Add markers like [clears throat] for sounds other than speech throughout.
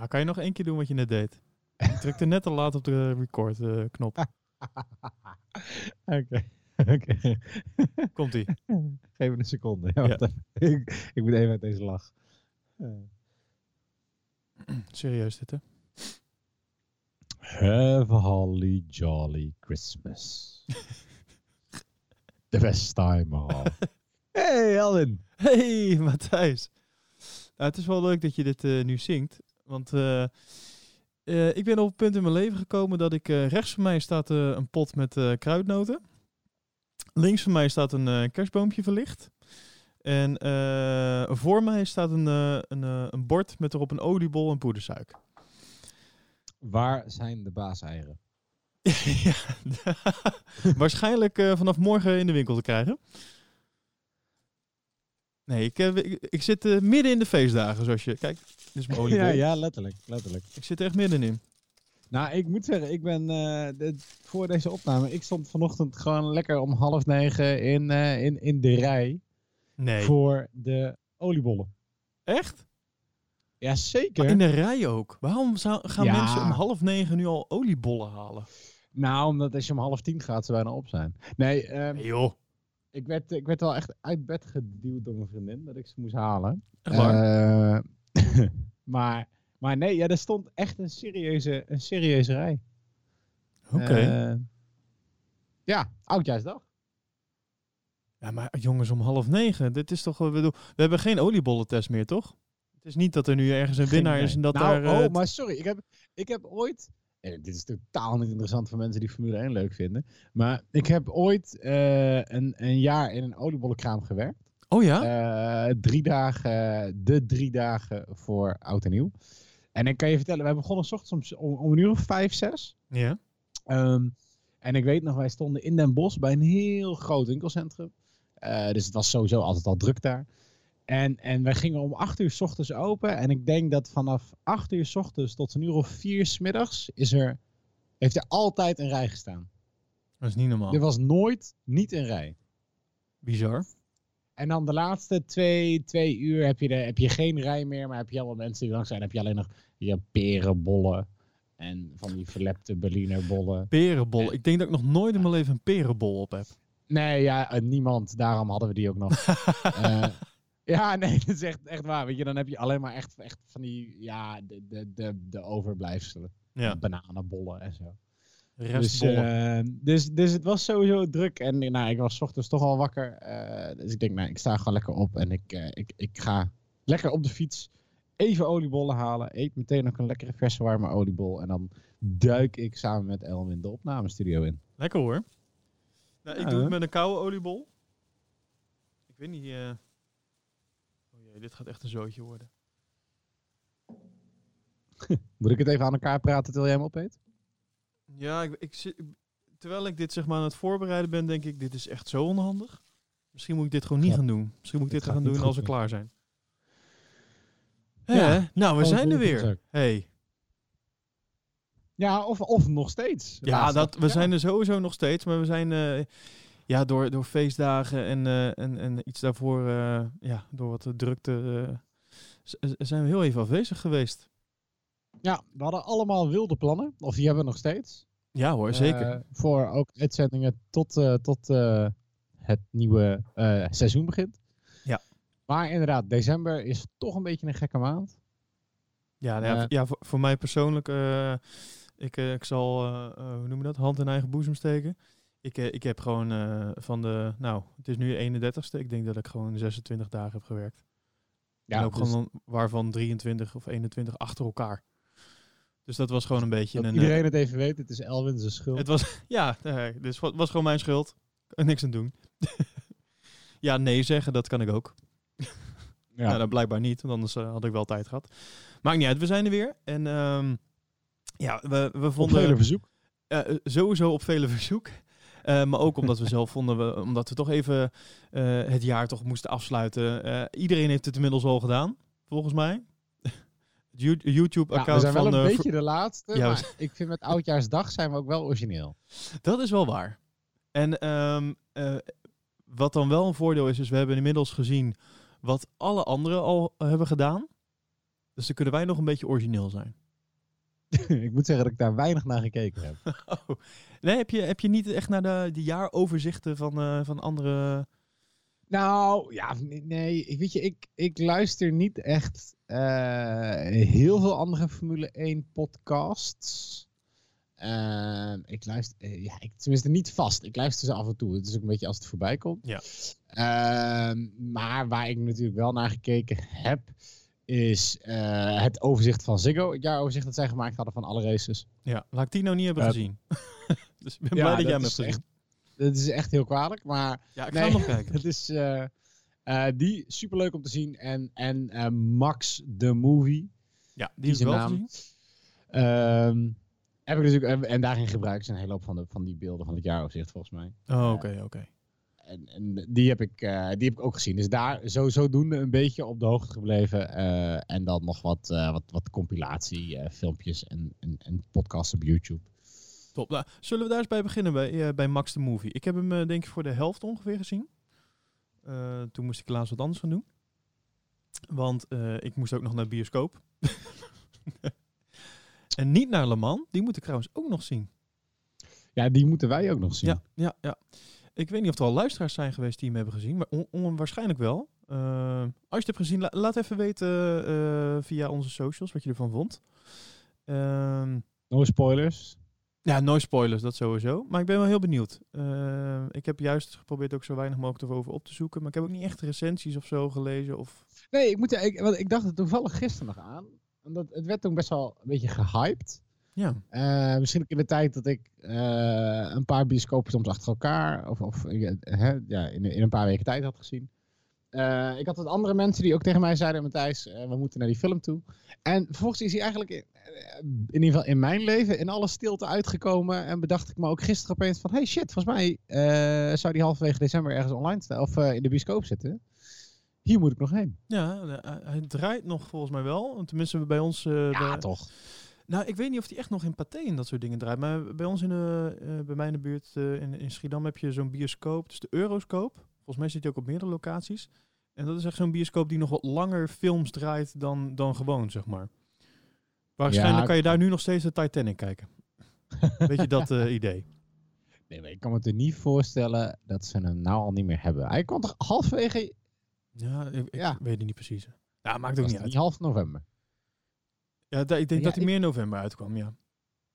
Ah, kan je nog één keer doen wat je net deed? Ik drukte net te laat op de record-knop. [laughs] Oké. Oké. Komt-ie. Geef me een seconde. Ja, even. ik, ik moet even uit deze lach. Eh. [clears throat] Serieus dit, hè? Have a holly jolly Christmas. The best time of. [laughs] Hey, Elwin. Hey, Matthijs. Nou, het is wel leuk dat je dit eh, nu zingt. Want eh, eh, ik ben op een punt in mijn leven gekomen dat ik... eh, rechts van mij staat een pot met kruidnoten. Links van mij staat een kerstboompje verlicht. En voor mij staat een, een, een bord met erop een oliebol en poedersuiker. Waar zijn de baaseieren? [laughs] ja, [laughs] waarschijnlijk vanaf morgen in de winkel te krijgen. Nee, ik, eh, ik, ik zit eh, midden in de feestdagen, zoals je... Kijk, dit is mijn oliebol. [laughs] Ja, ja, letterlijk. letterlijk. Ik zit er echt middenin. Nou, ik moet zeggen, ik ben eh, de- voor deze opname, ik stond vanochtend gewoon lekker om half negen in, in, in de rij Nee. voor de oliebollen. Echt? Ja, zeker. In de rij ook. Waarom zou, gaan Ja. mensen om half negen nu al oliebollen halen? Nou, omdat als je om half tien gaat, ze bijna op zijn. Nee, ehm, Nee joh. Ik, werd, ik werd wel echt uit bed geduwd door mijn vriendin, dat ik ze moest halen. Eh, [laughs] maar, maar nee, ja, er stond echt een serieuze, een serieuze rij. Oké. Eh, ja, oudjaarsdag. ja, maar jongens, om half negen. Dit is toch... bedoel, we hebben geen oliebollentest meer, toch? Het is niet dat er nu ergens een winnaar is en dat nou, daar... eh, oh, maar sorry. Ik heb, ik heb ooit... Dit is totaal niet interessant voor mensen die Formule 1 leuk vinden. Maar ik heb ooit eh, een, een jaar in een oliebollenkraam gewerkt. Oh ja? Eh, drie dagen, de drie dagen voor oud en nieuw. En ik kan je vertellen, wij begonnen 's ochtends om, om, om een uur of vijf, zes. ja. Ehm, en ik weet nog, wij stonden in Den Bosch bij een heel groot winkelcentrum. Eh, dus het was sowieso altijd al druk daar. En, en wij gingen om 8 uur s ochtends open. En ik denk dat vanaf 8 uur s ochtends tot een uur of 4 s middags is er, heeft er altijd een rij gestaan. Dat is niet normaal. Er was nooit niet een rij. Bizar. En dan de laatste twee, twee uur heb je, de, heb je geen rij meer. Maar heb je allemaal mensen die langs zijn. heb je alleen nog je perenbollen. En van die verlepte Berliner bollen. Perenbol. Ik denk dat ik nog nooit in mijn leven een perenbol op heb. Nee, ja, eh, niemand. Daarom hadden we die ook nog. Eh, [laughs] [laughs] ja, nee, dat is echt, echt waar. Weet je, dan heb je alleen maar echt, echt van die, ja, de, de, de, de overblijfselen. Ja, Bananenbollen en zo. Dus, eh, dus, dus het was sowieso druk. En eh, nou, ik was ochtends toch al wakker. eh, dus ik denk, nou, ik sta gewoon lekker op. En ik, eh, ik, ik ga lekker op de fiets even oliebollen halen. Eet meteen ook een lekkere verse warme oliebol. En dan duik ik samen met Elwin de opnamestudio in. Lekker hoor. Nou, ik Ja, doe het met een koude oliebol. Ik weet niet... dit gaat echt een zootje worden. [laughs] Moet ik het even aan elkaar praten terwijl jij hem opeet? Ja, ik, ik, terwijl ik dit zeg maar aan het voorbereiden ben, denk ik, dit is echt zo onhandig. Misschien moet ik dit gewoon niet Ja. gaan doen. Misschien moet ik dit gaan doen als we klaar zijn. Ja, Ja, nou, we zijn er weer. Hey. Ja, of, of nog steeds. Ja, dat, we zijn er sowieso nog steeds, maar we zijn eh, ja, door, door feestdagen en, eh, en, en iets daarvoor, eh, ja, door wat drukte, eh, z- zijn we heel even afwezig geweest. Ja, we hadden allemaal wilde plannen. Of die hebben we nog steeds. Ja hoor, zeker. Voor ook uitzendingen tot, tot het nieuwe seizoen begint. Ja. Maar inderdaad, december is toch een beetje een gekke maand. ja, nou ja, voor, voor mij persoonlijk, ik, ik zal, hoe noem je dat, hand in eigen boezem steken. Ik, eh, ik heb gewoon eh, van de, nou, het is nu 31ste. Ik denk dat ik gewoon 26 dagen heb gewerkt. Ja, en ook dus gewoon waarvan 23 of 21 achter elkaar. Dus dat was gewoon een beetje dat een... eh, iedereen het even weet, het is Elwin zijn schuld. Het was, [laughs] ja, dus het was gewoon mijn schuld. Niks aan doen. [laughs] ja, nee zeggen, dat kan ik ook. [laughs] ja. Nou, blijkbaar niet, want anders had ik wel tijd gehad. Maakt niet uit, we zijn er weer. En ehm, ja, we, we Op vonden... vele verzoek. Sowieso op vele verzoek. Eh, maar ook omdat we zelf vonden, we, omdat we toch even eh, het jaar toch moesten afsluiten. Eh, iedereen heeft het inmiddels al gedaan, volgens mij. [laughs] Het You- Ja, we YouTube-account zijn wel van... een beetje de laatste, Ja, we maar ik vind met Oudjaarsdag zijn we ook wel origineel. Dat is wel waar. En ehm, eh, wat dan wel een voordeel is, is we hebben inmiddels gezien wat alle anderen al hebben gedaan. Dus dan kunnen wij nog een beetje origineel zijn. [laughs] ik moet zeggen dat ik daar weinig naar gekeken heb. [laughs] Oh. Nee, heb je, heb je niet echt naar de, de jaaroverzichten van, eh, van andere... Nou, ja, nee, weet je, ik, ik luister niet echt eh, heel veel andere Formule 1 podcasts. Ehm, ik luister, eh, ja, ik, tenminste niet vast. Ik luister ze af en toe. Het is ook een beetje als het voorbij komt. Ja. Ehm, maar waar ik natuurlijk wel naar gekeken heb, is eh, het overzicht van Ziggo. Het jaaroverzicht dat zij gemaakt hadden van alle races. Ja, laat ik die nou niet hebben Eh, gezien. [laughs] dus ik ben ja, blij dat jij hem is hebt gezien. Dat is echt heel kwalijk, maar Ja, ik Nee. ga nog [laughs] kijken. het is eh, die superleuk om te zien. En, en Max the Movie. Ja, die zijn wel naam. gezien. Ehm, heb ik dus ook, en, en daarin gebruiken ze een hele hoop van, de, van die beelden van het jaaroverzicht volgens mij. Oh, oké, oké. En, en die, heb ik, eh, die heb ik ook gezien. Dus daar zo, zodoende een beetje op de hoogte gebleven. eh, en dan nog wat, eh, wat, wat compilatie eh, filmpjes en, en, en podcasts op YouTube. Top. Nou, zullen we daar eens bij beginnen bij, bij Max de Movie? Ik heb hem denk ik voor de helft ongeveer gezien. Toen moest ik helaas wat anders gaan doen. Want ik moest ook nog naar de bioscoop. [laughs] en niet naar Le Mans. Die moet ik trouwens ook nog zien. Ja, die moeten wij ook nog zien. Ja, ja, ja. Ik weet niet of er al luisteraars zijn geweest die hem hebben gezien. Maar on, on- waarschijnlijk wel. Eh, als je het hebt gezien, la- laat even weten eh, via onze socials wat je ervan vond. Ehm No spoilers. Ja, nooit spoilers, dat sowieso. Maar ik ben wel heel benieuwd. Eh, ik heb juist geprobeerd ook zo weinig mogelijk erover op te zoeken. Maar ik heb ook niet echt recensies of zo gelezen. Of... Nee, ik, moet, ik, want ik dacht het toevallig gisteren nog aan. Omdat het werd toen best wel een beetje gehyped. Ja, Eh, misschien ook in de tijd dat ik eh, een paar bioscopen soms achter elkaar, of, of hè, ja, in, in een paar weken tijd had gezien. Eh, ik had wat andere mensen die ook tegen mij zeiden, Matthijs, we moeten naar die film toe. En vervolgens is hij eigenlijk, in, in ieder geval in mijn leven, in alle stilte uitgekomen. En bedacht ik me ook gisteren opeens van, hey shit, volgens mij eh, zou die halverwege december ergens online staan, of eh, in de bioscoop zitten. Hier moet ik nog heen. ja hij draait nog volgens mij wel. Tenminste bij ons... Ja, de- toch. Nou, ik weet niet of hij echt nog in Pathé en dat soort dingen draait. Maar bij ons in de, eh, bij mij in de buurt eh, in, in Schiedam heb je zo'n bioscoop. Dus de Euroscoop. Volgens mij zit hij ook op meerdere locaties. En dat is echt zo'n bioscoop die nog wat langer films draait dan, dan gewoon, zeg maar. Waarschijnlijk Ja, kan je daar nu nog steeds de Titanic kijken. [laughs] Weet je dat eh, idee? Nee, maar ik kan me er niet voorstellen dat ze hem nou al niet meer hebben. Hij kwam toch halverwege Ja, ik, ik Ja. weet het niet precies. Ja, maakt ook niet uit. niet half november. Ja, da- ik denk Ja, dat hij ik- meer in november uitkwam, ja.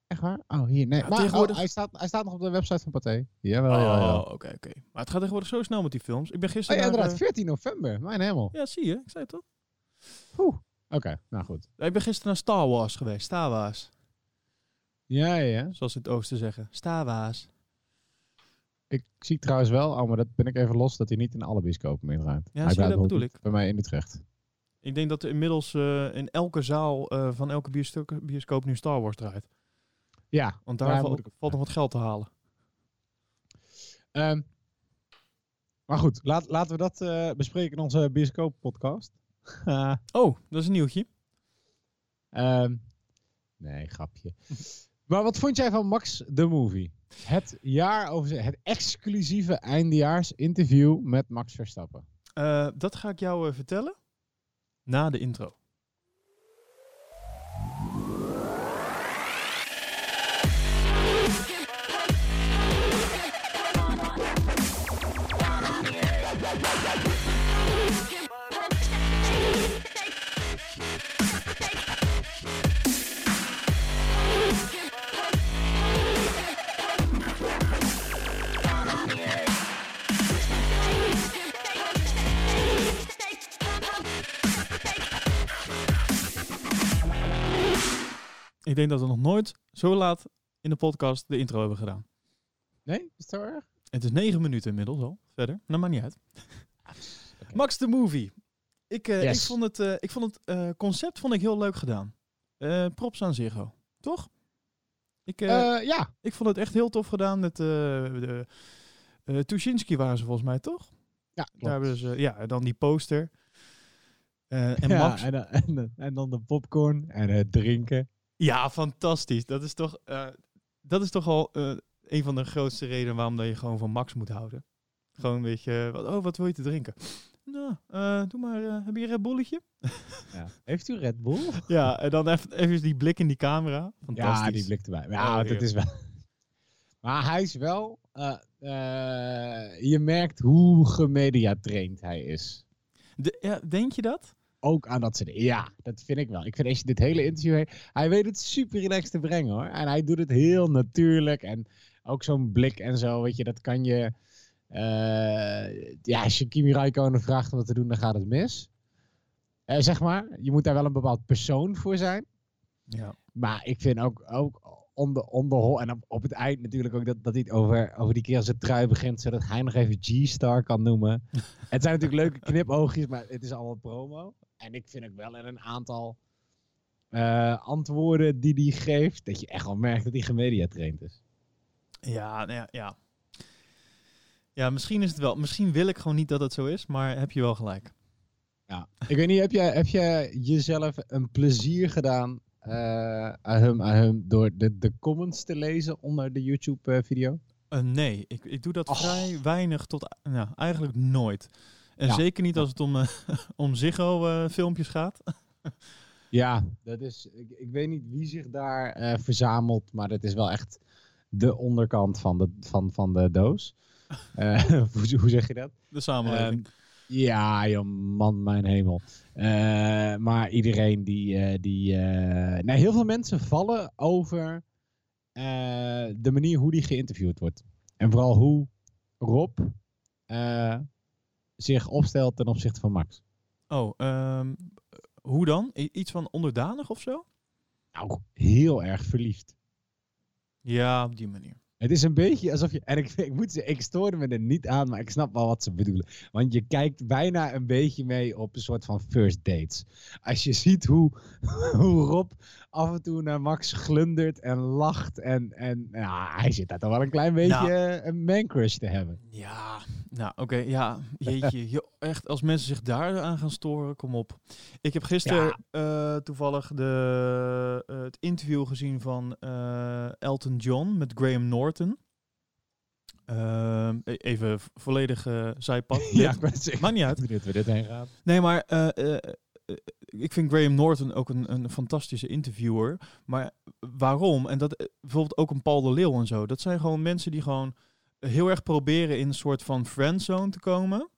Echt waar? Oh, hier. Nee. Ja, maar tegenwoordig- oh, hij, staat, hij staat nog op de website van Pathé. Jawel, Oh, ja, ja. oké, oké. Maar het gaat tegenwoordig zo snel met die films. Ik ben Oh, gisteren ja, naar, inderdaad. eh, 14 november. Mijn hemel. Ja, zie je. Ik zei het toch? Oeh. Oké, nou goed. Ik ben gisteren naar Star Wars geweest. Star Wars. Ja, ja, ja. Zoals ze het oosten zeggen. Star Wars. Ik zie trouwens wel, oh, maar dat ben ik even los, dat hij niet in alle bioscopen meer draait. Ja, hij zie dat bedoel bijvoorbeeld Bij mij in Utrecht. Ik denk dat er inmiddels eh, in elke zaal eh, van elke bioscoop, bioscoop nu Star Wars draait. Ja. Want daar val- ik valt nog wat geld te halen. Ehm, maar goed, laat, laten we dat eh, bespreken in onze bioscoop podcast. [laughs] Oh, dat is een nieuwtje. Ehm, nee, grapje. [laughs] maar wat vond jij van Max the Movie? Het jaar over het exclusieve eindejaars interview met Max Verstappen. Dat ga ik jou vertellen na de intro. Ik denk dat we nog nooit zo laat in de podcast de intro hebben gedaan. Nee, is dat erg? Het is negen minuten inmiddels al. Verder. Nou, maakt niet uit. Max the Movie. Ik, eh, Yes. ik vond het, eh, ik vond het eh, concept vond ik heel leuk gedaan. Props aan Ziggo. Toch? Ik, ja. ik vond het echt heel tof gedaan. Met, de, Tuschinski waren ze volgens mij, toch? Ja, Daar hebben ze, ja, dan die poster. En ja, Max. en, [laughs] en dan de popcorn en het drinken. Ja, fantastisch. Dat is toch, eh, dat is toch al eh, een van de grootste redenen waarom dat je gewoon van Max moet houden. Gewoon een beetje, wat, oh, wat wil je te drinken? nou, eh, doe maar, eh, heb je een Red Bulletje? Ja. Heeft u Red Bull? [laughs] Ja, en dan even, even die blik in die camera. Fantastisch. Ja, die blik erbij. Ja, Oh, het is wel... [laughs] Maar hij is wel... eh, eh, je merkt hoe gemediatraind hij is. De- ja, denk je dat? Ook aan dat dingen. Ja, dat vind ik wel. Ik vind als je dit hele interview heeft... Hij weet het super relaxed te brengen hoor. En hij doet het heel natuurlijk. En ook zo'n blik en zo, weet je, dat kan je... eh, ja, als je Kimi Räikkönen vraagt om wat te doen, dan gaat het mis. Eh, zeg maar, je moet daar wel een bepaald persoon voor zijn. Ja. Maar ik vind ook, ook on the, on the whole, en op, op het eind natuurlijk ook dat, dat hij het over, over die keer zijn trui begint, zodat hij nog even G-Star kan noemen. [laughs] het zijn natuurlijk leuke knipoogjes, maar het is allemaal promo. En ik vind ook wel in een aantal eh, antwoorden die hij geeft, dat je echt wel merkt dat hij gemediatraind is. Ja, nou ja, ja. Ja, misschien is het wel. Misschien wil ik gewoon niet dat het zo is, maar heb je wel gelijk. Ja. Ik weet niet, heb jij, heb jij jezelf een plezier gedaan eh aan hem, door de, de comments te lezen onder de YouTube-video? Eh, nee, ik, ik doe dat vrij weinig tot nou, eigenlijk nooit. En Ja. zeker niet als het om, eh, [laughs] om Ziggo-filmpjes gaat. [laughs] Ja, dat is, ik, ik weet niet wie zich daar eh, verzamelt, maar dat is wel echt de onderkant van de, van, van de doos. [laughs] Eh, hoe, hoe zeg je dat? De samenleving. Ehm, ja, joh, man, mijn hemel. Eh, maar iedereen die. eh, die eh, nou, heel veel mensen vallen over eh, de manier hoe die geïnterviewd wordt. En vooral hoe Rob eh, zich opstelt ten opzichte van Max. oh, ehm, hoe dan? I- iets van onderdanig of zo? Nou, heel erg verliefd. Ja, op die manier. Het is een beetje alsof je. En ik, ik moet zeggen, ik stoorde me er niet aan, maar ik snap wel wat ze bedoelen. Want je kijkt bijna een beetje mee op een soort van first dates. Als je ziet hoe, [laughs] hoe Rob af en toe naar Max glundert en lacht. En, en ja, hij zit daar toch wel een klein beetje Nou. een man crush te hebben. Ja, nou oké, ja, jeetje. [laughs] joh, echt, als mensen zich daar aan gaan storen, kom op. Ik heb gisteren eh, toevallig de, eh, het interview gezien van Elton John met Graham Norton. Ehm, e- even volledig eh zijpad. [laughs] Ja, ik ben Maakt niet uit. benieuwd waar dit heen gaat. Nee, maar ik vind Graham Norton ook een, een fantastische interviewer. Maar waarom? En dat eh, bijvoorbeeld ook een Paul de Leeuw en zo. Dat zijn gewoon mensen die gewoon heel erg proberen in een soort van friendzone te komen.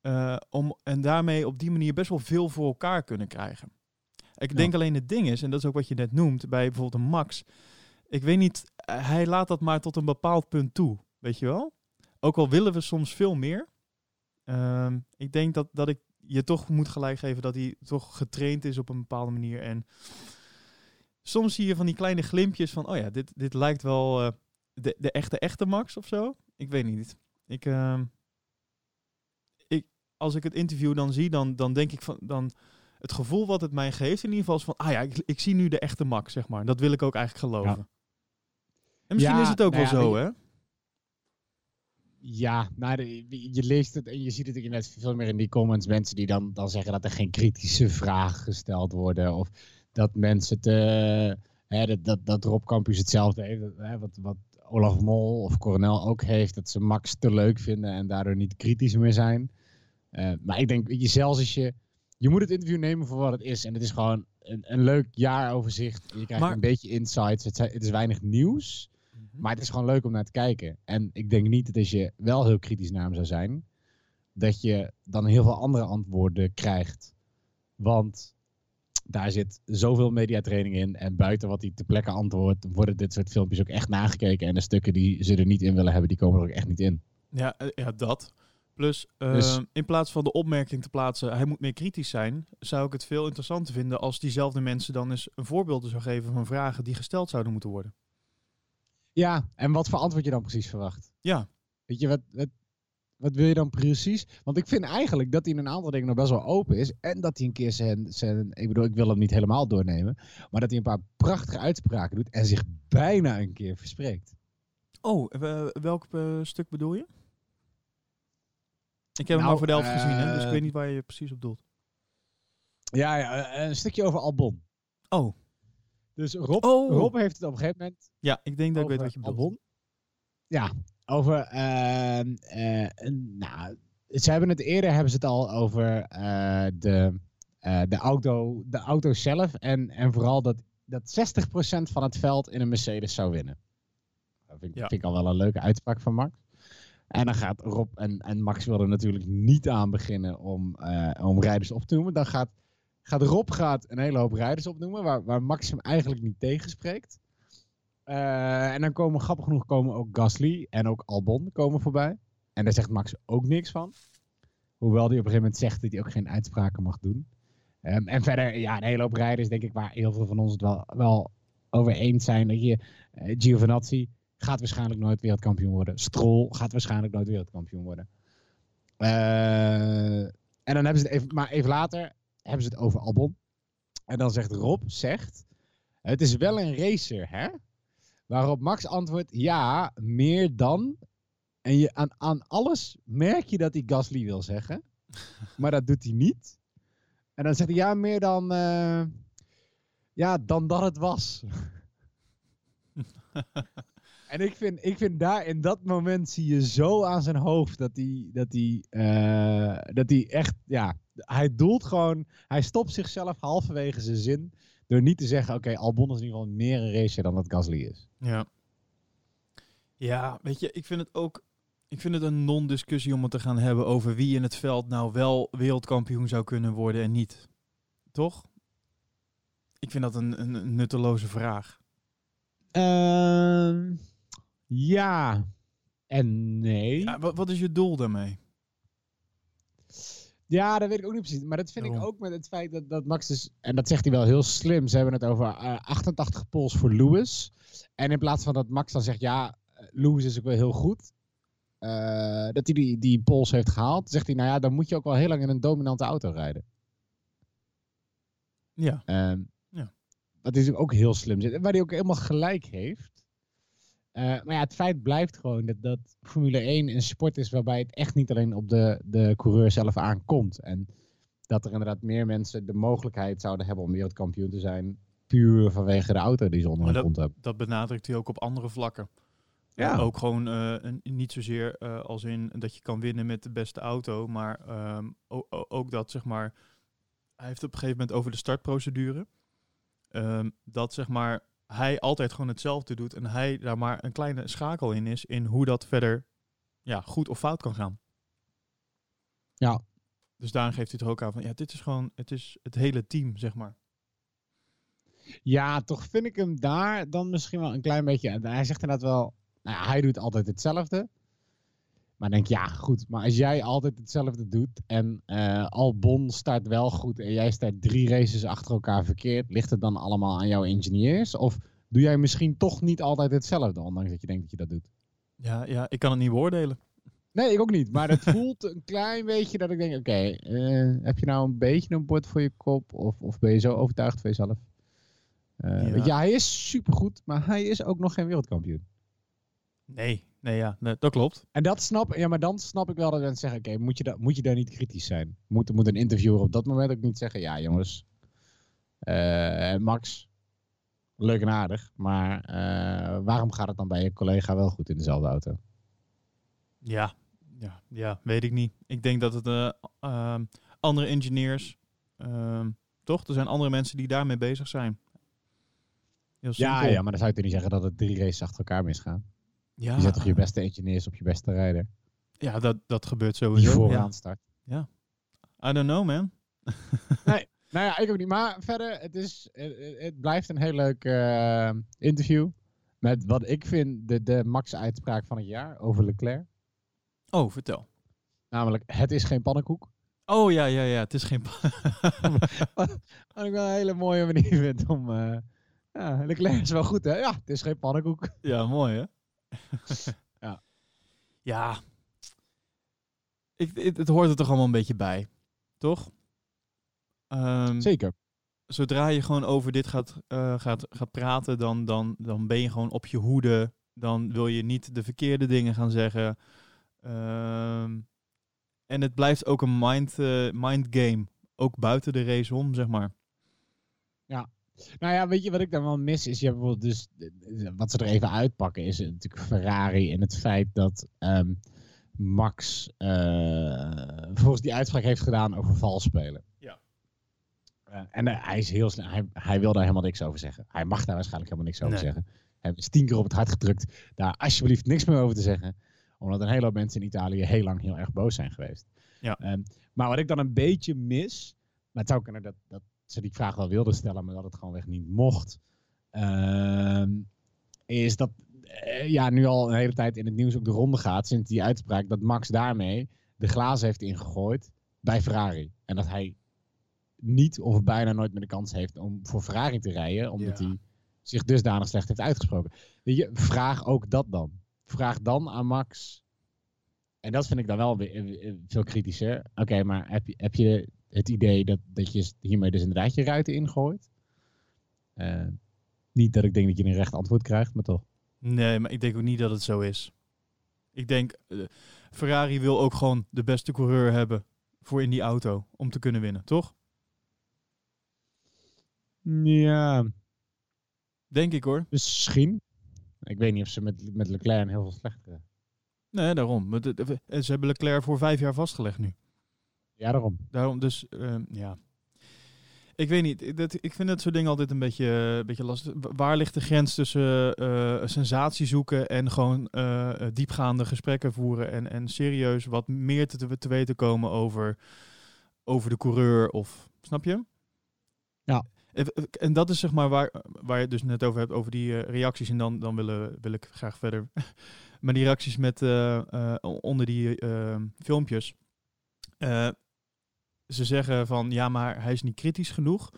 Eh, om, en daarmee op die manier best wel veel voor elkaar kunnen krijgen. Ik Ja. denk alleen het ding is, en dat is ook wat je net noemt, bij bijvoorbeeld een Max. Ik weet niet, eh, hij laat dat maar tot een bepaald punt toe. Weet je wel? Ook al willen we soms veel meer. Ehm, ik denk dat, dat ik je toch moet gelijk geven dat hij toch getraind is op een bepaalde manier. En soms zie je van die kleine glimpjes van, oh ja, dit, dit lijkt wel eh, de, de echte, echte Max of zo. Ik weet niet. Ik, ehm, ik, als ik het interview dan zie, dan, dan denk ik van, dan het gevoel wat het mij geeft in ieder geval is van, ah ja, ik, ik zie nu de echte Max, zeg maar. Dat wil ik ook eigenlijk geloven. En misschien Ja, is het ook nou wel ja, zo, hè? Ja, nou, de- je leest het en je ziet het net veel meer in die comments. Mensen die dan, dan zeggen dat er geen kritische vragen gesteld worden. Of dat mensen te. Hè, dat, dat, dat Rob Campus hetzelfde heeft. Hè, wat, wat Olaf Mol of Coronel ook heeft. Dat ze Max te leuk vinden en daardoor niet kritisch meer zijn. Eh, maar ik denk, je, zelfs als je. Je moet het interview nemen voor wat het is. En het is gewoon een, een leuk jaaroverzicht. Je krijgt Maar- een beetje insights. Het, het is weinig nieuws. Maar het is gewoon leuk om naar te kijken. En ik denk niet dat als je wel heel kritisch naar hem zou zijn, dat je dan heel veel andere antwoorden krijgt. Want daar zit zoveel mediatraining in. En buiten wat hij ter plekke antwoordt, worden dit soort filmpjes ook echt nagekeken. En de stukken die ze er niet in willen hebben, die komen er ook echt niet in. Ja, eh, ja dat. Plus, Dus- ehm, in plaats van de opmerking te plaatsen, hij moet meer kritisch zijn, zou ik het veel interessanter vinden als diezelfde mensen dan eens een voorbeeld zou geven van vragen die gesteld zouden moeten worden. Ja, en wat voor antwoord je dan precies verwacht? Ja, Weet je, wat, wat, wat wil je dan precies? Want ik vind eigenlijk dat hij in een aantal dingen nog best wel open is. En dat hij een keer zijn, zijn... Ik bedoel, ik wil hem niet helemaal doornemen. Maar dat hij een paar prachtige uitspraken doet en zich bijna een keer verspreekt. Oh, eh, welk eh, stuk bedoel je? Ik heb hem Nou, maar voor de helft gezien, hè, dus ik eh, weet niet waar je precies op doelt. Ja, ja een stukje over Albon. Oh, Dus Rob, Oh. Rob heeft het op een gegeven moment ja, ik denk dat ik weet wat je bedoelt. Albon. Ja, over... ehm, eh, nou, ze hebben het eerder hebben ze het al over eh, de, eh, de, auto, de auto zelf. En, en vooral dat, dat 60% van het veld in een Mercedes zou winnen. Dat vind, ik- Ja. vind ik al wel een leuke uitspraak van Max. En dan gaat Rob en, en Max willen natuurlijk niet aan beginnen om, om rijders op te noemen. Dan gaat, gaat Rob gaat een hele hoop rijders opnoemen, waar, waar Max hem eigenlijk niet tegenspreekt. Eh, en dan komen grappig genoeg komen ook Gasly en ook Albon komen voorbij. En daar zegt Max ook niks van. Hoewel hij op een gegeven moment zegt dat hij ook geen uitspraken mag doen. Ehm, en verder, ja, een hele hoop rijders, denk ik, waar heel veel van ons het wel, wel over eens zijn. Dat je, Giovinazzi gaat waarschijnlijk nooit wereldkampioen worden. Stroll gaat waarschijnlijk nooit wereldkampioen worden. Eh, en dan hebben ze het even, maar even later hebben ze het over Albon. En dan zegt Rob, zegt, het is wel een racer, hè? Waarop Max antwoordt, ja, meer dan. En je, aan, aan alles merk je dat hij Gasly wil zeggen. [laughs] Maar dat doet hij niet. En dan zegt hij, ja, meer dan... eh, ja, dan dat het was. [laughs] en ik vind, ik vind daar in dat moment zie je zo aan zijn hoofd dat hij, dat hij, eh, dat hij echt, ja, hij doelt gewoon, hij stopt zichzelf halverwege zijn zin door niet te zeggen, oké, Albon is in ieder geval meer een racer dan dat Gasly is. Ja. Ja, weet je, ik vind het ook. Ik vind het een non-discussie om het te gaan hebben over wie in het veld nou wel wereldkampioen zou kunnen worden en niet. Toch? Ik vind dat een, een, een nutteloze vraag. Ehm, ja en nee. Ja, wat, wat is je doel daarmee? Ja, dat weet ik ook niet precies. Maar dat vind ik ook met het feit dat, dat Max dus... En dat zegt hij wel heel slim. Ze hebben het over eh, 88 pols voor Lewis. En in plaats van dat Max dan zegt... Ja, eh, Lewis is ook wel heel goed. eh, dat hij die, die pols heeft gehaald. Zegt hij, nou ja, dan moet je ook wel heel lang in een dominante auto rijden. Ja. Ehm, Ja. Dat is ook heel slim. Waar hij ook helemaal gelijk heeft. Eh, maar ja, het feit blijft gewoon dat, dat Formule 1 een sport is waarbij het echt niet alleen op de, de coureur zelf aankomt. En dat er inderdaad meer mensen de mogelijkheid zouden hebben om wereldkampioen te zijn. Puur vanwege de auto die ze onder hun kont hebben. Dat benadrukt hij ook op andere vlakken. Ja. Ook gewoon eh, een- niet zozeer eh, als in dat je kan winnen met de beste auto, maar ehm, ook dat zeg maar. Hij heeft op een gegeven moment over de startprocedure. ehm, dat zeg maar hij altijd gewoon hetzelfde doet en hij daar maar een kleine schakel in is in hoe dat verder ja, goed of fout kan gaan. Ja. Dus daarom geeft hij er ook aan van ja, dit is gewoon het is het hele team zeg maar. Ja, toch vind ik hem daar dan misschien wel een klein beetje. en Hij zegt inderdaad wel, nou ja, hij doet altijd hetzelfde. Maar denk ja, goed. Maar als jij altijd hetzelfde doet en eh Albon start wel goed en jij start drie races achter elkaar verkeerd, ligt het dan allemaal aan jouw engineers? Of doe jij misschien toch niet altijd hetzelfde, ondanks dat je denkt dat je dat doet? Ja, ja, ik kan het niet beoordelen. Nee, ik ook niet. Maar het [laughs] voelt een klein beetje dat ik denk, oké, eh, heb je nou een beetje een bord voor je kop? Of, of ben je zo overtuigd van jezelf? Eh, Ja. je, hij is supergoed, maar hij is ook nog geen wereldkampioen. Nee, nee ja, nee, dat klopt. En dat snap ja, maar dan snap ik wel dat mensen zeggen, oké, moet, je da- moet je daar niet kritisch zijn? Moet, moet een interviewer op dat moment ook niet zeggen, ja jongens, eh, Max, leuk en aardig, maar eh, waarom gaat het dan bij je collega wel goed in dezelfde auto? Ja, ja, ja, weet ik niet. Ik denk dat het eh, ehm, andere engineers, ehm, toch? Er zijn andere mensen die daarmee bezig zijn. Ja, ja, maar dan zou je toch niet zeggen dat het drie races achter elkaar misgaan? Ja, Je zet toch je beste engineers op je beste rijder? ja dat, dat gebeurt Die sowieso. vooraan Ja. start. I don't know, man. [laughs] Nou ja, ik ook niet. Maar verder, het, is, het, het blijft een heel leuk eh, interview. Met wat ik vind de, de max-uitspraak van het jaar over Leclerc. Oh, vertel. Namelijk, het is geen pannenkoek. Oh ja, ja, ja. Het is geen. [laughs] Wat ik wel een hele mooie manier vind om... eh, ja, Leclerc is wel goed, hè? Ja, het is geen pannenkoek. ja, mooi hè? [laughs] Ja. Ja. Ik, het, het hoort er toch allemaal een beetje bij, toch? Ehm, Zeker. zodra je gewoon over dit gaat, eh, gaat, gaat praten, dan, dan, dan ben je gewoon op je hoede. Dan wil je niet de verkeerde dingen gaan zeggen. Ehm, en het blijft ook een mind, eh, mind game. Ook buiten de race om, zeg maar. Nou ja, weet je wat ik dan wel mis? Is je hebt bijvoorbeeld dus... eh, Wat ze er even uitpakken is natuurlijk Ferrari en het feit dat... ehm, Max uh, volgens die uitspraak heeft gedaan over vals spelen. Ja. Uh, en uh, hij is heel snel, hij, hij wil daar helemaal niks over zeggen. Hij mag daar waarschijnlijk helemaal niks over nee. zeggen. Hij heeft tien keer op het hart gedrukt daar alsjeblieft niks meer over te zeggen. Omdat een hele hoop mensen in Italië heel lang heel erg boos zijn geweest. Ja. Um, maar wat ik dan een beetje mis, maar het zou kunnen dat, dat ze die vraag wel wilden stellen, maar dat het gewoon weg niet mocht. Uh, is dat uh, ja, nu al een hele tijd in het nieuws ook de ronde gaat sinds die uitspraak dat Max daarmee de glazen heeft ingegooid bij Ferrari. En dat hij niet of bijna nooit meer de kans heeft om voor Ferrari te rijden, omdat ja. hij zich dusdanig slecht heeft uitgesproken. Je, vraag ook dat dan. Vraag dan aan Max. En dat vind ik dan wel weer veel kritischer. Oké, okay, maar heb je, heb je het idee dat, dat je hiermee dus inderdaad je ruiten ingooit? Uh, niet dat ik denk dat je een recht antwoord krijgt, maar toch. Nee, maar ik denk ook niet dat het zo is. Ik denk, uh, Ferrari wil ook gewoon de beste coureur hebben voor in die auto om te kunnen winnen, toch? Ja. Denk ik hoor. Misschien. Ik weet niet of ze met, met Leclerc heel veel slechter. Nee, daarom. Ze hebben Leclerc voor vijf jaar vastgelegd nu. Ja, daarom. Daarom, dus uh, ja. Ik weet niet. Dat, ik vind dat soort dingen altijd een beetje, een beetje lastig. Waar ligt de grens tussen uh, sensatie zoeken en gewoon uh, diepgaande gesprekken voeren en, en serieus wat meer te, te weten komen over, over de coureur of snap je? Ja. En dat is zeg maar waar, waar je het dus net over hebt, over die reacties. En dan, dan willen, wil ik graag verder. [laughs] maar die reacties met onder die filmpjes. Ze zeggen van ja, maar hij is niet kritisch genoeg.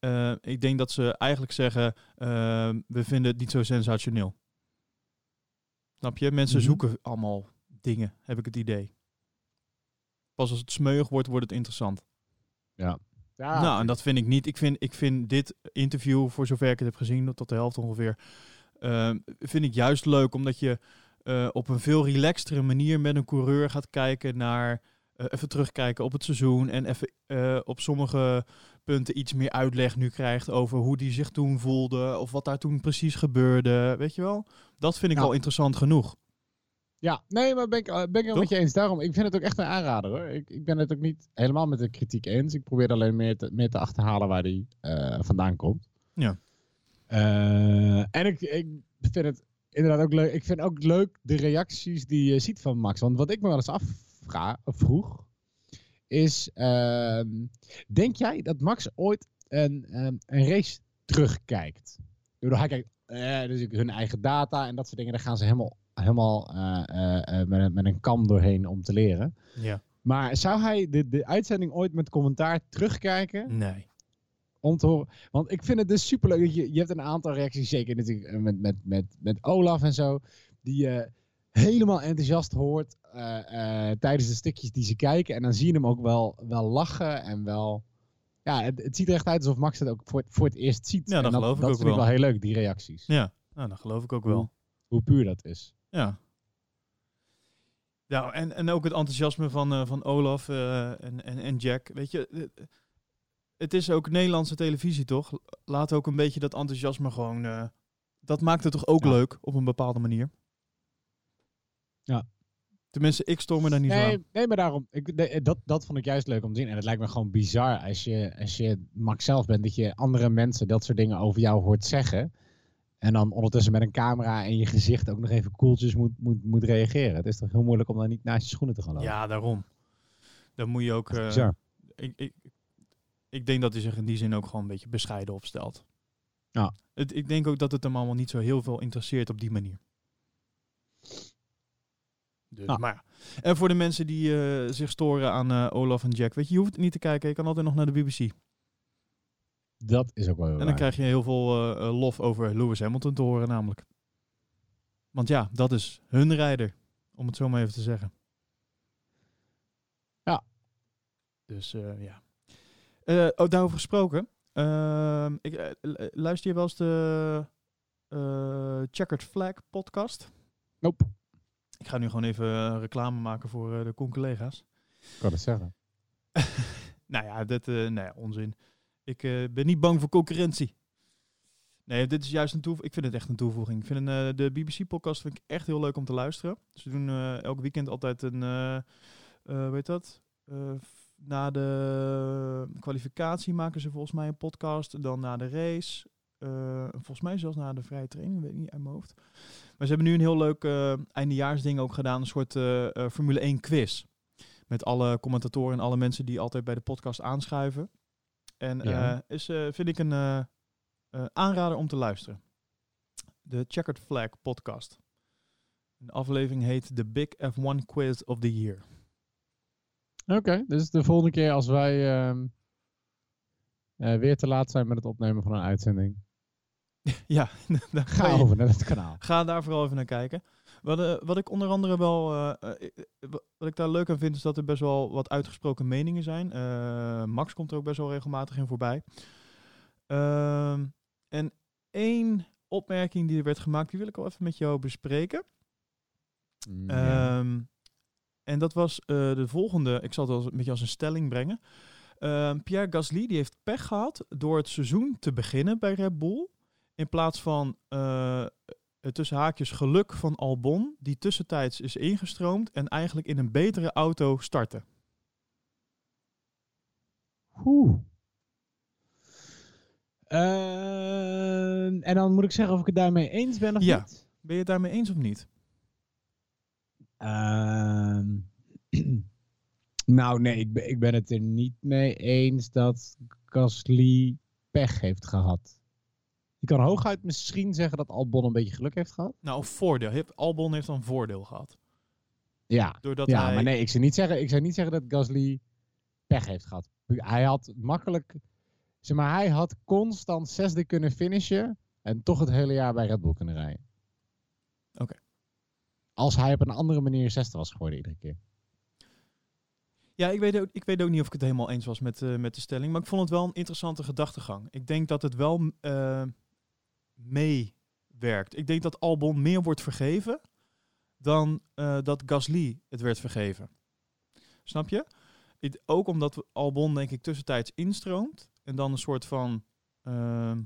Uh, ik denk dat ze eigenlijk zeggen: uh, we vinden het niet zo sensationeel. Snap je? Mensen mm -hmm. zoeken allemaal dingen, heb ik het idee. Pas als het smeuig wordt, wordt het interessant. Ja. ja. Nou, en dat vind ik niet. Ik vind, ik vind dit interview, voor zover ik het heb gezien, tot de helft ongeveer, uh, vind ik juist leuk, omdat je op een veel relaxtere manier met een coureur gaat kijken naar uh, even terugkijken op het seizoen en even uh, op sommige punten iets meer uitleg nu krijgt over hoe die zich toen voelde of wat daar toen precies gebeurde. Weet je wel? Dat vind ik Ja. wel interessant genoeg. Ja, nee, maar ben ik, eh, ben ik het met je eens. Daarom, ik vind het ook echt een aanrader hoor. Ik, ik ben het ook niet helemaal met de kritiek eens. Ik probeer alleen meer te, meer te achterhalen waar die eh, vandaan komt. Ja. Eh, en ik, ik vind het inderdaad ook leuk. Ik vind ook leuk de reacties die je ziet van Max. Want wat ik me wel eens of vroeg, is: ehm, denk jij dat Max ooit een, ehm, een race terugkijkt? Bedoel, hij kijkt eh, dus hun eigen data en dat soort dingen. Daar gaan ze helemaal, helemaal eh, eh, met, een, met een kam doorheen om te leren. Ja. Maar zou hij de, de uitzending ooit met commentaar terugkijken? Nee. om te horen. Want ik vind het dus superleuk. Je, je hebt een aantal reacties, zeker natuurlijk met, met, met, met Olaf en zo, die je helemaal enthousiast hoort eh, eh, tijdens de stukjes die ze kijken. En dan zie je hem ook wel, wel lachen en wel... Ja, het, het ziet er echt uit alsof Max het ook voor, het- voor het eerst ziet. Ja, dat en dat, geloof ik dat ook vind ik wel. wel heel leuk, die reacties. Ja, nou, dat geloof ik ook wel. Hoe puur dat is. Ja. Ja, en, en ook het enthousiasme van, eh, van Olaf en, en, en Jack. Weet je, het is ook Nederlandse televisie, toch? Laat ook een beetje dat enthousiasme gewoon... dat maakt het toch ook Ja. leuk, op een bepaalde manier? Ja. Tenminste, ik stoor me daar niet zo aan. Nee, nee, maar daarom, ik, nee, dat, dat vond ik juist leuk om te zien. En het lijkt me gewoon bizar als je, als je Max zelf bent, dat je andere mensen dat soort dingen over jou hoort zeggen. En dan ondertussen met een camera en je gezicht ook nog even koeltjes moet, moet, moet reageren. Het is toch heel moeilijk om dan niet naast je schoenen te gaan lopen. Ja, daarom. Dan moet je ook... Eh, bizar. ik, ik, ik denk dat hij zich in die zin ook gewoon een beetje bescheiden opstelt. Ja. Het, ik denk ook dat het hem allemaal niet zo heel veel interesseert op die manier. Dus, Nou. maar ja. En voor de mensen die eh, zich storen aan eh, Olaf en Jack, weet je, je hoeft niet te kijken. Je kan altijd nog naar de BBC. Dat is ook wel heel En dan waar. krijg je heel veel eh, lof over Lewis Hamilton te horen namelijk. Want ja, dat is hun rijder, om het zo maar even te zeggen. Ja. Dus ja. Oh, daarover gesproken. Ehm, ik, luister je wel eens de Checkered Flag podcast? Nope, Ik ga nu gewoon even eh, reclame maken voor eh, de con-collega's. kan het zeggen. [laughs] Nou ja, dat, eh nou ja, onzin. Ik ben niet bang voor concurrentie. Nee, dit is juist een toevoeging. Ik vind het echt een toevoeging. Ik vind een, de BBC-podcast vind ik echt heel leuk om te luisteren. Ze doen eh, elk weekend altijd een, eh, hoe heet dat? Na de kwalificatie maken ze volgens mij een podcast. Dan na de race. Eh, volgens mij zelfs na de vrije training, weet ik niet uit mijn hoofd. Maar ze hebben nu een heel leuk eh eindejaarsding ook gedaan. Een soort eh, Formule 1 quiz. Met alle commentatoren en alle mensen die altijd bij de podcast aanschuiven. En Ja. is, vind ik een aanrader om te luisteren. De Checkered Flag podcast. De aflevering heet The Big F1 Quiz of the Year. Oké, dus de volgende keer als wij ehm, eh, weer te laat zijn met het opnemen van een uitzending, [laughs] ja, [laughs] dan ga je- over naar het kanaal. Ga daar vooral even naar kijken. Wat, eh, wat ik onder andere wel, eh, eh, wat ik daar leuk aan vind, is dat er best wel wat uitgesproken meningen zijn. Max komt er ook best wel regelmatig in voorbij. Ehm, en één opmerking die er werd gemaakt, die wil ik al even met jou bespreken. Ja. Ehm, en dat was de volgende, ik zal het als, een beetje als een stelling brengen. Ehm, Pierre Gasly die heeft pech gehad door het seizoen te beginnen bij Red Bull. In plaats van eh, het tussen haakjes geluk van Albon, die tussentijds is ingestroomd en eigenlijk in een betere auto startte. Oeh. Ehm, en dan moet ik zeggen of ik het daarmee eens ben of Ja. niet? Ben je het daarmee eens of niet? Ehm, [clears throat] nou, nee, ik ben, ik ben het er niet mee eens dat Gasly pech heeft gehad. Je kan hooguit misschien zeggen dat Albon een beetje geluk heeft gehad. Nou, een voordeel. Albon heeft dan voordeel gehad. Ja, Doordat ja hij... maar nee, ik zou, niet zeggen, ik zou niet zeggen dat Gasly pech heeft gehad. Hij had makkelijk, zeg maar, hij had constant zesde kunnen finishen en toch het hele jaar bij Red Bull kunnen rijden. Oké. Als hij op een andere manier zesde was geworden iedere keer. Ja, ik weet, ook, ik weet ook niet of ik het helemaal eens was met, eh, met de stelling. Maar ik vond het wel een interessante gedachtegang. Ik denk dat het wel eh, meewerkt. Ik denk dat Albon meer wordt vergeven dan eh, dat Gasly het werd vergeven. Snap je? Ook omdat Albon denk ik tussentijds instroomt. En dan een soort van... ehm,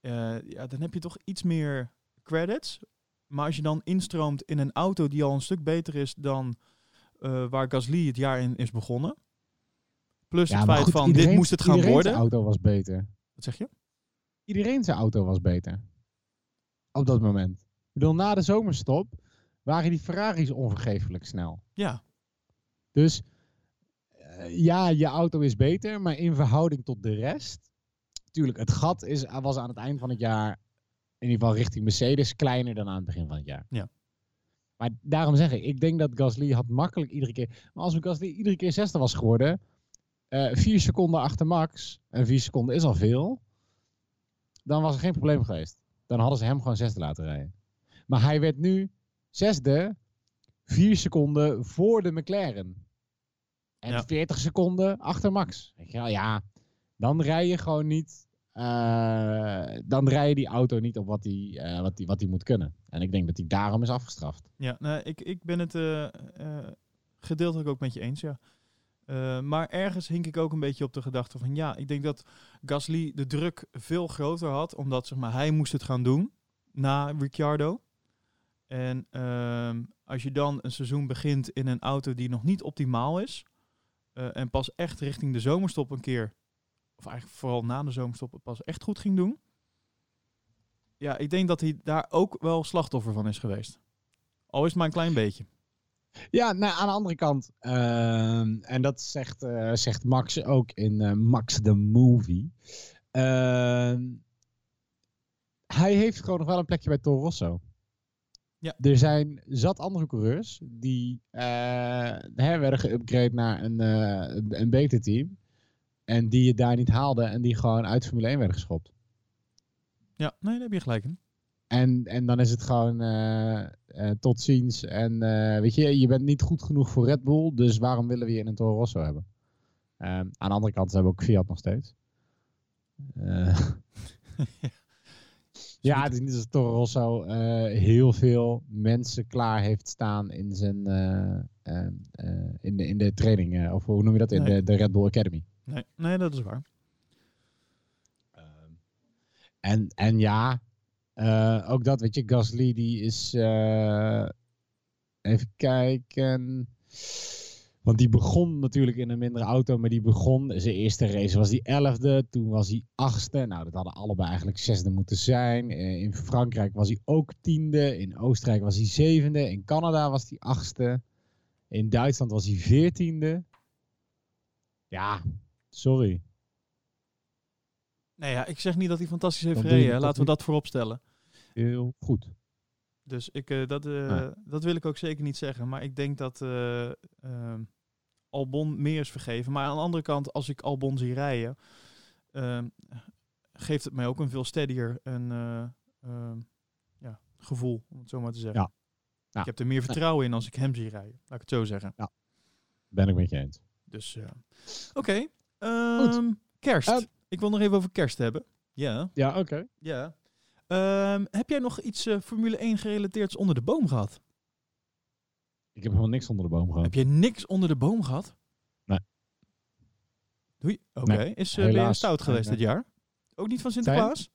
eh, ja, dan heb je toch iets meer credits. Maar als je dan instroomt in een auto die al een stuk beter is dan eh, waar Gasly het jaar in is begonnen. Plus het feit goed, van iedereen- dit moest het gaan worden. zijn auto was beter. Wat zeg je? Iedereen zijn auto was beter. Op dat moment. Ik bedoel, na de zomerstop waren die Ferraris onvergeeflijk snel. Ja, Dus eh, ja, je auto is beter, maar in verhouding tot de rest. Tuurlijk, het gat is, was aan het eind van het jaar, in ieder geval richting Mercedes, kleiner dan aan het begin van het jaar. Ja. Maar daarom zeg ik, ik denk dat Gasly had makkelijk iedere keer. Maar als Gasly iedere keer zesde was geworden, eh vier seconden achter Max, en vier seconden is al veel, dan was er geen probleem geweest. Dan hadden ze hem gewoon zesde laten rijden. Maar hij werd nu zesde, vier seconden voor de McLaren. En Ja. 40 seconden achter Max. Weet je wel, ja, dan rij je gewoon niet. eh, dan rij je die auto niet op wat hij eh, wat die, wat die moet kunnen. En ik denk dat hij daarom is afgestraft. ja nou, ik, ik ben het eh, gedeeltelijk ook met je eens, ja. Eh, maar ergens hink ik ook een beetje op de gedachte van ja, ik denk dat Gasly de druk veel groter had, omdat zeg maar, hij moest het gaan doen na Ricciardo. En ehm, als je dan een seizoen begint in een auto die nog niet optimaal is, eh, en pas echt richting de zomerstop een keer, of eigenlijk vooral na de zomerstop, het pas echt goed ging doen. Ja, ik denk dat hij daar ook wel slachtoffer van is geweest. Al is het maar een klein beetje. Ja, nou, aan de andere kant. ehm, en dat zegt, eh, zegt Max ook in eh, Max the Movie. ehm, hij heeft gewoon nog wel een plekje bij Toro Rosso. Ja. Er zijn zat andere coureurs die eh, werden geüpgrade naar een, een, beter team. En die het daar niet haalden en die gewoon uit Formule 1 werden geschopt. Ja, nee, daar heb je gelijk in. En, en dan is het gewoon eh, eh, tot ziens. En eh, weet je, je bent niet goed genoeg voor Red Bull. Dus waarom willen we je in een Toro Rosso hebben? Ehm, aan de andere kant hebben we ook Fiat nog steeds. [laughs] [laughs] Ja, het is niet als Toro Rosso heel veel mensen klaar heeft staan in, zijn, eh, eh, eh, in, de, in de training. of hoe noem je dat? In Nee. de, de Red Bull Academy. Nee, nee, dat is waar. Ehm, En, en ja, eh, ook dat, weet je, Gasly die is, eh, even kijken, want die begon natuurlijk in een mindere auto, maar die begon, zijn eerste race was die elfde, toen was hij achtste, nou dat hadden allebei eigenlijk zesde moeten zijn. Eh, in Frankrijk was hij ook tiende, in Oostenrijk was hij zevende, in Canada was hij achtste, in Duitsland was hij veertiende. Ja, sorry. Nee, ja, ik zeg niet dat hij fantastisch heeft gereden. Laten we dat voorop stellen. Heel goed. Dus ik, eh, dat, eh, Nee. dat wil ik ook zeker niet zeggen. Maar ik denk dat eh, ehm, Albon meer is vergeven. Maar aan de andere kant, als ik Albon zie rijden, ehm, geeft het mij ook een veel steadier en, eh, ehm, ja, gevoel, om het zo maar te zeggen. Ja. Ja. Ik heb er meer vertrouwen in als ik hem zie rijden. Laat ik het zo zeggen. Ben ik met je eens. Dus, oké. Ehm, kerst. Ik wil nog even over kerst hebben. Ja. Ja, oké. Ja. Ehm, heb jij nog iets eh, Formule 1 gerelateerds onder de boom gehad? Ik heb helemaal niks onder de boom gehad. Heb je niks onder de boom gehad? Nee. Oei, oké. Nee, Is ben je helaas. stout geweest Nee, dit jaar? Ook niet van Sinterklaas?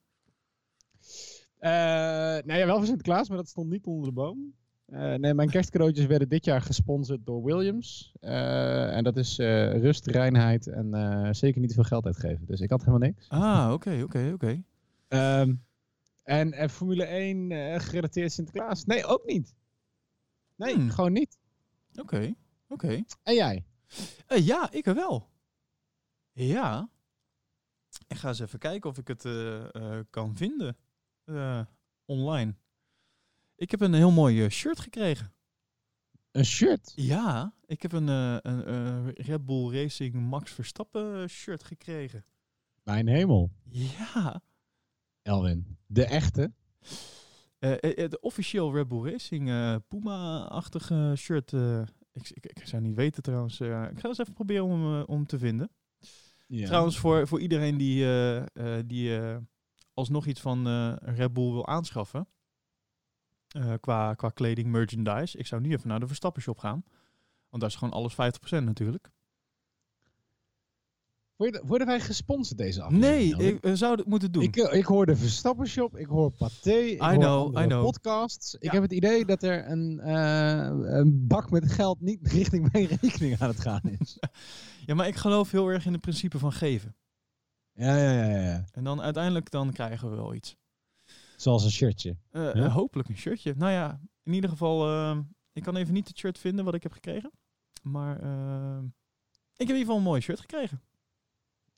Eh, nee, wel voor Sinterklaas, maar dat stond niet onder de boom. Eh, nee, mijn kerstcadeautjes werden dit jaar gesponsord door Williams. Eh, en dat is eh, rust, reinheid en zeker niet veel geld uitgeven. Dus ik had helemaal niks. Ah, oké, oké, oké. Ehm, en, en Formule 1 eh, gerelateerd Sinterklaas? Nee, ook niet. Nee, Hmm. gewoon niet. Oké, oké. En jij? Ja, ik wel. Ja. Ik ga eens even kijken of ik het kan vinden. online. Ik heb een heel mooi eh, shirt gekregen. Een shirt? Ja, ik heb een, eh, een eh, Red Bull Racing Max Verstappen shirt gekregen. Mijn hemel. Ja. Elwin. De echte? Eh, de officieel Red Bull Racing Puma-achtige shirt. ik, ik, ik zou niet weten trouwens. ik ga eens even proberen om, hem, om te vinden. Ja. Trouwens, voor, voor iedereen die, die alsnog iets van Red Bull wil aanschaffen. Eh, qua, qua kleding, merchandise. Ik zou nu even naar de Verstappen shop gaan. Want daar is gewoon alles 50% natuurlijk. Worden, worden wij gesponsord deze aflevering? Nee, ik zou het moeten doen. Ik, eh, ik hoor de Verstappen Shop, ik hoor Pathé, ik hoor know, andere I know. podcasts. Ik heb het idee dat er een, eh, een bak met geld niet [laughs] richting mijn rekening aan het gaan is. [laughs] ja, maar ik geloof heel erg in het principe van geven. ja, ja, ja, ja. En dan uiteindelijk dan krijgen we wel iets. Zoals een shirtje. Eh, Ja? eh, hopelijk een shirtje. Nou ja, in ieder geval, eh, ik kan even niet het shirt vinden wat ik heb gekregen. Maar eh, ik heb in ieder geval een mooi shirt gekregen.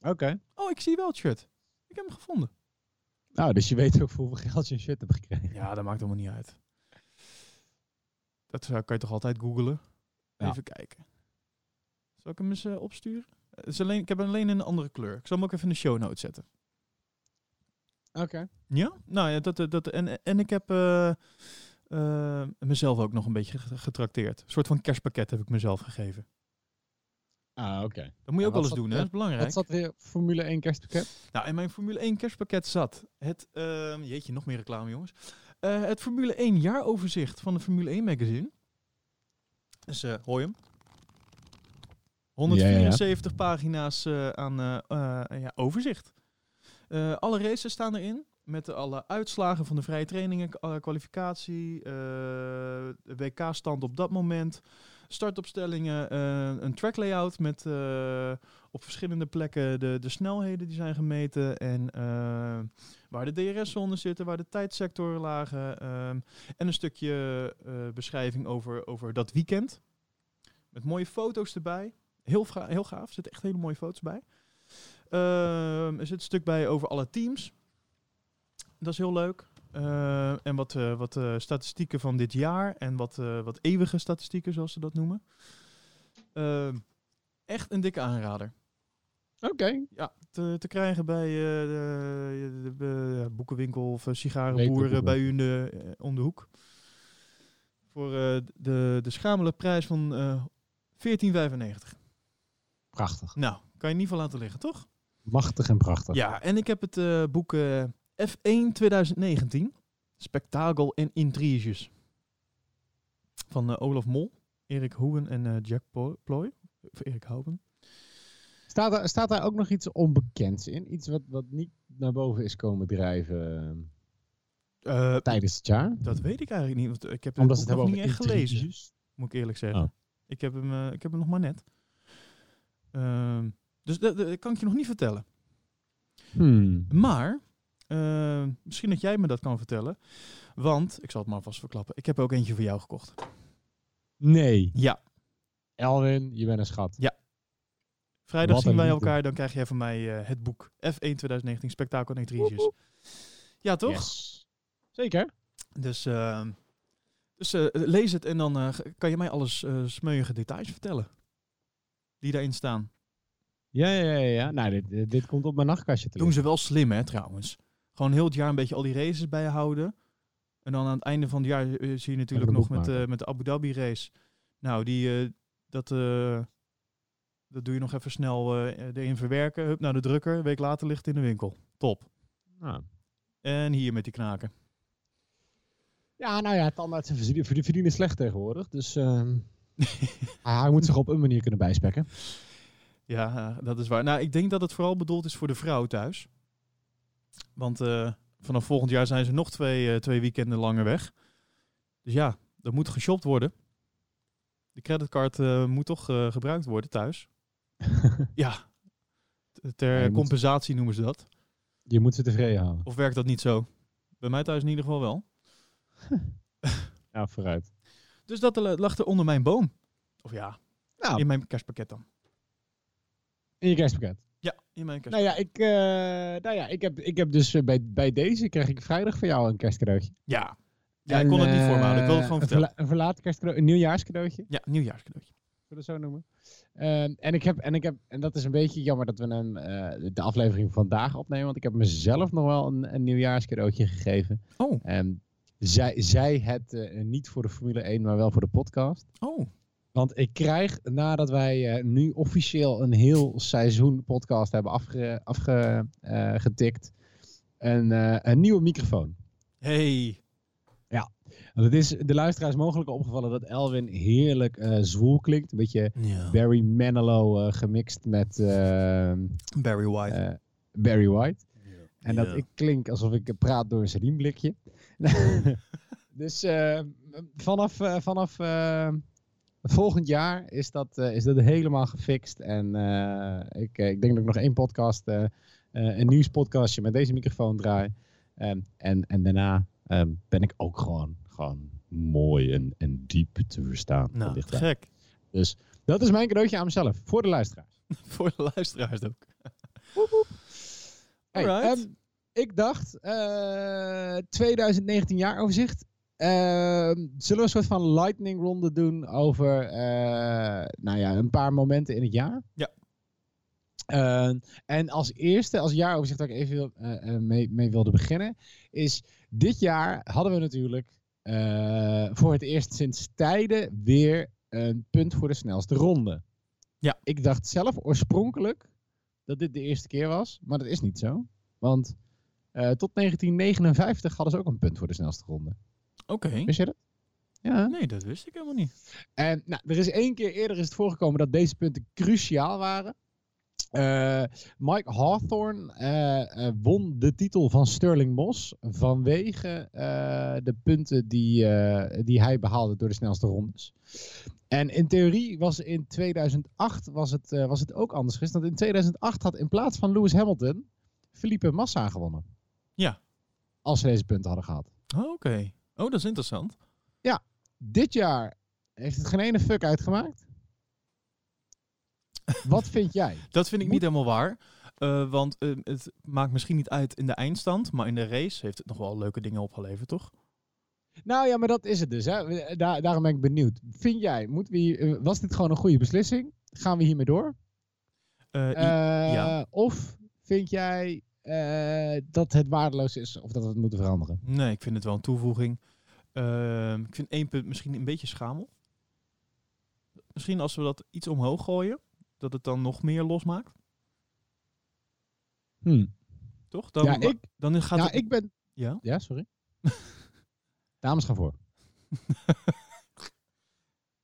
Oké. Oh, ik zie wel het shirt. Ik heb hem gevonden. Nou, dus je weet ook voor hoeveel geld je een shirt hebt gekregen. Ja, dat maakt helemaal niet uit. Dat zou- kan je toch altijd googlen? Ja. Even kijken. Zal ik hem eens eh, opsturen? Is alleen, ik heb hem alleen in een andere kleur. Ik zal hem ook even in de show notes zetten. Oké. Ja? Nou ja, dat, dat, en, en ik heb eh, eh, mezelf ook nog een beetje ge- getrakteerd. Een soort van kerstpakket heb ik mezelf gegeven. Ah, oké. Dat moet je ook wel eens doen, hè? Dat is belangrijk. Wat zat weer Formule 1 kerstpakket? Nou, in mijn Formule 1 kerstpakket zat het... ehm, jeetje, nog meer reclame, jongens. Eh, het Formule 1 jaaroverzicht van de Formule 1 magazine. Dus eh hoor je hem? 174 pagina's eh, aan ja, overzicht. Eh, alle races staan erin. Met alle uitslagen van de vrije trainingen, eh, kwalificatie, eh, WK-stand op dat moment, startopstellingen, een track layout met op verschillende plekken de, de snelheden die zijn gemeten en waar de DRS-zones zitten, waar de tijdsectoren lagen en een stukje beschrijving over, over dat weekend. Met mooie foto's erbij. Heel, heel gaaf, er zitten echt hele mooie foto's bij. Ehm, er zit een stuk bij over alle teams. Dat is heel leuk. Eh, en wat, eh, wat eh, statistieken van dit jaar en wat, eh, wat eeuwige statistieken, zoals ze dat noemen. Ehm, echt een dikke aanrader. Oké. Ja, te, te krijgen bij de, boekenwinkel of sigarenboer Winkelboer. eh, bij u de, om de hoek. Voor de, de schamele prijs van eh 14,95. Prachtig. Nou, kan je niet van laten liggen, toch? Machtig en prachtig. Ja, en ik heb het eh, boek eh, F1 2019. Spektakel en intriges. Van eh, Olaf Mol, Erik Hoeven en eh, Jack Ploy. Of Erik Houben. Staat, er, staat daar ook nog iets onbekends in? Iets wat, wat niet naar boven is komen drijven Eh, tijdens het jaar? dat weet ik eigenlijk niet, want ik heb Omdat het het nog niet echt gelezen, moet ik eerlijk zeggen. Oh. Ik, heb hem, eh, ik heb hem nog maar net. Ehm, dus dat, dat kan ik je nog niet vertellen. Hmm. Maar, eh, misschien dat jij me dat kan vertellen. Want, ik zal het maar vast verklappen, ik heb ook eentje voor jou gekocht. Nee. Ja, Elwin, je bent een schat. vrijdag Wat zien wij liefde. elkaar, dan krijg jij van mij eh, het boek F1 2019 Spektakel en Intriges. Ja, toch? Yes. Zeker. Dus, eh, dus lees het en dan kan je mij alles smeuïge details vertellen. Die daarin staan. Ja, ja, ja. ja. Nou, dit, dit, komt op mijn nachtkastje te Doen liggen. ze wel slim, hè, trouwens. Gewoon heel het jaar een beetje al die races bijhouden. En dan aan het einde van het jaar eh, zie je natuurlijk nog met, eh, met de Abu Dhabi race. Nou, die, eh, dat, dat doe je nog even snel erin verwerken. Hup, naar de drukker. Een week later ligt het in de winkel. Top. Nou. En hier met die knaken. Ja, nou ja, tandartsen verdienen, slecht tegenwoordig. Dus ehm, [laughs] hij moet zich op een manier kunnen bijspekken. Ja, eh, dat is waar. Nou, ik denk dat het vooral bedoeld is voor de vrouw thuis. Want eh, vanaf volgend jaar zijn ze nog twee, eh, twee weekenden langer weg. Dus ja, er moet geshopt worden. De creditcard moet toch gebruikt worden thuis. [laughs] ja, ter Ja, je moet- compensatie noemen ze dat. Je moet ze tevreden houden. Of werkt dat niet zo? Bij mij thuis in ieder geval wel. [laughs] Ja, vooruit. Dus dat lag er onder mijn boom. Of ja, Nou, in mijn kerstpakket dan. In je kerstpakket. Ja, in mijn kerstpakket. Nou ja, ik, eh, nou ja, ik, heb, ik heb dus eh, bij, bij deze krijg ik vrijdag van jou een kerstcadeautje. Ja, ja ik kon het niet eh, voorhouden. Ik het gewoon vertellen. verla- Een verlaten kerstcadeau, een nieuwjaarscadeautje. Ja, nieuwjaarscadeautje. Zullen we het zo noemen? Ehm, en, ik heb, en ik heb, en dat is een beetje jammer dat we hem, eh, de aflevering vandaag opnemen, want ik heb mezelf nog wel een, een nieuwjaarscadeautje gegeven. Oh, Ehm, zij, zij het eh, niet voor de Formule 1, maar wel voor de podcast. oh. Want ik krijg, nadat wij eh, nu officieel een heel seizoen podcast hebben afgetikt, afge, eh, een, eh, een nieuwe microfoon. Hey. Want het is de luisteraars mogelijk opgevallen dat Elwin heerlijk eh zwoel klinkt. Een beetje Ja. Barry Manilow gemixt met Barry White. Barry White. En Ja. dat ik klink alsof ik praat door een sardienblikje. [laughs] [laughs] dus vanaf, vanaf volgend jaar is dat, eh, is dat helemaal gefixt. En eh, ik, eh, ik denk dat ik nog één podcast, een nieuwspodcastje met deze microfoon draai. Ehm, en, en daarna ehm, ben ik ook gewoon, gewoon mooi en, en diep te verstaan. nou, gek. Dus dat is mijn cadeautje aan mezelf, voor de luisteraars. [laughs] Voor de luisteraars ook. [laughs] Hey, ehm, ik dacht, eh 2019 jaaroverzicht. Ehm, zullen we een soort van lightning ronde doen over eh, nou ja, een paar momenten in het jaar? Ja. Ehm, en als eerste, als jaaroverzicht waar ik even wil- eh, eh, mee, mee wilde beginnen, is dit jaar hadden we natuurlijk voor het eerst sinds tijden weer een punt voor de snelste ronde. Ja. Ik dacht zelf oorspronkelijk dat dit de eerste keer was, maar dat is niet zo. Want tot 1959 hadden ze ook een punt voor de snelste ronde. Oké. Wist je dat? Ja. Nee, dat wist ik helemaal niet. En nou, er is één keer eerder is het voorgekomen dat deze punten cruciaal waren. Eh, Mike Hawthorne eh, eh, won de titel van Sterling Moss vanwege de punten die, die hij behaalde door de snelste rondes. En in theorie was in 2008 was het, was het ook anders geweest. Want in 2008 had in plaats van Lewis Hamilton Felipe Massa gewonnen. Ja. Als ze deze punten hadden gehad. Oh, Oké. Oh, dat is interessant. Dit jaar heeft het geen ene fuck uitgemaakt. Wat vind jij? [laughs] Dat vind ik Moet- niet helemaal waar. Eh, want eh, het maakt misschien niet uit in de eindstand, maar in de race heeft het nog wel leuke dingen opgeleverd, toch? Nou ja, maar dat is het dus. Hè. Daar, daarom ben ik benieuwd. Vind jij, moeten we eh, was dit gewoon een goede beslissing? Gaan we hiermee door? Eh, Eh, ja. Of vind jij eh, dat het waardeloos is of dat we het moeten veranderen? nee, ik vind het wel een toevoeging. Ehm, ik vind één punt misschien een beetje schamel. Misschien als we dat iets omhoog gooien, dat het dan nog meer losmaakt, toch? Dan, ja, ik, dan gaat ja, het... ik ben... Ja? Ja, sorry. [laughs] Dames gaan voor. [laughs]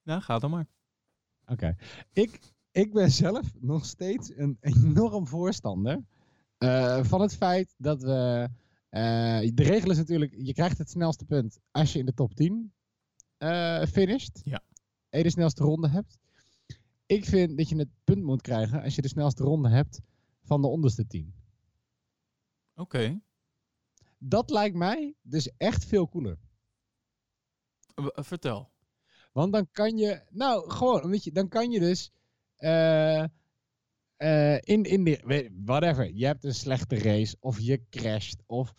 Ja, ga dan maar. Oké. Ik, ik ben zelf nog steeds een enorm voorstander Eh, van het feit dat we. Eh, de regel is natuurlijk: je krijgt het snelste punt als je in de top 10 eh finisht. Ja. En je de snelste ronde hebt. Ik vind dat je het punt moet krijgen als je de snelste ronde hebt van de onderste 10. Oké. Dat lijkt mij dus echt veel cooler. Eh, Vertel. Want dan kan je, nou gewoon, omdat je, dan kan je dus in, in de, whatever, je hebt een slechte race of je crasht of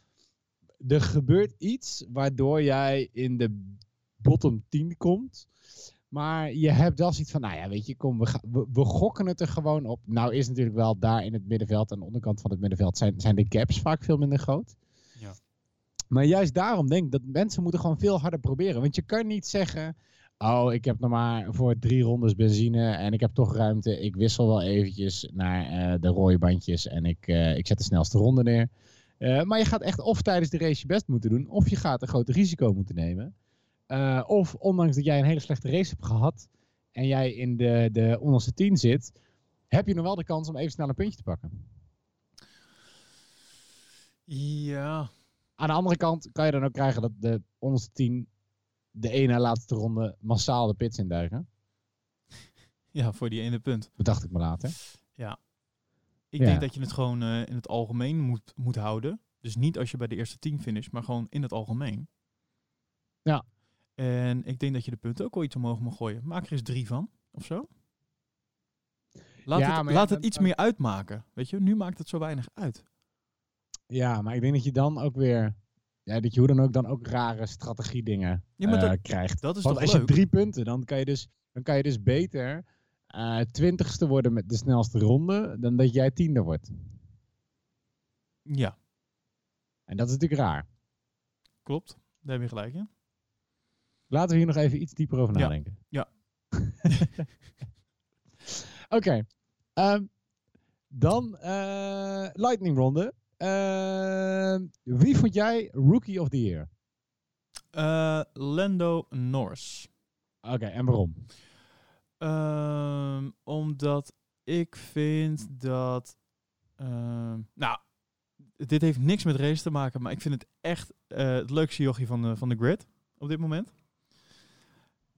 er gebeurt iets waardoor jij in de bottom 10 komt. Maar je hebt wel zoiets van, nou ja, weet je, kom, we, we gokken het er gewoon op. Nou is natuurlijk wel daar in het middenveld, aan de onderkant van het middenveld, zijn, zijn de gaps vaak veel minder groot. Ja. Maar juist daarom denk ik dat mensen moeten gewoon veel harder proberen. Want je kan niet zeggen, oh, ik heb nog maar voor drie rondes benzine en ik heb toch ruimte. Ik wissel wel eventjes naar eh, de rode bandjes en ik, eh, ik zet de snelste ronde neer. Eh, maar je gaat echt of tijdens de race je best moeten doen, of je gaat een groot risico moeten nemen. Eh, of ondanks dat jij een hele slechte race hebt gehad en jij in de, de onderste 10 zit, heb je nog wel de kans om even snel een puntje te pakken. Ja. Aan de andere kant kan je dan ook krijgen dat de onderste 10 de ene laatste ronde massaal de pits induiken. [laughs] Ja, voor die ene punt. Bedacht ik me later. Ik Ja. denk dat je het gewoon eh, in het algemeen moet, moet houden. Dus niet als je bij de eerste tien finish, maar gewoon in het algemeen. Ja. En ik denk dat je de punten ook wel iets omhoog mag gooien. Maak er eens drie van, of zo. Laat Ja, het, laat het iets meer uitmaken. Weet je, nu maakt het zo weinig uit. Ja, maar ik denk dat je dan ook weer. Ja, dat je hoe dan ook dan ook rare strategiedingen Ja, maar eh, dat- krijgt. Dat is Want toch als leuk? je drie punten, dan kan je dus, dan kan je dus beter eh, twintigste worden met de snelste ronde, dan dat jij tiende wordt. Ja, En dat is natuurlijk raar. klopt. Daar heb je gelijk in. Laten we hier nog even iets dieper over nadenken. Ja. [laughs] Oké. ehm, dan eh, Lightning ronde. Ehm, wie vond jij Rookie of the Year? Eh, Lando Norris. Oké, en waarom? Ehm, omdat ik vind dat. ehm, nou, dit heeft niks met race te maken, maar ik vind het echt eh, het leukste jochie van de, van de grid op dit moment.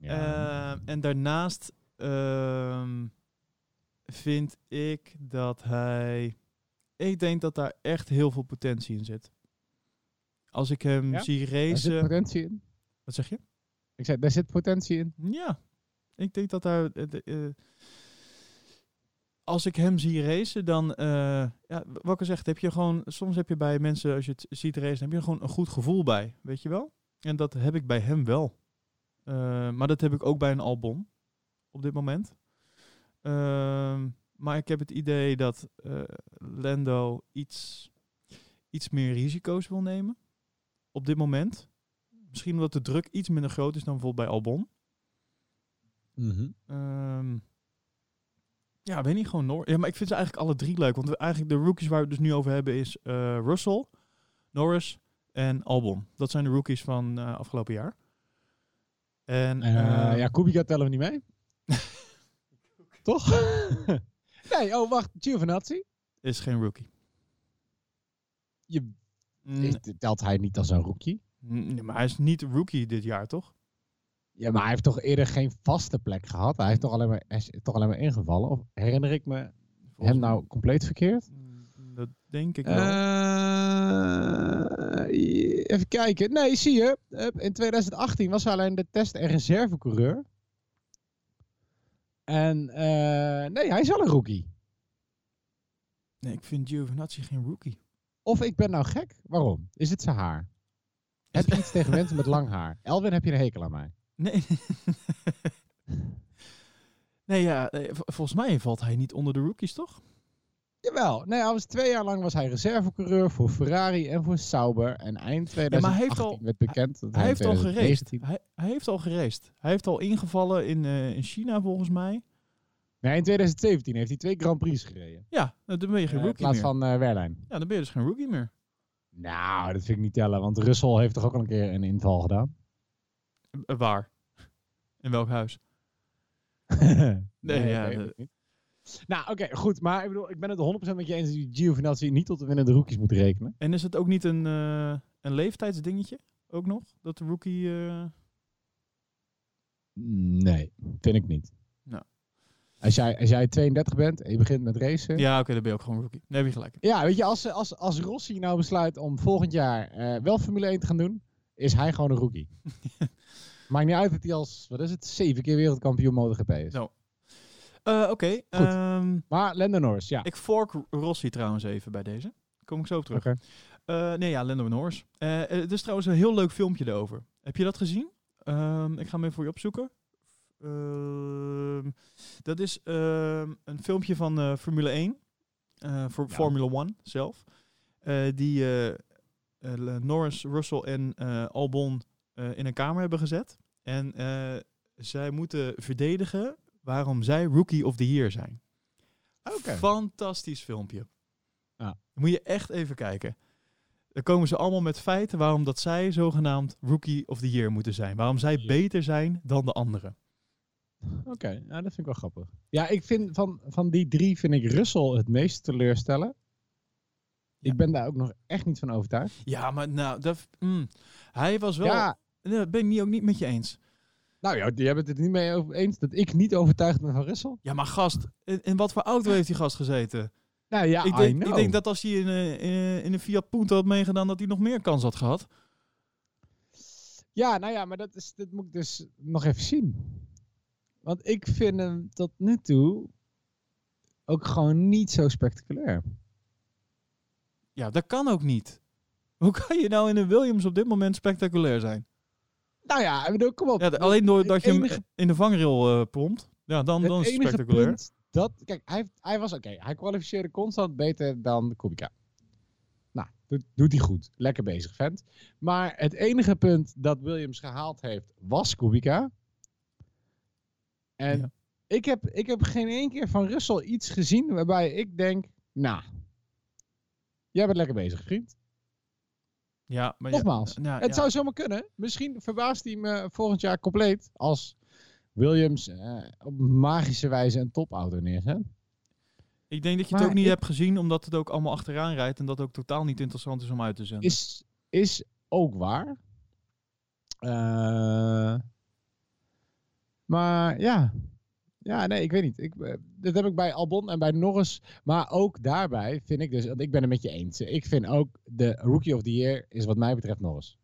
Ehm, en daarnaast ehm, vind ik dat hij. Ik denk dat daar echt heel veel potentie in zit. Als ik hem Ja? zie Daar zit racen. potentie in. Wat zeg je? Ik zei, daar zit potentie in. Ja, ik denk dat daar. eh, eh, als ik hem zie racen, dan. eh ja, wat ik al zeg, heb je gewoon. Soms heb je bij mensen, als je het ziet racen, heb je gewoon een goed gevoel bij. Weet je wel? En dat heb ik bij hem wel. Maar dat heb ik ook bij een Albon. Op dit moment. Ehm, maar ik heb het idee dat Lando iets, iets meer risico's wil nemen. Op dit moment. Misschien omdat de druk iets minder groot is dan bijvoorbeeld bij Albon. Ehm, ja, weet niet, gewoon Nor. Ja, maar ik vind ze eigenlijk alle drie leuk. Want eigenlijk de rookies waar we het dus nu over hebben is eh, Russell, Norris en Albon. Dat zijn de rookies van eh, afgelopen jaar. En ehm, ja, Kubica tellen we niet mee. [laughs] Toch? [laughs] nee, oh wacht, Giovinazzi. is geen rookie. Je, Mm, telt hij niet als een rookie? nee, maar hij is niet rookie dit jaar, toch? Ja, maar hij heeft toch eerder geen vaste plek gehad? Hij, heeft toch alleen maar, is toch alleen maar ingevallen? Of herinner ik me Volgens hem nou compleet verkeerd? Mm, Dat denk ik wel. Eh, even kijken. Nee, zie je. In 2018 was hij alleen de test- en reservecoureur. En eh, nee, hij is wel een rookie. nee, ik vind Giovinazzi geen rookie. Of ik ben nou gek? Waarom? Is het zijn haar? Heb je iets tegen mensen met lang haar? Elwin, heb je een hekel aan mij? Nee. [laughs] nee, ja, eh, volgens mij valt hij niet onder de rookies, toch? Jawel. Nee, hij was twee jaar lang was hij reservecoureur voor Ferrari en voor Sauber. En eind 2018 maar hij heeft al- werd bekend dat Hij heeft al in geraced. 2019 Hij, hij heeft al geraced. Hij heeft al ingevallen in, eh, in China, volgens mij. Nee, in 2017 heeft hij twee Grand Prix gereden. Ja, dan ben je geen Eh, in rookie plaats meer. van eh Wehrlein. Ja, dan ben je dus geen rookie meer. Nou, dat vind ik niet tellen, want Russell heeft toch ook al een keer een inval gedaan? Eh, waar? In welk huis? [laughs] nee, ja, de- ik niet. Nou, oké, goed. Maar ik bedoel, ik ben het 100% met je eens dat die Giovinazzi niet tot de winnende rookies moet rekenen. En is het ook niet een, eh, een leeftijdsdingetje? Ook nog? Dat de rookie... eh, Nee, vind ik niet. Nou. Als jij, als jij 32 bent en je begint met racen. Ja, Ja, oké, dan ben je ook gewoon rookie. Nee, heb je gelijk. weet je, als, als, als Rossi nou besluit om volgend jaar eh, wel Formule 1 te gaan doen, is hij gewoon een rookie. [laughs] Maakt niet uit dat hij als, wat is het, zeven keer wereldkampioen MotoGP is. Zo. Eh, oké, ehm, Maar Lando Norris, ja. ik fork Rossi trouwens even bij deze. Kom ik zo op terug. Eh, nee, ja, Lando Norris. Het is trouwens een heel leuk filmpje erover. Heb je dat gezien? Ehm, ik ga hem even voor je opzoeken. Ehm, dat is een filmpje van Formule 1. eh, voor Ja. Formula 1 zelf. Die Norris, Russell en eh, Albon eh, in een kamer hebben gezet. En eh, zij moeten verdedigen waarom zij Rookie of the Year zijn. Oké. Fantastisch filmpje. Ja. Moet je echt even kijken. Dan komen ze allemaal met feiten waarom dat zij zogenaamd Rookie of the Year moeten zijn. Waarom zij beter zijn dan de anderen. Oké, nou, dat vind ik wel grappig. Ja, ik vind van, van die drie vind ik Russell het meest teleurstellen. Ik ben daar ook nog echt niet van overtuigd. Ja, maar nou, dat, mm, hij was wel... Ja, dat ben ik niet, ook niet met je eens. nou ja, die hebben het er niet mee over eens dat ik niet overtuigd ben van Russell. Ja, maar gast, in, in wat voor auto heeft die gast gezeten? Nou ja, ik, denk, ik denk dat als hij in, eh, in, in een Fiat Punto had meegedaan, dat hij nog meer kans had gehad. Ja, nou ja, maar dat, is, dat moet ik dus nog even zien. Want ik vind hem tot nu toe ook gewoon niet zo spectaculair. Ja, dat kan ook niet. Hoe kan je nou in een Williams op dit moment spectaculair zijn? Nou ja, ik bedoel, kom op. Ja, alleen doordat je hem in de vangrail eh pompt. Ja, dan, dan is het spectaculair. punt dat, kijk, hij, heeft- hij was oké. hij kwalificeerde constant beter dan Kubica. Nou, doet, doet hij goed. Lekker bezig, vent. Maar het enige punt dat Williams gehaald heeft, was Kubica. En Ja. ik, heb, ik heb geen één keer van Russell iets gezien waarbij ik denk, nou, jij bent lekker bezig, vriend. Ja, maar Nogmaals, ja, het ja. zou zomaar kunnen. Misschien verbaast hij me volgend jaar compleet als Williams eh, op magische wijze een topauto neerzet. Ik denk dat je Maar het ook niet ik- hebt gezien, omdat het ook allemaal achteraan rijdt en dat ook totaal niet interessant is om uit te zenden. Is, is ook waar. Eh, maar ja. Ja, nee, ik weet niet. Ik, eh, dat heb ik bij Albon en bij Norris. Maar ook daarbij vind ik dus, want ik ben het met je eens. Ik vind ook de Rookie of the Year is wat mij betreft Norris.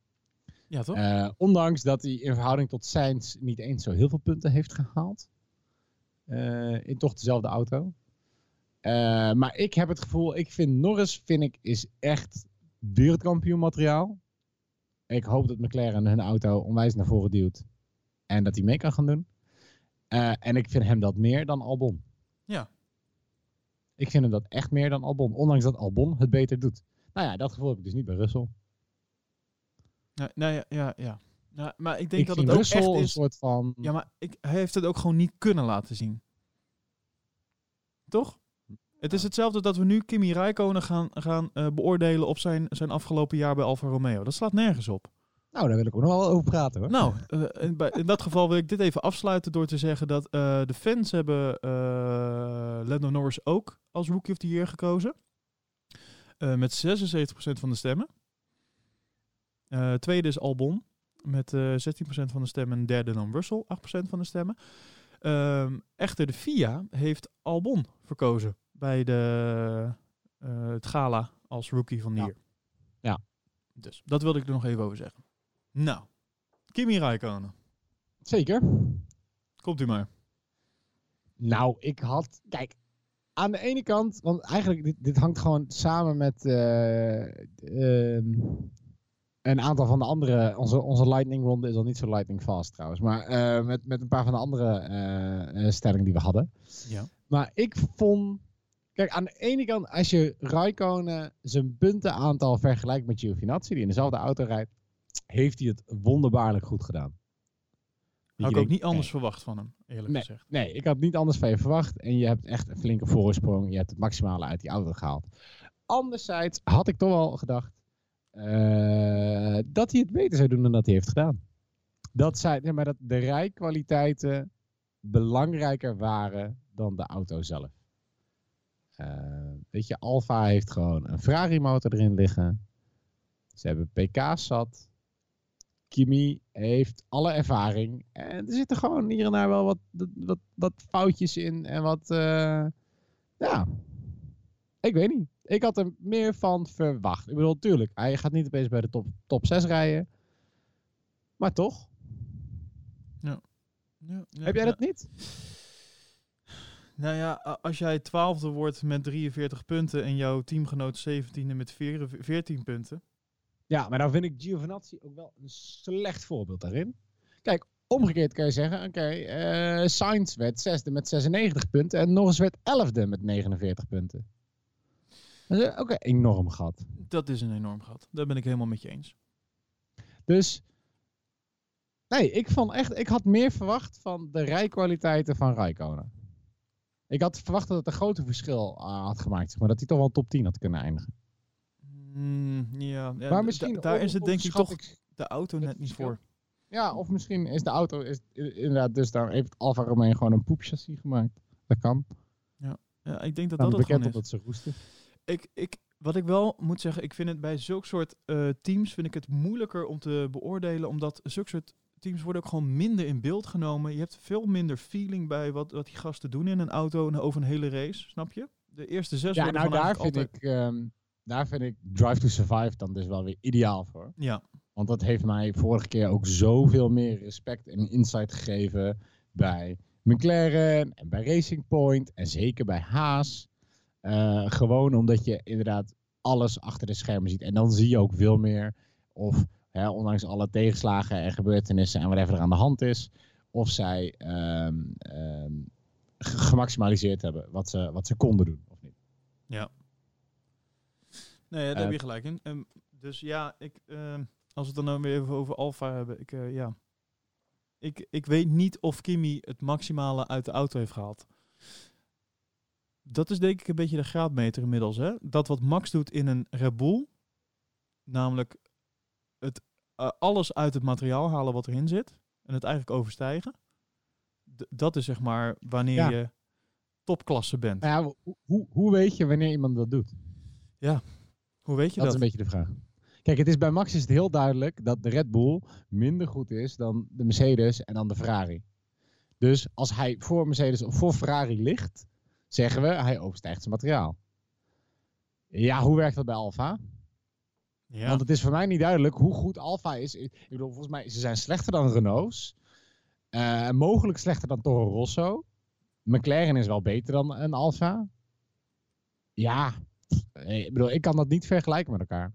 Ja, toch? Eh, ondanks dat hij in verhouding tot Sainz niet eens zo heel veel punten heeft gehaald. Eh, in toch dezelfde auto. Maar ik heb het gevoel, ik vind Norris vind ik, is echt wereldkampioen materiaal. Ik hoop dat McLaren hun auto onwijs naar voren duwt. En dat hij mee kan gaan doen. Eh, en ik vind hem dat meer dan Albon. Ja. Ik vind hem dat echt meer dan Albon. Ondanks dat Albon het beter doet. Nou ja, dat gevoel heb ik dus niet bij Russell. Ja, nou ja, ja, ja. Nou, maar ik denk ik dat het ook Russell echt een is... soort van... Ja, maar ik, hij heeft het ook gewoon niet kunnen laten zien. Toch? Het is hetzelfde dat we nu Kimi Räikkönen gaan, gaan eh, beoordelen op zijn, zijn afgelopen jaar bij Alfa Romeo. Dat slaat nergens op. Nou, daar wil ik ook nog wel over praten hoor. Nou, eh, in, dat geval wil ik dit even afsluiten door te zeggen dat eh, de fans hebben eh Lando Norris ook als Rookie of the Year gekozen. Met 76% van de stemmen. Tweede is Albon met eh 16% van de stemmen. En derde dan Russell, 8% van de stemmen. Ehm, echter, de FIA heeft Albon verkozen bij de, het gala als Rookie van the Ja. Year. Ja. Dus dat wilde ik er nog even over zeggen. Nou, Kimi Räikkönen. Zeker. Komt u maar. Nou, ik had... Kijk, aan de ene kant... Want eigenlijk, dit, dit hangt gewoon samen met... eh, ehm, een aantal van de andere... Onze, onze lightning ronde is al niet zo lightning fast trouwens. Maar eh, met, met een paar van de andere eh, stellingen die we hadden. Ja. Maar ik vond... Kijk, aan de ene kant, als je Raikkonen zijn puntenaantal vergelijkt met Giovinazzi, die in dezelfde auto rijdt, heeft hij het wonderbaarlijk goed gedaan. Dat Had ik ook denkt, niet anders nee, verwacht van hem, eerlijk Nee. gezegd. Nee, ik had niet anders van je verwacht. En je hebt echt een flinke voorsprong. Je hebt het maximale uit die auto gehaald. Anderzijds had ik toch wel gedacht eh, dat hij het beter zou doen dan dat hij heeft gedaan. Dat, zij, nee, maar dat de rijkwaliteiten belangrijker waren dan de auto zelf. Eh, weet je, Alfa heeft gewoon een Ferrari motor erin liggen. Ze hebben pk's zat. Kimi heeft alle ervaring. En er zitten gewoon hier en daar wel wat, wat, wat foutjes in. En wat, eh, ja, ik weet niet. Ik had er meer van verwacht. Ik bedoel, tuurlijk, hij gaat niet opeens bij de top, top 6 rijden. Maar toch. Ja, ja, Heb jij ja. dat niet? Nou ja, als jij twaalfde wordt met 43 punten en jouw teamgenoot 17e met 4 14 punten. Ja, maar dan vind ik Giovinazzi ook wel een slecht voorbeeld daarin. Kijk, omgekeerd kan je zeggen, oké, eh Sainz werd zesde met 96 punten en Norris werd elfde met 49 punten. Dat is ook een enorm gat. Dat is een enorm gat. Daar ben ik helemaal met je eens. Dus, nee, ik vond echt, ik had meer verwacht van de rijkwaliteiten van Raikkonen. Ik had verwacht dat het een groter verschil ah, had gemaakt, maar dat hij toch wel top 10 had kunnen eindigen. Mm, ja, ja, maar misschien da- daar is het denk ik toch de auto net niet voor. Ja, of misschien is de auto is, inderdaad dus daar heeft Alfa Romeo gewoon een poepchassis gemaakt. Dat kan. Ja, ik denk dat Nou, dat het gewoon is. omdat ze roesten. Ik, ik, wat ik wel moet zeggen, ik vind het bij zulke soort eh, teams vind ik het moeilijker om te beoordelen, omdat zulke soort teams worden ook gewoon minder in beeld genomen. Je hebt veel minder feeling bij wat, wat die gasten doen in een auto over een hele race, snap je? De eerste zes Ja, worden nou daar vind, ik, ehm, daar vind ik Drive to Survive dan dus wel weer ideaal voor. Ja, Want dat heeft mij vorige keer ook zoveel meer respect en insight gegeven bij McLaren en bij Racing Point en zeker bij Haas. Eh, gewoon omdat je inderdaad alles achter de schermen ziet. En dan zie je ook veel meer of, hè, ondanks alle tegenslagen en gebeurtenissen en whatever er aan de hand is, of zij ehm, ehm, ge- gemaximaliseerd hebben wat ze, wat ze konden doen. Of niet. Nee, daar Eh, heb je gelijk in. Ehm, dus ja, ik, ehm, als we het dan nou weer even over Alfa hebben, ik, eh, ja. Ik, ik weet niet of Kimi het maximale uit de auto heeft gehaald. Dat is denk ik een beetje de graadmeter inmiddels. Hè? Dat wat Max doet in een Red Bull, namelijk het, eh, alles uit het materiaal halen wat erin zit en het eigenlijk overstijgen. D- dat is zeg maar wanneer Ja. je topklasse bent. Nou ja, hoe, hoe, weet je wanneer iemand dat doet? Hoe weet je Dat, dat? is een beetje de vraag. Kijk, het is bij Max is het heel duidelijk dat de Red Bull minder goed is dan de Mercedes en dan de Ferrari. Dus als hij voor Mercedes of voor Ferrari ligt, zeggen we hij overstijgt zijn materiaal. Ja, hoe werkt dat bij Alfa? ja. Want het is voor mij niet duidelijk hoe goed Alfa is. Ik bedoel, volgens mij ze zijn slechter dan Renault's. Eh, mogelijk slechter dan Toro Rosso. McLaren is wel beter dan een Alfa. Ja, ik bedoel, ik kan dat niet vergelijken met elkaar.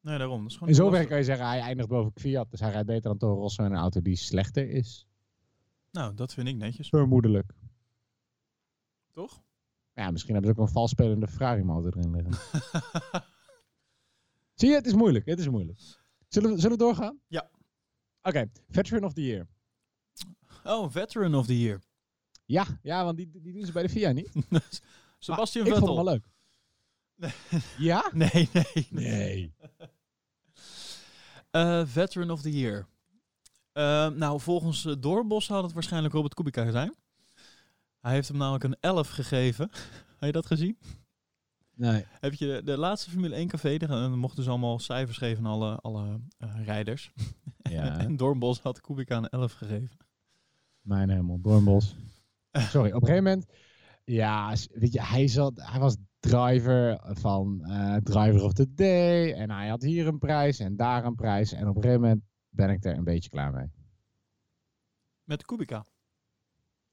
nee, daarom. Dat is gewoon In zoverre kan je zeggen, hij eindigt boven Fiat. Dus hij rijdt beter dan Toro Rosso in een auto die slechter is. Nou, dat vind ik netjes. Vermoedelijk. Toch? Ja, misschien hebben ze ook een vals spelende Ferrari motor erin liggen. [laughs] Zie je, het is moeilijk. Het is moeilijk. Zullen we, zullen we doorgaan? Ja. Oké, Veteran of the Year. oh, Veteran of the Year. Ja, ja want die, die doen ze bij de FIA niet. [laughs] Sebastian Maar ik Vettel. vond hem wel leuk. [laughs] Ja? Nee, nee. Nee. Eh, Veteran of the Year. Eh, nou, volgens uh, Doorbos zou het waarschijnlijk Robert Kubica zijn. Hij heeft hem namelijk een 11 gegeven. [laughs] Heb je dat gezien? Nee. Heb je de, laatste Formule 1 café, daar dan mochten ze allemaal cijfers geven aan alle, alle eh, rijders. Ja, [laughs] en Doorbos had Kubica een 11 gegeven. mijn hemel. Doornbos. Sorry, op een gegeven moment... Ja, weet je, hij, zat, hij was driver van eh, Driver of the Day. En hij had hier een prijs en daar een prijs. En op een gegeven moment ben ik er een beetje klaar mee. Met Kubica.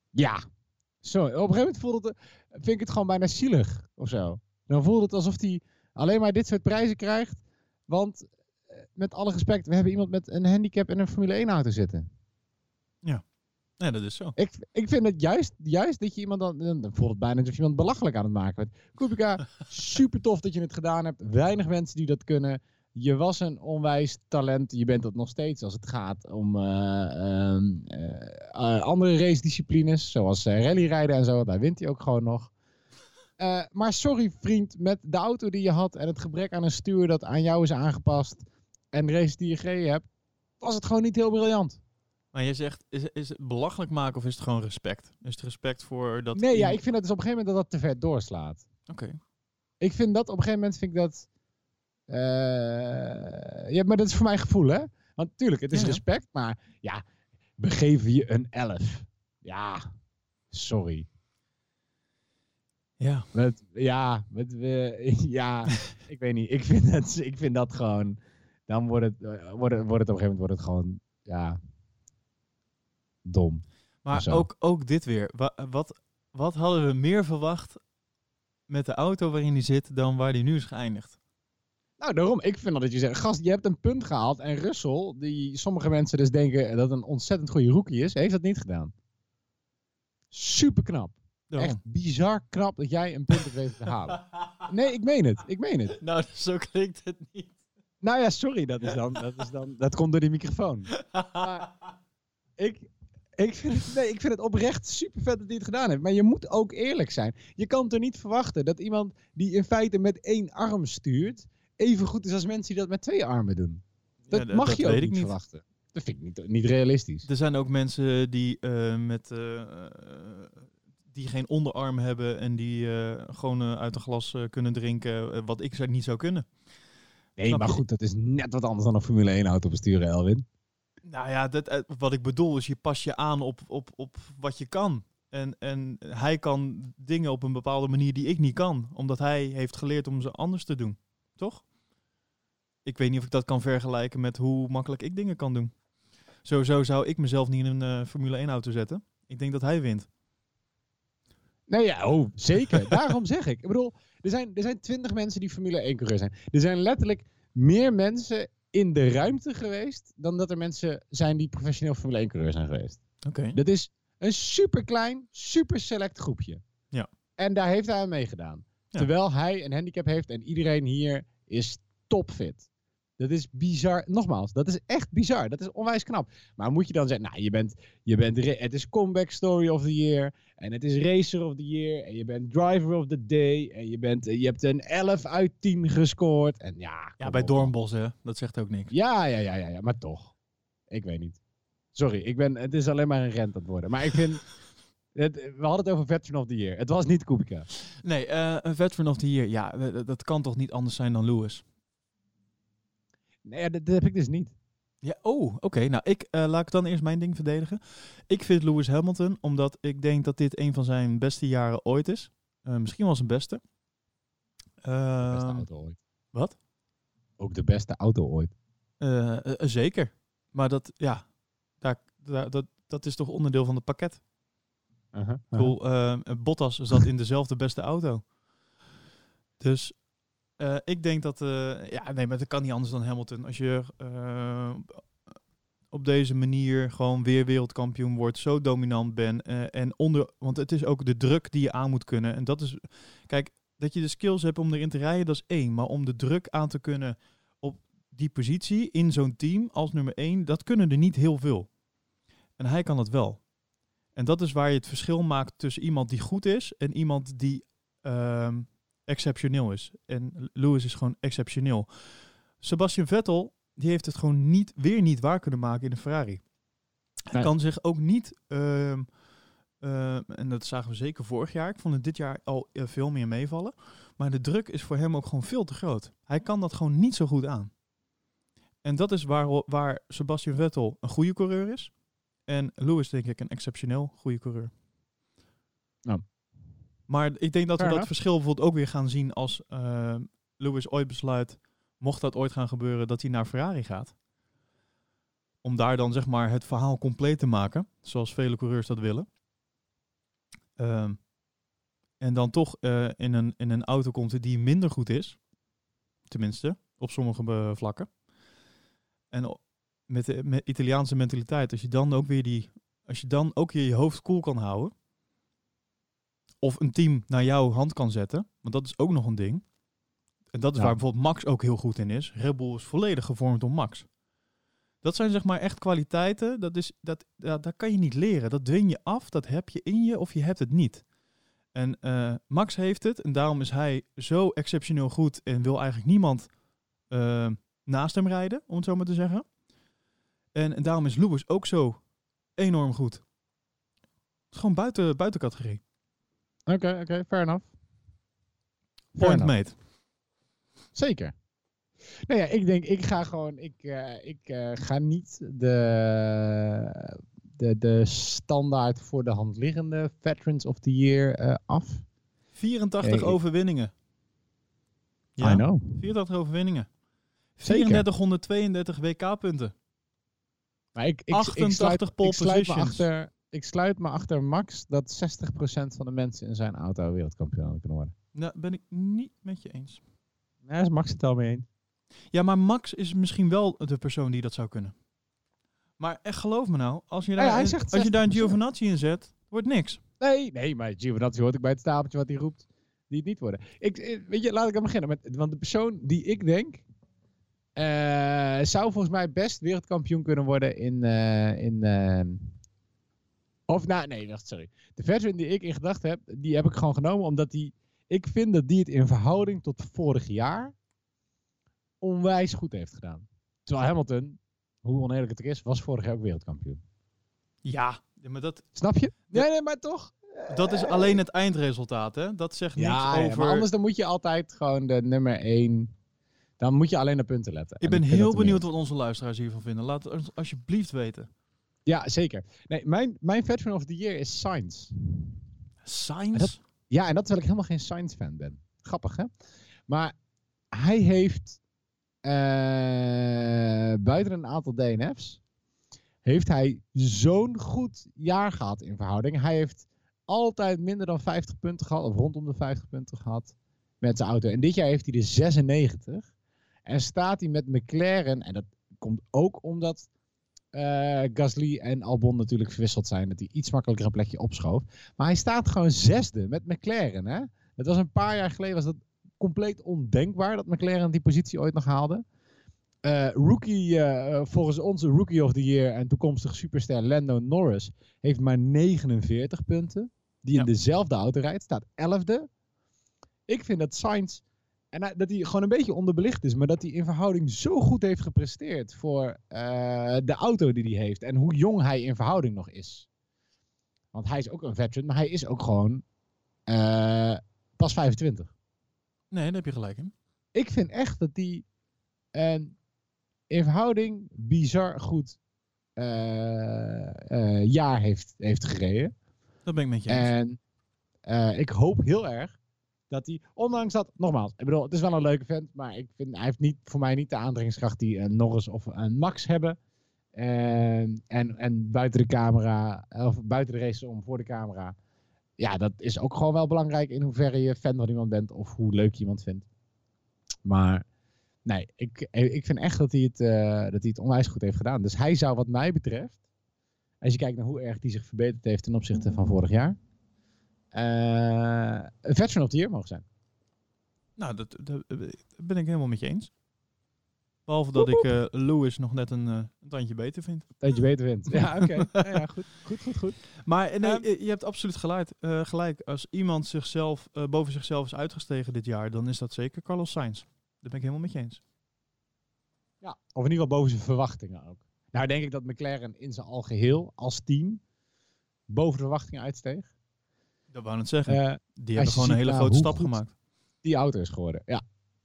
Ja. Zo, op een gegeven moment voelde het, vind ik het gewoon bijna zielig of zo. Dan voelde het alsof hij alleen maar dit soort prijzen krijgt. Want eh, met alle respect, we hebben iemand met een handicap in een Formule 1 auto zitten. Nee, dat is zo. Ik, ik vind het juist, juist dat je iemand dan, dan voelt het bijna alsof je iemand belachelijk aan het maken bent. Kubica, [laughs] super tof dat je het gedaan hebt. Weinig mensen die dat kunnen. Je was een onwijs talent. Je bent dat nog steeds als het gaat om ehm, eh, eh, andere race disciplines. Zoals eh, rallyrijden en zo. Daar wint hij ook gewoon nog. Eh, maar sorry vriend, met de auto die je had en het gebrek aan een stuur dat aan jou is aangepast. En de race die je hebt, was het gewoon niet heel briljant. Maar je zegt, is, is het belachelijk maken of is het gewoon respect? Is het respect voor dat... Nee, ja, ik vind dat dus op een gegeven moment dat dat te ver doorslaat. Oké. Ik vind dat op een gegeven moment vind ik dat. eh, ja, maar dat is voor mijn gevoel, hè? Want natuurlijk, het is Ja, ja. respect, maar ja, we geven je een 11. Ja, sorry. Ja. Met, ja, met, we- [laughs] ja, ik weet niet. Ik vind, dat, ik vind dat gewoon. Dan wordt het, eh, wordt het, wordt het op een gegeven moment wordt het gewoon, ja, dom. Maar ook, ook dit weer. Wa- wat, wat hadden we meer verwacht met de auto waarin hij zit dan waar hij nu is geëindigd? Nou, daarom. Ik vind dat je zegt, gast, je hebt een punt gehaald. En Russell, die sommige mensen dus denken dat een ontzettend goede rookie is, heeft dat niet gedaan. Super knap. Daarom. Echt bizar knap dat jij een punt hebt weten te halen. [laughs] Nee, ik meen het. Ik meen het. nou, zo klinkt het niet. Nou ja, sorry, dat is dan, dat is dan, dat komt door die microfoon. [laughs] Ik, ik, vind het, nee, ik vind het oprecht super vet dat hij het gedaan heeft. Maar je moet ook eerlijk zijn. Je kan toch niet verwachten dat iemand die in feite met één arm stuurt, even goed is als mensen die dat met twee armen doen. Dat, Ja, mag dat je ook niet, verwachten. Dat vind ik niet, niet realistisch. Er zijn ook mensen die eh, met eh, eh, die geen onderarm hebben en die gewoon uit een glas kunnen drinken, wat ik niet zou kunnen. Nee, Snap maar je? goed, dat is net wat anders dan een Formule 1 auto besturen, Elwin. Nou ja, dat, eh, wat ik bedoel is je pas je aan op, op, op wat je kan. En, en hij kan dingen op een bepaalde manier die ik niet kan, omdat hij heeft geleerd om ze anders te doen. Toch? Ik weet niet of ik dat kan vergelijken met hoe makkelijk ik dingen kan doen. Sowieso zou ik mezelf niet in een eh, Formule 1 auto zetten. Ik denk dat hij wint. Nee, ja, oh, zeker. [laughs] Daarom zeg ik. Ik bedoel, er zijn, er zijn twintig mensen die Formule 1 coureur zijn. Er zijn letterlijk meer mensen in de ruimte geweest dan dat er mensen zijn die professioneel Formule 1 coureur zijn geweest. Oké. Dat is een super klein, super select groepje. Ja. En daar heeft hij aan meegedaan. Ja. Terwijl hij een handicap heeft en iedereen hier is topfit. Dat is bizar. Nogmaals, dat is echt bizar. Dat is onwijs knap. Maar moet je dan zeggen, nou, je bent, je bent, het is comeback story of the year. En het is racer of the year. En je bent driver of the day. En je, bent, je hebt een 11 uit 10 gescoord. En ja, Ja, bij op. Doornbos, hè. Dat zegt ook niks. Ja, ja, ja, ja, ja, maar toch. Ik weet niet. Sorry, ik ben, het is alleen maar een rent aan het worden. Maar ik vind, [laughs] het, we hadden het over Veteran of the Year. Het was niet Kubica. Nee, eh, een veteran of the year. Ja, dat kan toch niet anders zijn dan Lewis? Nee, ja, dat, dat heb ik dus niet. Ja, oh, oké. Nou, ik eh, laat ik dan eerst mijn ding verdedigen. Ik vind Lewis Hamilton, omdat ik denk dat dit een van zijn beste jaren ooit is. Eh, misschien wel zijn beste. De beste Ehm, auto ooit. wat? Ook de beste auto ooit. Eh, zeker. Maar dat, ja, daar, daar, dat, dat is toch onderdeel van het pakket. Uh-huh, Ik bedoel, eh, Bottas zat in dezelfde beste auto. Dus eh, ik denk dat... eh, ja, nee, maar dat kan niet anders dan Hamilton. Als je eh, op deze manier gewoon weer wereldkampioen wordt, zo dominant bent. en onder... Want het is ook de druk die je aan moet kunnen. En dat is... Kijk, dat je de skills hebt om erin te rijden, dat is één. Maar om de druk aan te kunnen op die positie in zo'n team als nummer één, dat kunnen er niet heel veel. En hij kan dat wel. En dat is waar je het verschil maakt tussen iemand die goed is en iemand die ehm, exceptioneel is. En Lewis is gewoon exceptioneel. Sebastian Vettel, die heeft het gewoon niet, weer niet waar kunnen maken in de Ferrari. Hij Nee. kan zich ook niet, ehm, ehm, en dat zagen we zeker vorig jaar, ik vond het dit jaar al eh, veel meer meevallen. Maar de druk is voor hem ook gewoon veel te groot. Hij kan dat gewoon niet zo goed aan. En dat is waar, waar Sebastian Vettel een goede coureur is. En Lewis denk ik een exceptioneel goede coureur. Nou. Maar ik denk dat we dat verschil bijvoorbeeld ook weer gaan zien als eh, Lewis ooit besluit, mocht dat ooit gaan gebeuren, dat hij naar Ferrari gaat. Om daar dan zeg maar het verhaal compleet te maken, zoals vele coureurs dat willen. Ehm, en dan toch eh, in, een, in een auto komt die minder goed is. Tenminste, op sommige eh, vlakken. En met de met Italiaanse mentaliteit, als je dan ook weer die, als je dan ook weer je hoofd koel kan houden. Of een team naar jouw hand kan zetten. Want dat is ook nog een ding. En dat is Ja. waar bijvoorbeeld Max ook heel goed in is. Red Bull is volledig gevormd om Max. Dat zijn zeg maar echt kwaliteiten. Dat, is, dat, dat, dat kan je niet leren. Dat dwing je af. Dat heb je in je of je hebt het niet. En eh, Max heeft het. En daarom is hij zo exceptioneel goed. En wil eigenlijk niemand eh, naast hem rijden. Om het zo maar te zeggen. En, en daarom is Lewis ook zo enorm goed. Het is gewoon buiten, buiten categorie. Oké, oké, fair enough. Point enough. made. Zeker. Nou ja, ik denk, ik ga gewoon, ik, eh, ik eh, ga niet de, de, de standaard voor de hand liggende Veterans of the Year eh, af. 84 Hey. overwinningen. I know. 84 overwinningen. Zeker. 3432 WK-punten. Maar ik, ik, ik 88 sluit, pole ik sluit me achter, ik sluit me achter Max dat 60% van de mensen in zijn auto wereldkampioen kunnen worden. Nou, ben ik niet met je eens. Daar is Max het al mee eens. Ja, maar Max is misschien wel de persoon die dat zou kunnen. Maar echt geloof me nou, als je daar, ja, als je daar een 60%. Giovinazzi in zet, wordt niks. Nee, nee, maar Giovinazzi hoort ik bij het stapeltje wat hij roept, die het niet worden. Ik, eh, weet je, laat ik aan beginnen. Met, want de persoon die ik denk, eh, zou volgens mij best wereldkampioen kunnen worden in... eh, in of nou, nee, wacht, sorry. De veteran die ik in gedachten heb, die heb ik gewoon genomen omdat die... Ik vind dat die het in verhouding tot vorig jaar onwijs goed heeft gedaan. Terwijl Hamilton, hoe oneerlijk het ook is, was vorig jaar ook wereldkampioen. Ja, maar dat, Snap je? Nee, nee, maar toch. dat is alleen het eindresultaat, hè? Dat zegt niks Ja, ja, over... maar anders dan moet je altijd gewoon de nummer 1. Dan moet je alleen naar punten letten. Ik En ben heel benieuwd wat onze luisteraars hiervan vinden. Laat het ons alsjeblieft weten. Ja, zeker. Nee, mijn, mijn veteran of the year is. Science? Dat- Ja, en dat terwijl ik helemaal geen Sainz fan ben. Grappig, hè? Maar hij heeft eh, buiten een aantal DNF's heeft hij zo'n goed jaar gehad in verhouding. Hij heeft altijd minder dan 50 punten gehad, of rondom de 50 punten gehad met zijn auto. En dit jaar heeft hij de 96. En staat hij met McLaren, en dat komt ook omdat eh, Gasly en Albon natuurlijk verwisseld zijn, dat hij iets makkelijker een plekje opschoof. Maar hij staat gewoon zesde met McLaren. Hè? Het was een paar jaar geleden was dat compleet ondenkbaar dat McLaren die positie ooit nog haalde. Eh, rookie, eh, volgens onze Rookie of the Year en toekomstig superster Lando Norris heeft maar 49 punten. Die Ja. in dezelfde auto rijdt, staat 11e. Ik vind dat Sainz, en hij- dat hij gewoon een beetje onderbelicht is, maar dat hij in verhouding zo goed heeft gepresteerd voor eh, de auto die hij heeft en hoe jong hij in verhouding nog is. Want hij is ook een veteran, maar hij is ook gewoon eh, pas 25. Nee, daar heb je gelijk in. Ik vind echt dat die een in verhouding bizar goed eh, eh, jaar heeft, heeft gereden. Dat ben ik met je eens. En eh, ik hoop heel erg dat hij, ondanks dat, nogmaals, ik bedoel, het is wel een leuke vent, maar ik vind, hij heeft niet, voor mij niet de aandringingskracht die een Norris of een Max hebben. En, en, en buiten de camera, of buiten de race om voor de camera. Ja, dat is ook gewoon wel belangrijk in hoeverre je fan van iemand bent of hoe leuk je iemand vindt. Maar nee, ik, ik vind echt dat hij, het, eh, dat hij het onwijs goed heeft gedaan. Dus hij zou wat mij betreft, als je kijkt naar hoe erg hij zich verbeterd heeft ten opzichte van vorig jaar, eh een veteran of the year mogen zijn. Nou, dat, dat ben ik helemaal met je eens. Behalve dat ik eh, Lewis nog net een, eh, een tandje beter vind. Dat je beter vindt. Ja, oké. Ja, [laughs] ja, goed, goed, goed, goed. Maar eh, nee, Ehm, je hebt absoluut gelijk. eh, gelijk. Als iemand zichzelf, eh, boven zichzelf is uitgestegen dit jaar, dan is dat zeker Carlos Sainz. Daar ben ik helemaal met je eens. Ja, of in ieder geval boven zijn verwachtingen ook. Nou denk ik dat McLaren in zijn algeheel als team boven de verwachtingen uitsteeg. Dat wou net zeggen. Eh, Die hebben gewoon een hele grote stap gemaakt. die auto is geworden. Ja,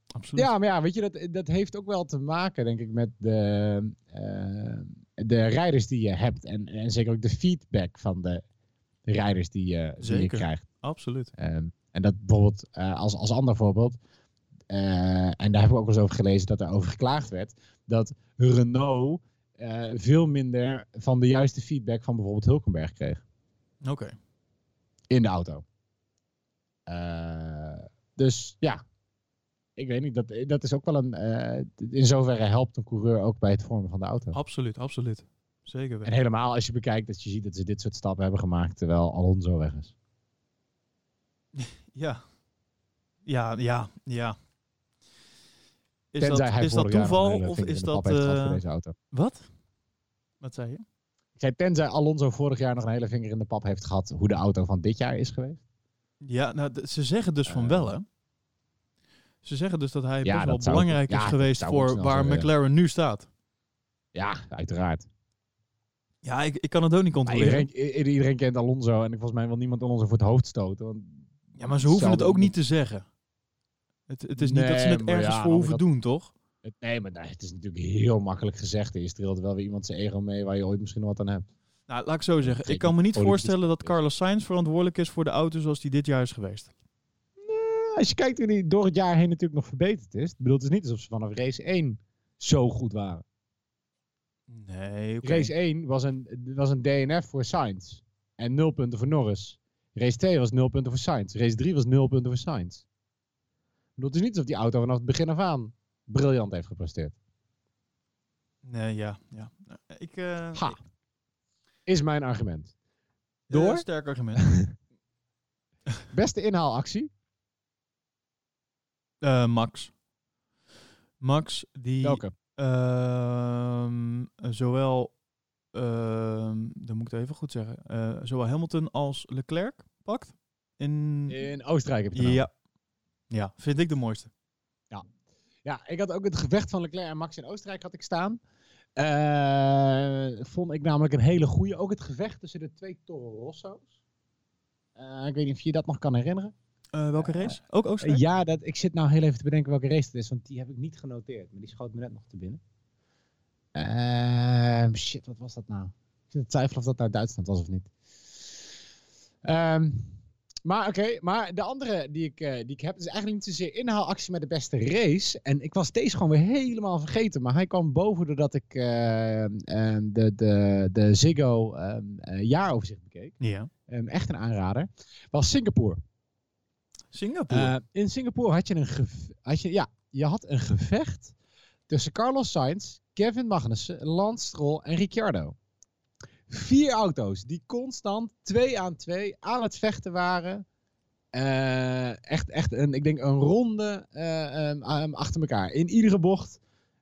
Absoluut. ja maar ja, weet je, dat, dat heeft ook wel te maken, denk ik, met de, eh, de rijders die je hebt. En, en zeker ook de feedback van de rijders die je, die je Zeker. krijgt. Absoluut. Ehm, en dat bijvoorbeeld, eh, als, als ander voorbeeld, en daar heb ik ook eens over gelezen dat er over geklaagd werd, dat Renault veel minder van de juiste feedback van bijvoorbeeld Hulkenberg kreeg Oké. In de auto. Eh, dus ja, ik weet niet, dat, dat is ook wel een, eh, in zoverre helpt een coureur ook bij het vormen van de auto. Absoluut, absoluut. Zeker En helemaal als je bekijkt dat je ziet dat ze dit soort stappen hebben gemaakt terwijl Alonso weg is. [laughs] Ja. Ja, ja, ja. Is Tenzij dat, is dat toeval of is dat... eh, voor deze auto. wat? Wat zei je? Ik zei, tenzij Alonso vorig jaar nog een hele vinger in de pap heeft gehad hoe de auto van dit jaar is geweest. Ja, nou, ze zeggen dus van Eh. wel, hè? Ze zeggen dus dat hij Ja, best wel zou- belangrijk ja, is geweest voor waar. McLaren nu staat. Ja, uiteraard. Ja, ik, ik kan het ook niet controleren. iedereen, kent Alonso en volgens mij wil niemand Alonso voor het hoofd stoten. Want ja, maar ze hoeven het ook niet te zeggen. Het, het is niet dat ze het ergens voor hoeven doen, toch? Het, nee, maar nee, het is natuurlijk heel makkelijk gezegd. Je streelt wel weer iemand zijn ego mee waar je ooit misschien wat aan hebt. Nou, laat ik zo zeggen. Ik kan me niet voorstellen dat. Carlos Sainz verantwoordelijk is voor de auto zoals die dit jaar is geweest. Eh, Als je kijkt hoe die door het jaar heen natuurlijk nog verbeterd is. Ik bedoel, het is niet alsof ze vanaf race 1 zo goed waren. Nee, oké. Race 1 was een, was een DNF voor Sainz. En 0 punten voor Norris. Race 2 was 0 punten voor Sainz. Race 3 was 0 punten voor Sainz. Ik bedoel, het is niet alsof die auto vanaf het begin af aan briljant heeft gepresteerd. Nee, ja. ja. Ik, eh, Ha. Is mijn argument. Door? sterk argument. [laughs] Beste inhaalactie. Eh, Max. Max, die Welke? ehm, zowel, ehm dat moet ik het even goed zeggen, eh, zowel Hamilton als Leclerc pakt. In, In Oostenrijk heb je ja. ja, vind ik de mooiste. Ja, ik had ook het gevecht van Leclerc en Max in Oostenrijk had ik staan. Eh, vond ik namelijk een hele goede. Ook het gevecht tussen de twee Toro Rosso's. Eh, ik weet niet of je dat nog kan herinneren. Eh, welke race? Ook Oostenrijk? ja, dat, ik zit nou heel even te bedenken welke race het is, want die heb ik niet genoteerd. Maar die schoot me net nog te binnen. Shit, wat was dat nou? Ik zit te twijfelen of dat nou Duitsland was of niet. Ehm, maar oké, maar de andere die ik, eh, die ik heb, is eigenlijk niet zozeer inhaalactie met de beste race. En ik was deze gewoon weer helemaal vergeten. Maar hij kwam boven doordat ik eh, ehm, de, de, de Ziggo ehm, eh, jaaroverzicht bekeek. Ja. Ehm, echt een aanrader. Was Singapore. Singapore. Eh, in Singapore had je een had je, ja, je had een gevecht tussen Carlos Sainz, Kevin Magnussen, Lance Stroll en Ricciardo. Vier auto's die constant twee aan twee aan het vechten waren. Eh, echt, echt een, ik denk een ronde eh, ehm, ehm, achter elkaar. In iedere bocht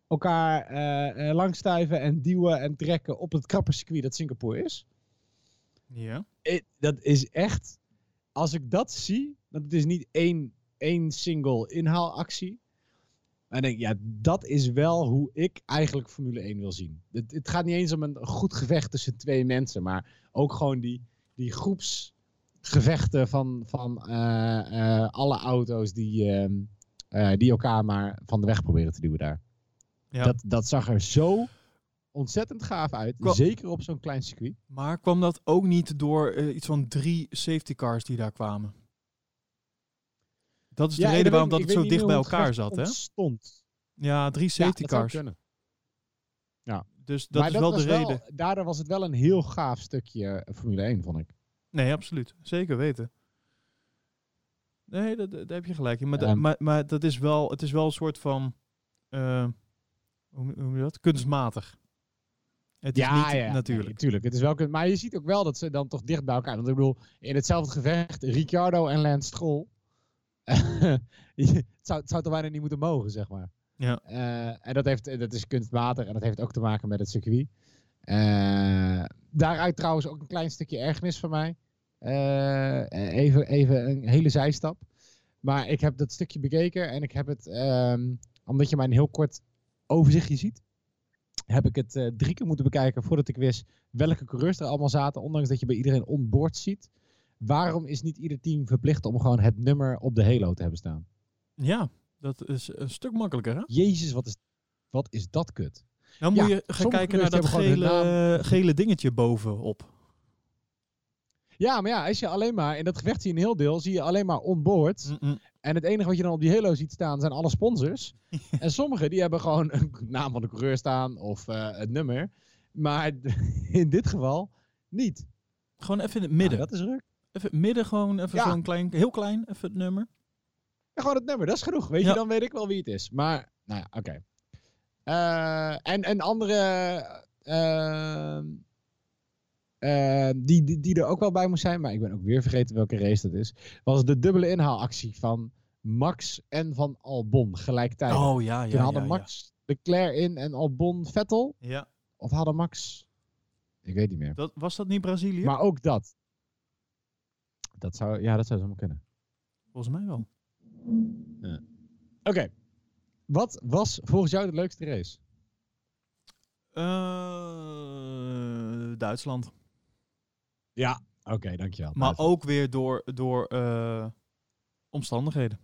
elkaar eh, langstuiven en duwen en trekken op het krappe circuit dat Singapore is. ja. Dat is echt. Als ik dat zie, dat het is niet één, één single inhaalactie. En denk ja, dat is wel hoe ik eigenlijk Formule 1 wil zien. Het, het gaat niet eens om een goed gevecht tussen twee mensen, maar ook gewoon die, die groepsgevechten van, van eh, eh, alle auto's die, ehm, eh, die elkaar maar van de weg proberen te duwen daar. Ja. Dat, dat zag er zo ontzettend gaaf uit, zeker op zo'n klein circuit. Maar kwam dat ook niet door iets van drie safety cars die daar kwamen? Dat is de Ja, reden waarom dat het zo dicht bij elkaar zat, hè? Ontstond. Ja, drie Ja, safety dat zou cars. kunnen. Dus dat maar is wel de reden. daardoor was het wel een heel gaaf stukje eh, Formule 1, vond ik. Nee, absoluut. Zeker weten. Nee, dat, dat- daar heb je gelijk in. Maar, da- Ehm. maar, maar dat is wel, het is wel een soort van, eh, hoe, noem je dat? Kunstmatig. Het is niet natuurlijk. nee, tuurlijk. Het is wel, maar je ziet ook wel dat ze dan toch dicht bij elkaar. Want ik bedoel, in hetzelfde gevecht, Ricciardo en Lance Stroll. [laughs] het, zou, het zou toch bijna niet moeten mogen, zeg maar. Ja. Eh, en dat, heeft, dat is kunstmatig en dat heeft ook te maken met het circuit. Eh, daaruit trouwens ook een klein stukje ergernis van mij. Eh, even, even een hele zijstap. Maar ik heb dat stukje bekeken en ik heb het, ehm, omdat je maar een heel kort overzichtje ziet, heb ik het drie keer moeten bekijken voordat ik wist welke coureurs er allemaal zaten. Ondanks dat je bij iedereen onboard ziet. Waarom is niet ieder team verplicht om gewoon het nummer op de halo te hebben staan? Ja, dat is een stuk makkelijker, hè? Jezus, wat is, wat is dat kut? Dan moet Ja, je gaan kijken naar dat gele, gele dingetje bovenop. Ja, maar ja, als je alleen maar, in dat gevecht zie je een heel deel, zie je alleen maar onboard. En het enige wat je dan op die halo ziet staan zijn alle sponsors. [laughs] en sommigen die hebben gewoon een naam van de coureur staan of eh, het nummer. Maar [laughs] in dit geval niet. Gewoon even in het Nou, midden. dat is ruk. Even midden, gewoon even Ja. zo'n klein, heel klein, even het nummer. Ja, gewoon het nummer, dat is genoeg. Weet Ja. je, dan weet ik wel wie het is. Maar, nou ja, oké. Eh, en een andere ehm, eh, die, die, die er ook wel bij moest zijn, maar ik ben ook weer vergeten welke race dat is, was de dubbele inhaalactie van Max en van Albon gelijktijdig. Oh ja, ja. Toen hadden ja, Max Leclerc in en Albon Vettel. Ja. Of hadden Max... Ik weet niet meer. Dat, was dat niet Brazilië? Maar ook dat. Dat zou, ja, dat zou zomaar kunnen. Volgens mij wel. Oké. Wat was volgens jou de leukste race? Eh, Duitsland. Ja. Oké, dankjewel. Maar ook weer door, door eh, omstandigheden.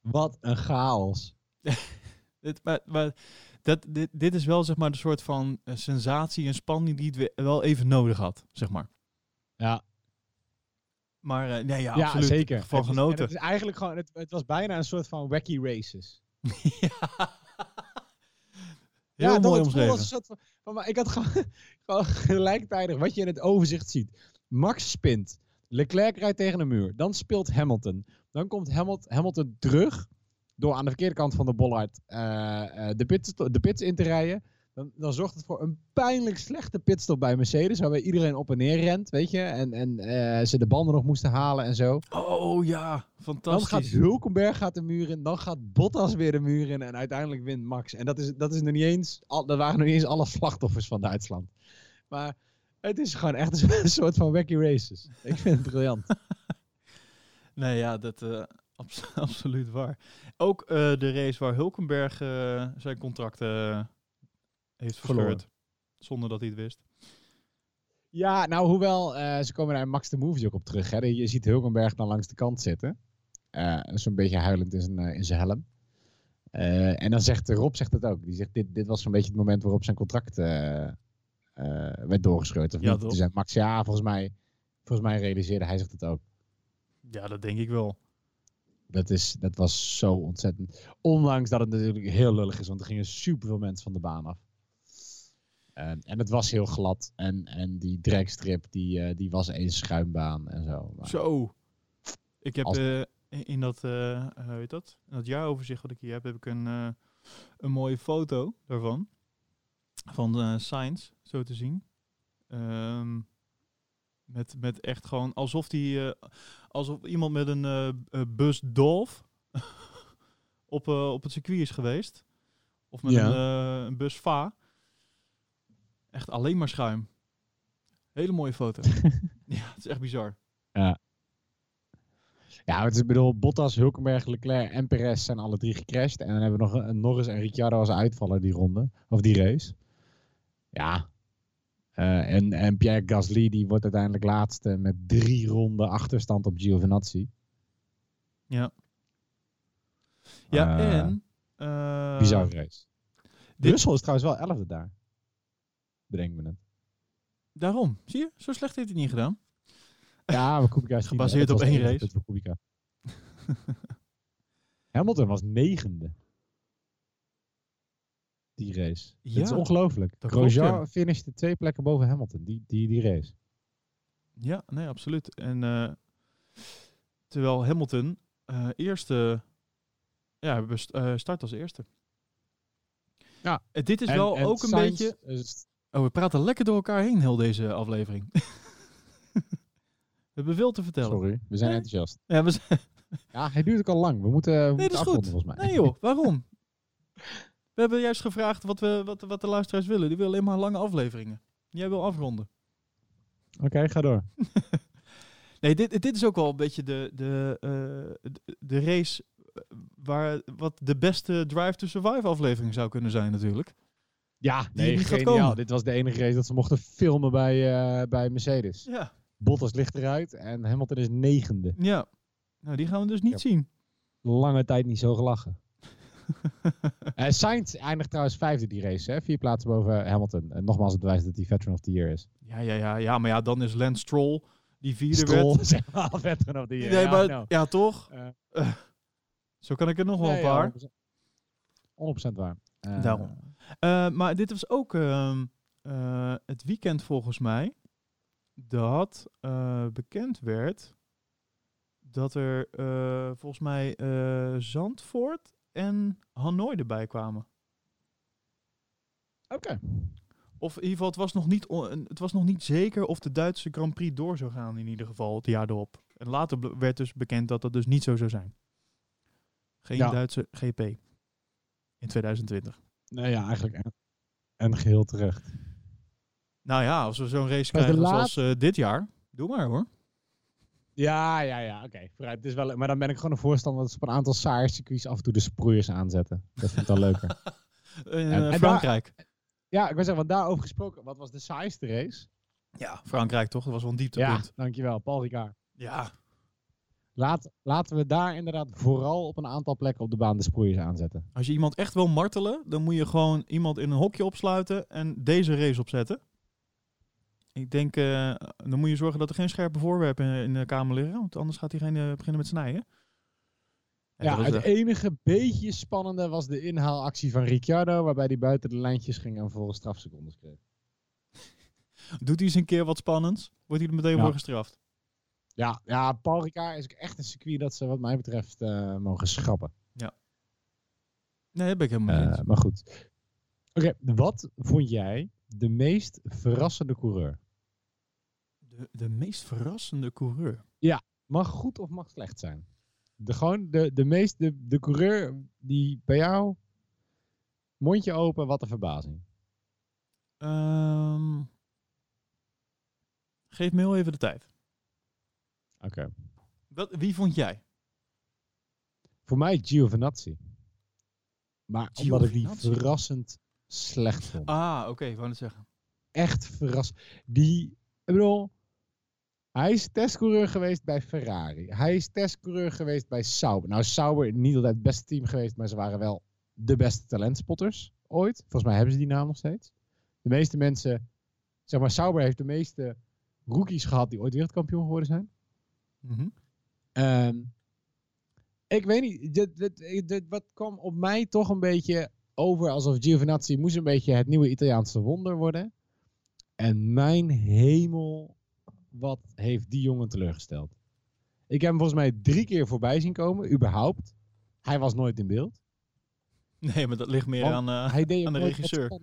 Wat een chaos. [laughs] Dit, maar, maar dat, dit, dit is wel zeg maar de soort van eh, sensatie en spanning die het we- wel even nodig had, zeg maar. Ja, Maar eh, nee, ja, ja, absoluut. zeker. Van is- genoten. Het is eigenlijk gewoon, het, het was bijna een soort van wacky races. [laughs] ja. [laughs] Ja, Heel toch, mooi gevoel was omschreven. een soort van, van, maar ik had gewoon, [laughs] gewoon gelijktijdig wat je in het overzicht ziet. Max spint. Leclerc rijdt tegen een muur. Dan speelt Hamilton. Dan komt Hamilton, Hamilton terug door aan de verkeerde kant van de bollard eh, eh, de, pits, de pits in te rijden. Dan, dan zorgt het voor een pijnlijk slechte pitstop bij Mercedes. Waarbij iedereen op en neer rent, weet je. En, en eh, ze de banden nog moesten halen en zo. Oh ja, Dan fantastisch. gaat Hulkenberg gaat de muur in. Dan gaat Bottas weer de muur in. En uiteindelijk wint Max. En dat, is, dat, is nog niet eens, al, dat waren nog niet eens alle slachtoffers van Duitsland. Maar het is gewoon echt [laughs] een soort van wacky races. Ik vind het briljant. [laughs] Nee, ja, dat eh [laughs] abs- absoluut waar. Ook eh, de race waar Hulkenberg zijn contract heeft Verloren. verscheurd. Zonder dat hij het wist. Ja, nou, hoewel eh, ze komen daar in Max de Movies ook op terug. Hè. Je ziet Hulkenberg dan langs de kant zitten. Eh Zo'n beetje huilend in zijn, eh, in zijn helm. Eh, en dan zegt Rob zegt het ook. Die zegt, dit, dit was zo'n beetje het moment waarop zijn contract eh, eh, werd doorgescheurd. Of Ja, niet? Toen zei Max, ja, volgens mij, volgens mij realiseerde hij zich het ook. Ja, dat denk ik wel. Dat, is, dat was zo ontzettend. Ondanks dat het natuurlijk heel lullig is, want er gingen superveel mensen van de baan af. En, en het was heel glad. En, en die dragstrip, die, eh, die was één schuimbaan en zo. Maar, Zo. Ik heb Als- eh, in- dat, eh hoe heet dat? In dat jaaroverzicht wat ik hier heb, heb ik een, een mooie foto daarvan. Van Science, zo te zien. Ehm, met, met echt gewoon alsof die, alsof iemand met een eh, bus Dolf [laughs] op, op het circuit is geweest. Of met Ja. een, een bus Va. Echt alleen maar schuim. Hele mooie foto. [laughs] ja, het is echt bizar. Ja, het is, ik bedoel, Bottas, Hulkenberg, Leclerc en Perez zijn alle drie gecrashed. En dan hebben we nog een, Norris en Ricciardo als uitvaller die ronde. Of die race. Ja. Eh, en, en Pierre Gasly, die wordt uiteindelijk laatste met drie ronden achterstand op Giovinazzi. Ja. Ja, Eh, en... eh, Bizarre race. dit- Russell is trouwens wel elfde daar. Bedenk me het. Daarom. Zie je? Zo slecht heeft hij het niet gedaan. Ja, maar Kubica is [laughs] Gebaseerd op één race. punt voor Kubica. [laughs] Hamilton was negende. Die race. Ja, dat is ongelooflijk. Grosjean finishte twee plekken boven Hamilton. Die, die, die race. Ja, nee, absoluut. En eh, terwijl Hamilton eh, eerste... Ja, eh, start als eerste. Ja. En dit is En- wel en ook een beetje... Oh, we praten lekker door elkaar heen heel deze aflevering. [laughs] we hebben veel te vertellen. sorry, we zijn Nee. enthousiast. Ja, we zijn... [laughs] Ja, hij duurt ook al lang. We moeten, we Nee, moeten dat is afronden goed. volgens mij. Nee joh, [laughs] waarom? We hebben juist gevraagd wat, we, wat, wat de luisteraars willen. Die willen alleen maar lange afleveringen. Jij wil afronden. Oké, ga door. Nee, dit, dit is ook wel een beetje de, de, eh, de, de race waar wat de beste Drive to Survive aflevering zou kunnen zijn natuurlijk. Ja, nee, niet geniaal. Dit was de enige race dat ze mochten filmen bij, eh, bij Mercedes. Ja. Bottas ligt eruit en Hamilton is negende. Ja. Nou, die gaan we dus niet Ja. zien. Lange tijd niet zo gelachen. [laughs] Eh Sainz eindigt trouwens vijfde die race, hè? vier plaatsen boven Hamilton. En nogmaals het bewijs dat hij veteran of the year is. Ja, ja, ja, ja, maar ja, dan is Lance Stroll die vierde Stroll werd. is helemaal [laughs] veteran of the year. Nee, Ja, maar nou. ja, toch? Eh. Zo kan ik er nog wel Nee, een paar. ja, 100%, 100% waar. Daarom. Eh, maar dit was ook ehm, eh, het weekend volgens mij dat eh, bekend werd dat er volgens mij Zandvoort en Hanoi erbij kwamen. Oké. Of in ieder geval, het was, nog niet het was nog niet zeker of de Duitse Grand Prix door zou gaan in ieder geval het jaar erop. En later werd dus bekend dat dat dus niet zo zou zijn. Geen Ja. Duitse GP in 2020. Nee, ja, eigenlijk en, en geheel terecht. Nou ja, als we zo'n race krijgen laat- zoals eh, dit jaar, doe maar hoor. Ja, ja, ja, oké. vooruit. Het is wel, maar dan ben ik gewoon een voorstander dat ze op een aantal saaie circuits af en toe de sproeiers aanzetten. Dat vind ik dan leuker. [laughs] Eh, En- en Frankrijk. ja, ik wil zeggen, want daarover gesproken, wat was de saaiste race? Ja, Frankrijk toch? Dat was wel een Ja, dieptepunt. dankjewel, Paul Ricard. Ja. Laat, laten we daar inderdaad vooral op een aantal plekken op de baan de sproeiers aanzetten. Als je iemand echt wil martelen, dan moet je gewoon iemand in een hokje opsluiten en deze race opzetten. Ik denk, eh, dan moet je zorgen dat er geen scherpe voorwerpen in, de kamer liggen, want anders gaat diegene beginnen met snijden. Ja, het enige beetje spannende was de inhaalactie van Ricciardo, waarbij hij buiten de lijntjes ging en vervolgens strafsecondes kreeg. [laughs] Doet hij eens een keer wat spannends, wordt hij er meteen Ja. voor gestraft. Ja, ja, Paul Ricard is echt een circuit dat ze wat mij betreft eh, mogen schrappen. Nee, dat ben ik helemaal niet. Eh, maar goed. Oké, wat vond jij de meest verrassende coureur? De, de meest verrassende coureur. Mag goed of mag slecht zijn? De, gewoon de, de meest, de, de coureur die bij jou mondje open, wat een verbazing. Ehm, geef me heel even de tijd. Oké. Wat, wie vond jij? Voor mij Giovinazzi. Maar omdat ik die verrassend slecht vond. Ah, oké, ik wou het zeggen. Echt verrassend. Die, ik bedoel, hij is testcoureur geweest bij Ferrari. Hij is testcoureur geweest bij Sauber. Nou, Sauber niet altijd het beste team geweest, maar ze waren wel de beste talentspotters ooit. Volgens mij hebben ze die naam nog steeds. De meeste mensen, zeg maar, Sauber heeft de meeste rookies gehad die ooit wereldkampioen geworden zijn. Mhm. Ehm, ik weet niet, dit, dit, dit- wat kwam op mij toch een beetje over alsof Giovinazzi moest een beetje het nieuwe Italiaanse wonder worden. En mijn hemel, wat heeft die jongen teleurgesteld. Ik heb hem volgens mij drie keer voorbij zien komen, überhaupt. Hij was nooit in beeld. Nee, maar dat ligt meer Want aan... eh, Hij deed aan de regisseur.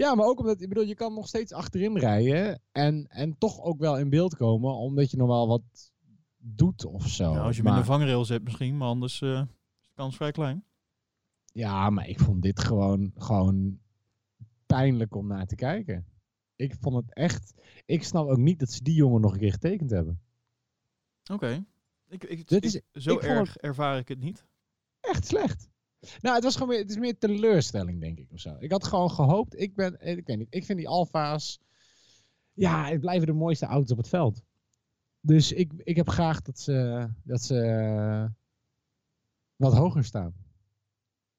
Ja, maar ook omdat, ik bedoel, je kan nog steeds achterin rijden en, en toch ook wel in beeld komen, omdat je nog wel wat doet of zo. ja, als je Maar- minder vangrails hebt misschien, maar anders eh, is de kans vrij klein. Ja, maar ik vond dit gewoon, gewoon pijnlijk om naar te kijken. Ik vond het echt. Ik snap ook niet dat ze die jongen nog een keer getekend hebben. Oké. Ik, ik, Dit ik- is- zo erg ervaar ik het niet. Echt slecht. Nou, het was gewoon meer, het is meer teleurstelling, denk ik. Of zo. Ik had gewoon gehoopt. Ik ben, ik weet niet. Ik vind die Alfa's. Ja, het blijven de mooiste auto's op het veld. Dus ik, ik heb graag dat ze, dat ze eh, wat hoger staan.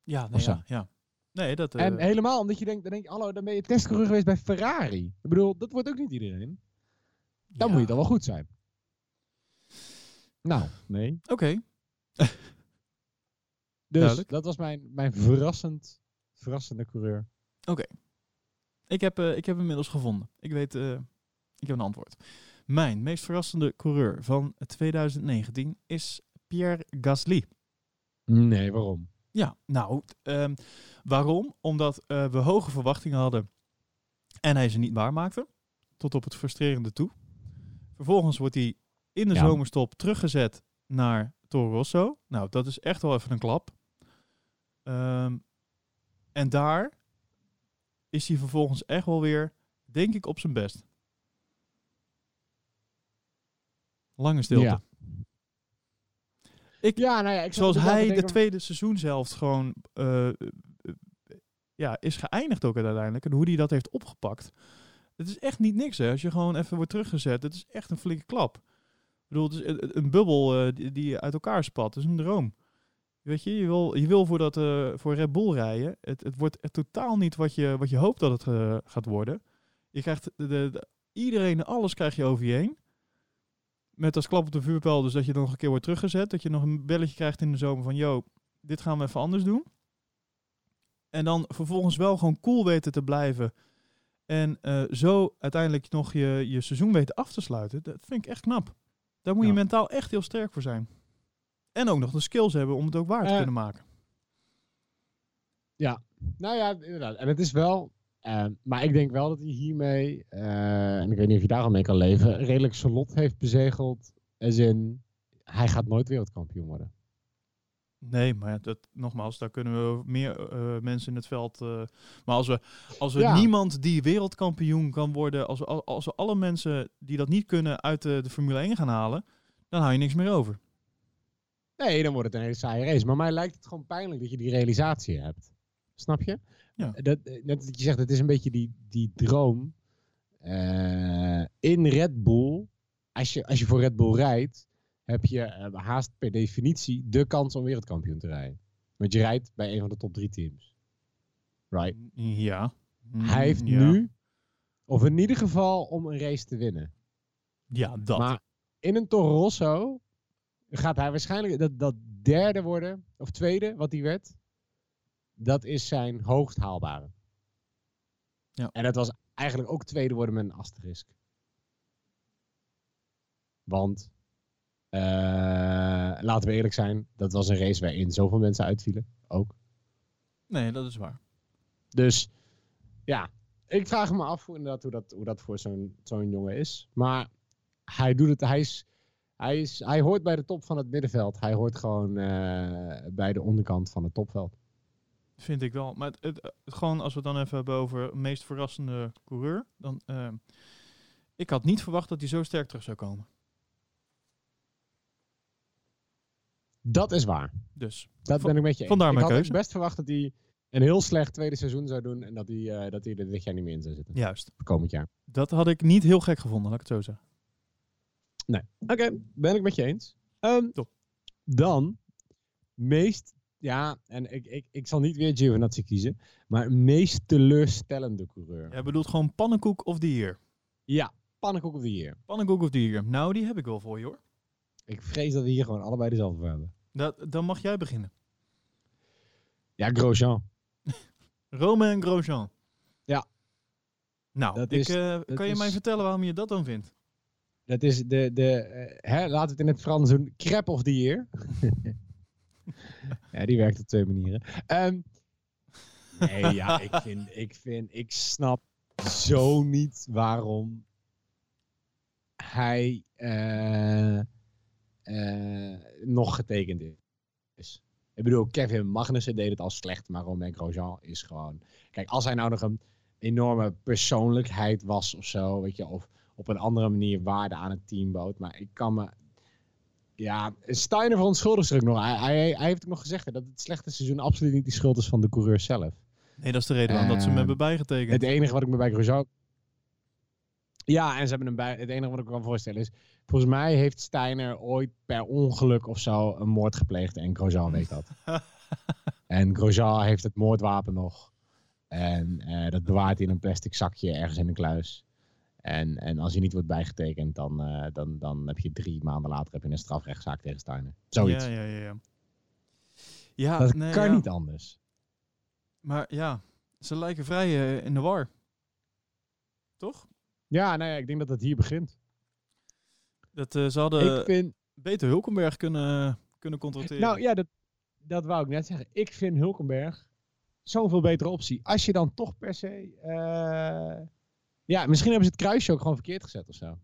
Ja, nee, ja, ja. Nee, dat... eh, En helemaal omdat je denkt, dan denk je, hallo, dan ben je testcoureur geweest bij Ferrari. Ik bedoel, dat wordt ook niet iedereen. Dan ja. moet je dan wel goed zijn. Nou, nee. Oké. [laughs] Dus Duidelijk. dat was mijn, mijn verrassend, verrassende coureur. Ik heb, eh, ik heb hem inmiddels gevonden. Ik weet, eh, ik heb een antwoord. Mijn meest verrassende coureur van 2019 is Pierre Gasly. Nee, waarom? Ja, nou, ehm, waarom? Omdat eh, we hoge verwachtingen hadden en hij ze niet waarmaakte. Tot op het frustrerende toe. Vervolgens wordt hij in de Ja. zomerstop teruggezet naar Toro Rosso. Nou, dat is echt wel even een klap. Ehm, en daar is hij vervolgens echt wel weer, denk ik, op zijn best. Lange stilte. Ja. Ik- ja, nou ja, ik Zoals hij de tweede seizoen zelfs gewoon eh, eh, ja, is geëindigd ook uiteindelijk. En hoe hij dat heeft opgepakt. Het is echt niet niks hè. Als je gewoon even wordt teruggezet. Het is echt een flinke klap. Ik bedoel, het is een- een bubbel eh, die, die uit elkaar spat. Het is een droom. Weet je, je wil, je wil voor, dat, eh, voor Red Bull rijden. Het, het wordt totaal niet wat je, wat je hoopt dat het eh, gaat worden. Je krijgt de, de, de- iedereen, alles krijg je over je heen. Met als klap op de vuurpijl, dus dat je dan nog een keer wordt teruggezet. Dat je nog een belletje krijgt in de zomer van, yo, dit gaan we even anders doen. En dan vervolgens wel gewoon cool weten te blijven. En eh, zo uiteindelijk nog je, je seizoen weten af te sluiten. Dat vind ik echt knap. Daar moet je mentaal echt heel sterk voor zijn. En ook nog de skills hebben om het ook waar te Eh, kunnen maken. Nou ja, inderdaad. En het is wel... eh, maar ik denk wel dat hij hiermee, eh, en ik weet niet of je daar al mee kan leven, redelijk zijn lot heeft bezegeld. Als in, hij gaat nooit wereldkampioen worden. Nee, maar ja, dat, nogmaals, daar kunnen we meer mensen in het veld. maar als we, als we Ja. niemand die wereldkampioen kan worden, als we, al- als we alle mensen die dat niet kunnen uit de, de Formule 1 gaan halen, dan hou je niks meer over. Nee, dan wordt het een hele saaie race. Maar mij lijkt het gewoon pijnlijk dat je die realisatie hebt. Snap je? Ja. Dat, eh, net dat je zegt, het is een beetje die, die droom eh, in Red Bull. Als je, als je voor Red Bull rijdt, heb je eh, haast per definitie de kans om wereldkampioen te rijden. Want je rijdt bij een van de top drie teams. Right? Ja. Hij heeft Mm, ja. nu, of in ieder geval om een race te winnen. Ja, dat. Maar in een Toro Rosso gaat hij waarschijnlijk dat, dat derde worden, of tweede, wat hij werd. Dat is zijn hoogst haalbare. Ja. En dat was eigenlijk ook tweede worden met een asterisk. Want, eh, laten we eerlijk zijn, dat was een race waarin zoveel mensen uitvielen. Ook. Nee, dat is waar. Dus ja, ik vraag me af hoe, inderdaad, hoe, dat, hoe dat voor zo'n zo'n jongen is. Maar hij doet het, hij, is, hij, is, hij hoort bij de top van het middenveld. Hij hoort gewoon eh, bij de onderkant van het topveld. Vind ik wel. Maar het, het, het- gewoon als we het dan even hebben over meest verrassende coureur. Dan, eh, ik had niet verwacht dat hij zo sterk terug zou komen. Dat is waar. Dus Dat ben ik met je eens. vandaar ik mijn had keuze. best verwacht dat hij een heel slecht tweede seizoen zou doen. En dat hij, eh, dat hij er dit jaar niet meer in zou zitten. juist. Komend jaar. Dat had ik niet heel gek gevonden, laat ik het zo zeggen. Oké, ben ik met je eens. Ehm, Top. Dan, meest, ja, en ik, ik, ik zal niet weer Giovinazzi kiezen, maar meest teleurstellende coureur. Jij bedoelt gewoon pannenkoek of the year? Ja, pannenkoek of the year. Pannenkoek of the year? Nou, die heb ik wel voor je hoor. Ik vrees dat we hier gewoon allebei dezelfde voor hebben. Dat, dan mag jij beginnen. Ja, Grosjean. [laughs] Romain Grosjean. Ja. Nou, Dat ik, is- eh, kan je is- mij vertellen waarom je dat dan vindt? Dat is de, de eh, hè, laten we het in het Frans doen, crap of the year. [laughs] ja, die werkt op twee manieren. Ehm, nee, ja, [laughs] ik vind, ik vind, ik snap zo niet waarom hij eh, eh, nog getekend is. Ik bedoel, Kevin Magnussen deed het al slecht, maar Romain Grosjean is gewoon... Kijk, als hij nou nog een enorme persoonlijkheid was of zo, weet je, of op een andere manier waarde aan het team bood. Maar ik kan me... Ja, Steiner verontschuldigt zich ook nog. Hij, hij, hij heeft ook nog gezegd hè, dat het slechte seizoen absoluut niet de schuld is van de coureur zelf. Nee, dat is de reden waarom dat ze hem Ehm, hebben bijgetekend. Het enige wat ik me bij Grosjean... Ja, en ze hebben hem bij... Het enige wat ik me kan voorstellen is... Volgens mij heeft Steiner ooit per ongeluk of zo een moord gepleegd. En Grosjean weet dat. [laughs] en Grosjean heeft het moordwapen nog. En eh, dat bewaart hij in een plastic zakje ergens in een kluis. En, en als hij niet wordt bijgetekend, dan, eh, dan, dan heb je drie maanden later heb je een strafrechtszaak tegen Steiner. Zoiets. Ja, ja, ja. ja. Ja, dat nee, kan ja. niet anders. Maar ja, ze lijken vrij eh, in de war. Toch? Ja, nou ja, ik denk dat het hier begint. Dat, eh, ze hadden ik vind... beter Hulkenberg kunnen, kunnen contracteren. Nou ja, dat, dat wou ik net zeggen. Ik vind Hulkenberg zo'n veel betere optie. Als je dan toch per se... Ja, misschien hebben ze het kruisje ook gewoon verkeerd gezet of zo.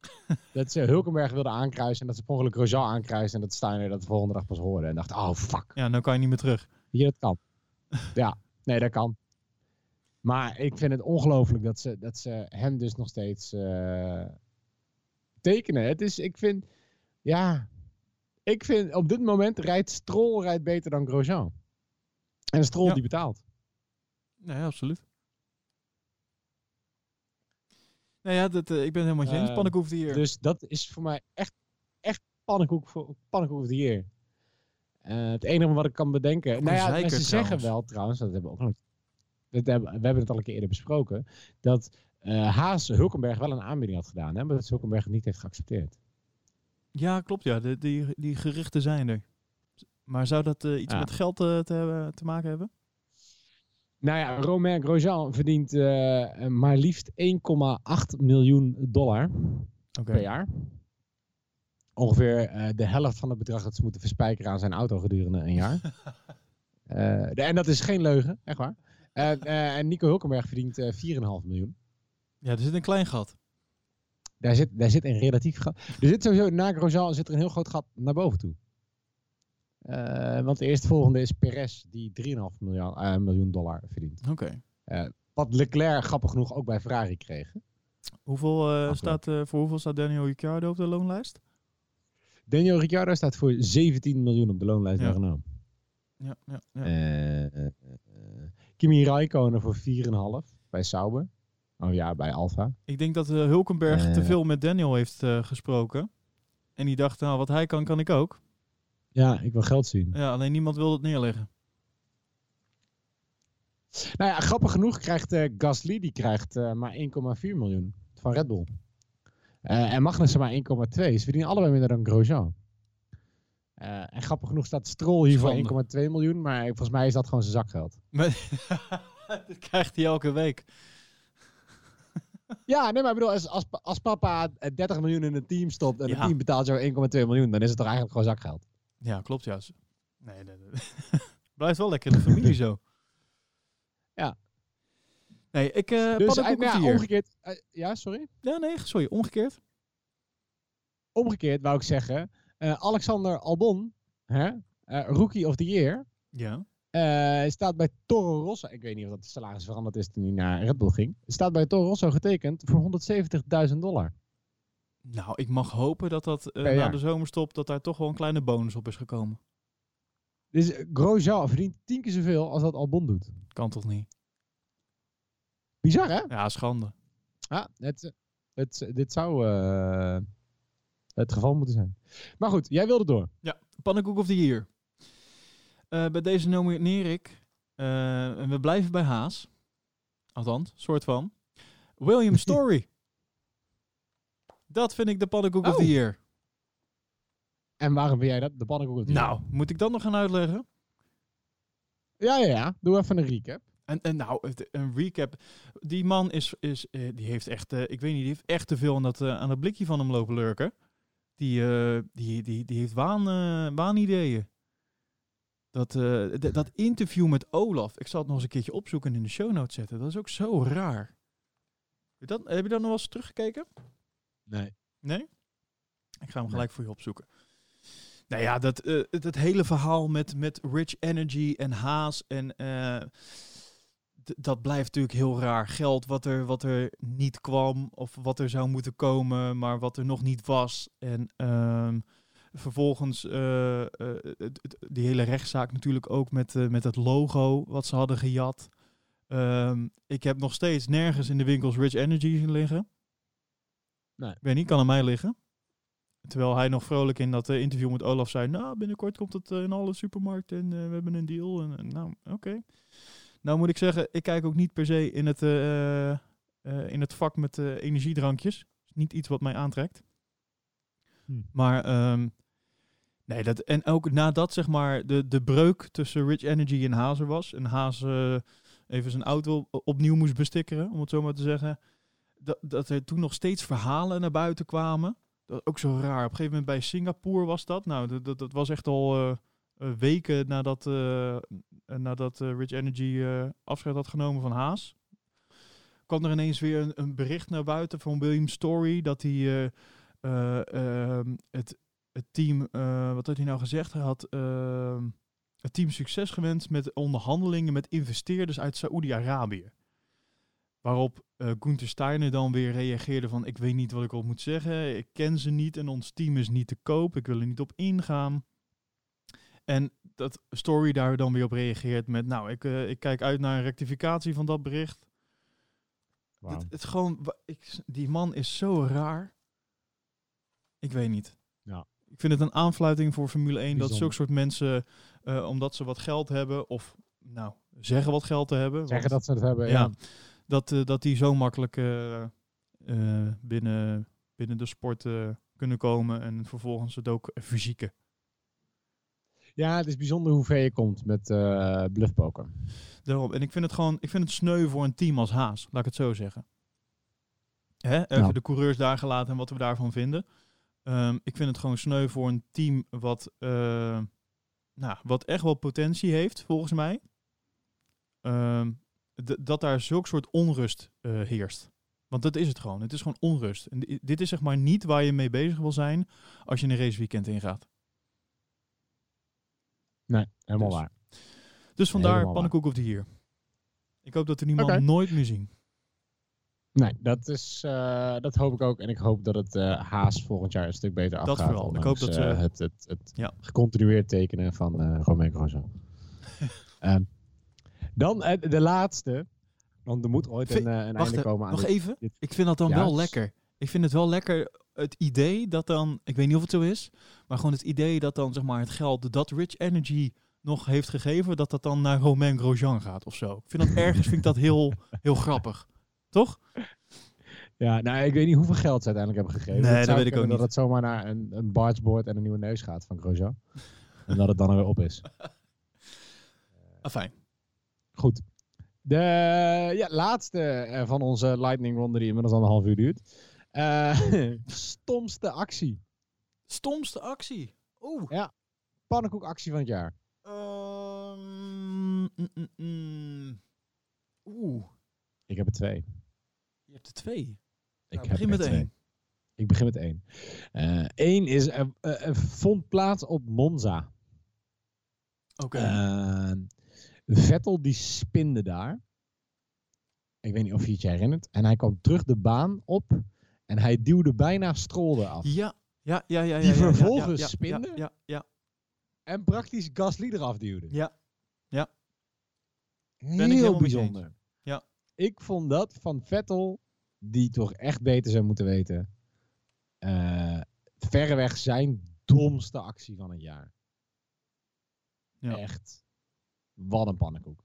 [laughs] dat ze Hulkenberg wilden aankruisen en dat ze per ongeluk Grosjean aankruisen en dat Steiner dat de volgende dag pas hoorde. En dacht, oh fuck, Ja, nou kan je niet meer terug. hier dat kan. [laughs] ja, nee, dat kan. Maar ik vind het ongelooflijk dat ze, dat ze hem dus nog steeds eh, tekenen. Het is, ik vind, ja, ik vind op dit moment rijdt Stroll rijdt beter dan Grosjean. En Stroll Ja. die betaalt. Nee, absoluut. Nou ja, dat, eh, ik ben helemaal je eens. Eh, Pannenkoek of the. Dus dat is voor mij echt, echt pannenkoek, voor, pannenkoek of the year. Eh, het enige wat ik kan bedenken. Nou ja, ze zeggen wel trouwens, dat hebben we ook nog. Dat hebben, we hebben het al een keer eerder besproken. Dat Haas Hulkenberg wel een aanbieding had gedaan. Hè, maar dat Hulkenberg het niet heeft geaccepteerd. Ja, klopt. Ja, de, die, die gerichten zijn er. Maar zou dat iets met geld te, hebben- te maken hebben? Nou ja, Romain Grosjean verdient eh, maar liefst 1,8 miljoen dollar per jaar. Ongeveer eh, de helft van het bedrag dat ze moeten verspijkeren aan zijn auto gedurende een jaar. [laughs] Eh, de- en dat is geen leugen, echt waar. En, eh, en Nico Hulkenberg verdient eh 4,5 miljoen. Ja, er zit een klein gat. Daar zit, daar zit een relatief gat. Er zit sowieso, na Grosjean zit er een heel groot gat naar boven toe. Eh, want de eerstvolgende is Perez, die 3,5 miljoen, eh, miljoen dollar verdient. Oké. Wat Leclerc grappig genoeg ook bij Ferrari kreeg. Hoeveel, eh, staat, eh, voor hoeveel staat Daniel Ricciardo op de loonlijst? Daniel Ricciardo staat voor 17 miljoen op de loonlijst Ja. Renault. Ja, ja, ja. Eh, eh, eh, Kimi Raikkonen voor 4,5 bij Sauber. Oh ja, bij Alfa. Ik denk dat eh, Hulkenberg te Eh. veel met Daniel heeft eh, gesproken. En die dacht, nou, wat hij kan, kan ik ook. Ja, ik wil geld zien. Ja, alleen niemand wilde het neerleggen. Nou ja, grappig genoeg krijgt eh, Gasly die krijgt eh, maar 1,4 miljoen van Red Bull. Eh, en Magnussen maar 1,2. Ze verdienen allebei minder dan Grosjean. En grappig genoeg staat Stroll hier Schande. voor 1,2 miljoen, maar volgens mij is dat gewoon zijn zakgeld. [laughs] Dat krijgt hij elke week. Ja, nee, maar ik bedoel, als, als, als papa eh, 30 miljoen in een team stopt en Ja. het team betaalt jou 1,2 miljoen, dan is het toch eigenlijk gewoon zakgeld. Ja, klopt ja. Nee, nee, nee. [laughs] Blijft wel lekker in de familie zo. Ja. Nee, ik uh, Dus eh, de ja, omgekeerd, eh, ja, sorry. Ja, nee, sorry, omgekeerd. Omgekeerd wou ik zeggen, eh, Alexander Albon, hè, eh, rookie of the year, Ja. Eh, staat bij Toro Rosso. Ik weet niet of dat de salaris veranderd is toen hij naar Red Bull ging. Staat bij Toro Rosso getekend voor 170.000 dollar. Nou, ik mag hopen dat dat eh, na de zomerstop, dat daar toch wel een kleine bonus op is gekomen. Dus eh, Grosjean verdient tien keer zoveel als dat Albon doet. Kan toch niet? Bizar, hè? Ja, schande. Ja, het, het, dit zou eh, het geval moeten zijn. Maar goed, jij wilde door. Pannenkoek of the year. Eh, bij deze nomineer ik, eh, en we blijven bij Haas. Althans, soort van. William [laughs] Story. Dat vind ik de pannenkoek of Oh. the year. En waarom ben jij dat? De pannenkoek of the year? Nou, moet ik dat nog gaan uitleggen? Ja, ja, ja. Doe even een recap. En, en nou, een recap. Die man is, is eh, die heeft echt, eh, ik weet niet, die heeft echt te veel aan dat, eh, aan dat blikje van hem lopen lurken. Die, die, die, die heeft waan, waanideeën. Dat, dat interview met Olaf, ik zal het nog eens een keertje opzoeken en in de show notes zetten. Dat is ook zo raar. Heb je dat, heb je dat nog wel eens teruggekeken? Nee. Nee? Ik ga hem gelijk voor je opzoeken. Nou ja, dat, eh, het, het hele verhaal met, met Rich Energy en Haas en eh, dat blijft natuurlijk heel raar. Geld wat er, wat er niet kwam of wat er zou moeten komen, maar wat er nog niet was. En ehm, vervolgens eh, eh, die hele rechtszaak natuurlijk ook met, eh, met het logo wat ze hadden gejat. Ehm, ik heb nog steeds nergens in de winkels Rich Energy liggen. Nee. Niet, kan aan mij liggen. Terwijl hij nog vrolijk in dat eh, interview met Olaf zei... Nou, binnenkort komt het eh, in alle supermarkten en eh, we hebben een deal. En, nou, oké. Nou moet ik zeggen, ik kijk ook niet per se in het, in het vak met energiedrankjes. is niet iets wat mij aantrekt. Hm. Maar, ehm, nee, dat, en ook nadat zeg maar de, de breuk tussen Rich Energy en Hazer was... en Haas eh, even zijn auto opnieuw moest bestikkeren, om het zo maar te zeggen... Dat, dat er toen nog steeds verhalen naar buiten kwamen. Dat ook zo raar. Op een gegeven moment bij Singapore was dat. Nou, dat, dat, was echt al eh, eh, weken nadat, eh, nadat Rich Energy afscheid had genomen van Haas. kwam er ineens weer een, een bericht naar buiten van William Story dat hij eh, eh, ehm, het, het team, wat had hij nou gezegd? Had ehm, het team succes gewenst met onderhandelingen met investeerders uit Saoedi-Arabië. Waarop eh Gunther Steiner dan weer reageerde van ik weet niet wat ik op moet zeggen. Ik ken ze niet en ons team is niet te koop. Ik wil er niet op ingaan. En dat Story daar dan weer op reageert met nou ik, eh, ik kijk uit naar een rectificatie van dat bericht. Het, het gewoon, ik, die man is zo raar. Ik weet niet. Ja. Ik vind het een aanfluiting voor Formule 1 dat zulke soort mensen, eh, omdat ze wat geld hebben of nou zeggen wat geld te hebben, Zeggen want- dat ze het hebben, Ja. ja. Dat, eh, dat die zo makkelijk eh, eh, binnen, binnen de sport kunnen komen en vervolgens het ook fysieke. Ja, het is bijzonder hoe ver je komt met eh bluffpoker. Daarom. En ik vind het gewoon, ik vind het sneu voor een team als Haas, laat ik het zo zeggen. Hè? Even de coureurs daar gelaten en wat we daarvan vinden. Ehm, ik vind het gewoon sneu voor een team wat, nou, wat echt wel potentie heeft, volgens mij. D- dat daar zulk soort onrust eh, heerst. Want dat is het gewoon. Het is gewoon onrust. En di- dit is zeg maar niet waar je mee bezig wil zijn als je een raceweekend ingaat. Nee, helemaal Dus. waar. Dus vandaar Helemaal pannenkoek of de hier. Ik hoop dat we die man Oké. nooit meer zien. Nee, dat, is, eh, dat hoop ik ook. En ik hoop dat het eh, Haas volgend jaar een stuk beter Dat afgaat. vooral. Ik hoop ondanks, dat ze- eh, het, het, het Ja. gecontinueerd tekenen van eh Romain Grosjean. [laughs] Ehm, dan eh, de laatste. Want er moet ooit een, eh, een Wacht einde komen aan nog dit- even. dit- Ik vind dat dan Ja, wel s- lekker. Ik vind het wel lekker het idee dat dan, ik weet niet of het zo is, maar gewoon het idee dat dan zeg maar het geld dat Rich Energy nog heeft gegeven, dat dat dan naar Romain Grosjean gaat of zo. Ik vind dat ergens vind ik dat heel, [laughs] heel grappig. Toch? Ja, nou, ik weet niet hoeveel geld ze uiteindelijk hebben gegeven. Nee, Het dat weet ik ook kunnen niet. Dat het zomaar naar een, een bargeboard en een nieuwe neus gaat van Grosjean. en dat het dan er weer op is. [laughs] Afijn. Goed. De ja, laatste eh, van onze lightning ronde die inmiddels al een half uur duurt. Eh, [laughs] stomste actie. Stomste actie. Oeh. Pannenkoekactie van het jaar. Ehm, mm, mm, mm. Oeh. Ik heb er twee. Je hebt er twee. Ik Nou, heb begin er met twee. één. Ik begin met één. Eén is, eh, eh, eh, vond plaats op Monza. Oké. Vettel die spinde daar. Ik weet niet of je het je herinnert. En hij kwam terug de baan op. En hij duwde bijna Stroll eraf. ja. Ja, ja, ja, ja. Die ja, ja, ja, vervolgens ja, spinden? Ja, ja, ja. En praktisch Gasly eraf duwde. Ja. Heel Ben eens. bijzonder. Ja. Ik vond dat van Vettel, die toch echt beter zou moeten weten. eh, verreweg zijn domste actie van het jaar. Ja. Echt. Wat een pannenkoek.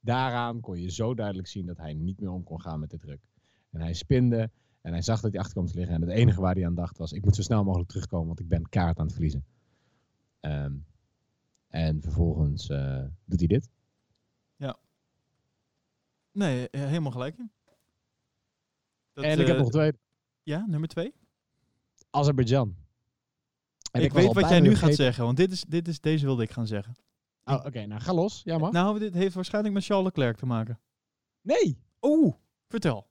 Daaraan kon je zo duidelijk zien dat hij niet meer om kon gaan met de druk. En hij spinde en hij zag dat hij achter kwam te liggen. En het enige waar hij aan dacht was, ik moet zo snel mogelijk terugkomen, want ik ben kaart aan het verliezen. Ehm, en vervolgens eh, doet hij dit. Nee, eh, helemaal gelijk in. Dat, en ik heb eh, nog twee. Ja, nummer twee. Azerbeidzjan. Ik was weet wat jij nu gaat zeggen, want dit is, dit is, deze wilde ik gaan zeggen. Oh, Oké, nou ga los. Ja, mag. Nou, dit heeft waarschijnlijk met Charles Leclerc te maken. nee. Oeh, vertel.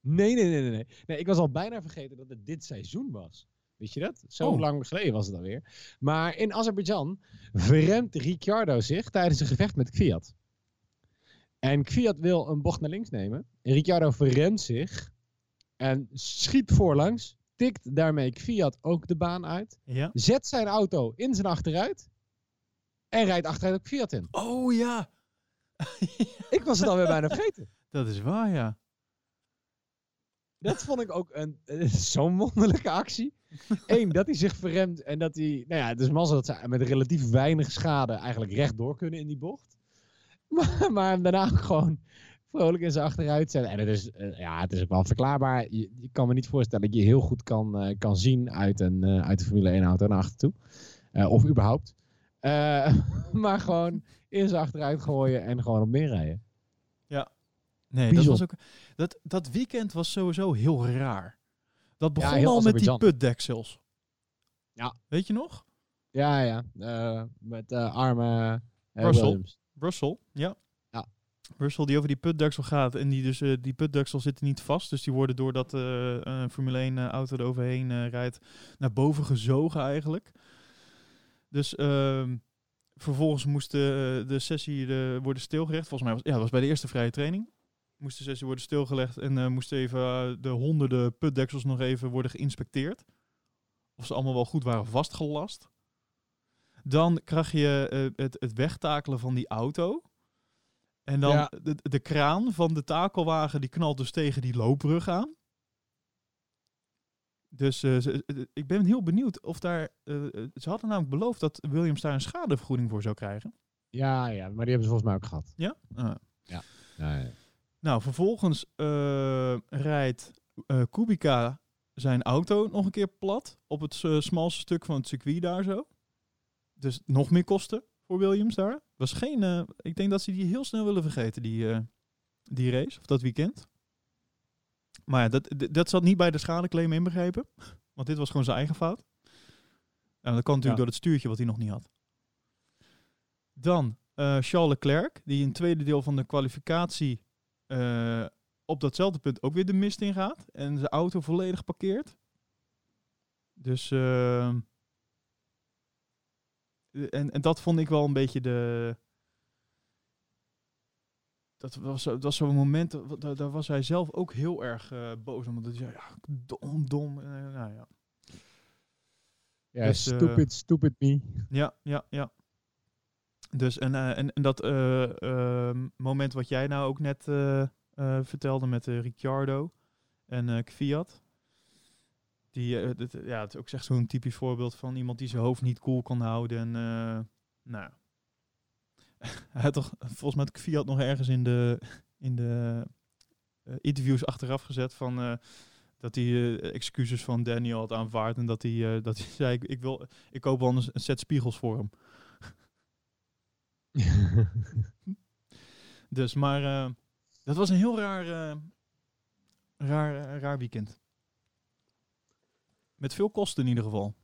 Nee, nee, nee, nee, nee. Nee, ik was al bijna vergeten dat het dit seizoen was. Weet je dat? Zo Oh. lang geleden was het alweer. Maar in Azerbeidzjan verremt Ricciardo zich tijdens een gevecht met Kviat. En Kviat wil een bocht naar links nemen. En Ricciardo verremt zich en schiet voorlangs. Tikt daarmee Kviat ook de baan uit. Ja. Zet zijn auto in zijn achteruit. En rijdt achteruit op Kviat in. Oh ja, [laughs] Ik was het alweer bijna vergeten. dat is waar, ja. Dat vond ik ook een, eh, [laughs] zo'n wonderlijke actie. [laughs] Eén, dat hij zich verremt en dat hij, nou ja, het is mazzel dat ze met relatief weinig schade eigenlijk rechtdoor kunnen in die bocht. Maar, maar hem daarna gewoon vrolijk in zijn achteruit zetten. En het is, eh, ja, het is ook wel verklaarbaar. Je, je kan me niet voorstellen dat je heel goed kan, eh, kan zien uit een, uit de Formule 1 auto naar achter toe. Of überhaupt. Eh, [laughs] maar gewoon in zijn achteruit gooien en gewoon op meer rijden. Nee, dat, was ook, dat, dat weekend was sowieso heel raar. Dat begon al met die putdeksels. Ja. Weet je nog? Ja, ja. eh, met eh, arme Russell. Williams. Russell, ja. Ja. Russell die over die putdeksel gaat en die dus die putdeksel zitten niet vast, dus die worden doordat een Formule 1 eh, auto eroverheen rijdt naar boven gezogen eigenlijk. Dus ehm, vervolgens moest de, de sessie eh, worden stilgelegd. Volgens mij was ja, dat was bij de eerste vrije training. Moest de sessie worden stilgelegd en eh moest even eh, de honderden putdeksels nog even worden geïnspecteerd. Of ze allemaal wel goed waren vastgelast. Dan krijg je eh, het, het wegtakelen van die auto. En dan Ja. de, de kraan van de takelwagen die knalt dus tegen die loopbrug aan. Dus eh, ze- eh, ik ben heel benieuwd of daar... eh, eh, ze hadden namelijk beloofd dat Williams daar een schadevergoeding voor zou krijgen. Ja, ja, maar die hebben ze volgens mij ook gehad. Ja? Ah. Ja, ja. Nou, vervolgens eh, rijdt eh, Kubica zijn auto nog een keer plat op het eh, smalste stuk van het circuit daar zo. Dus nog meer kosten voor Williams daar. Was geen, eh, ik denk dat ze die heel snel willen vergeten, die, eh, die race of dat weekend. Maar dat, dat zat niet bij de schadeclaim inbegrepen. Want dit was gewoon zijn eigen fout. En dat kan natuurlijk Ja. door het stuurtje wat hij nog niet had. Dan eh, Charles Leclerc, die in het tweede deel van de kwalificatie eh, op datzelfde punt ook weer de mist in gaat. En zijn auto volledig parkeert. Dus... eh, en, en dat vond ik wel een beetje de... Dat was, dat was zo'n moment, dat- daar, daar was hij zelf ook heel erg eh, boos om. Dat hij ja, dom, dom. eh, nou ja. Ja, Dus, eh, stupid, stupid me. Ja, ja, ja. Dus en, en, en dat eh, ehm, moment wat jij nou ook net vertelde met Ricciardo en Kviat. Die, dit- ja, het is ook echt zo'n typisch voorbeeld van iemand die zijn hoofd niet koel kan houden. En, nou, hij had toch, volgens mij ik Fiat nog ergens in de, in de eh, interviews achteraf gezet van eh, dat hij eh, excuses van Daniel had aanvaard en dat hij, dat hij [laughs] zei, ik, ik wil, ik koop wel een, set spiegels voor hem. [laughs] Dus, maar dat was een heel raar, raar, raar weekend. Met veel kosten in ieder geval.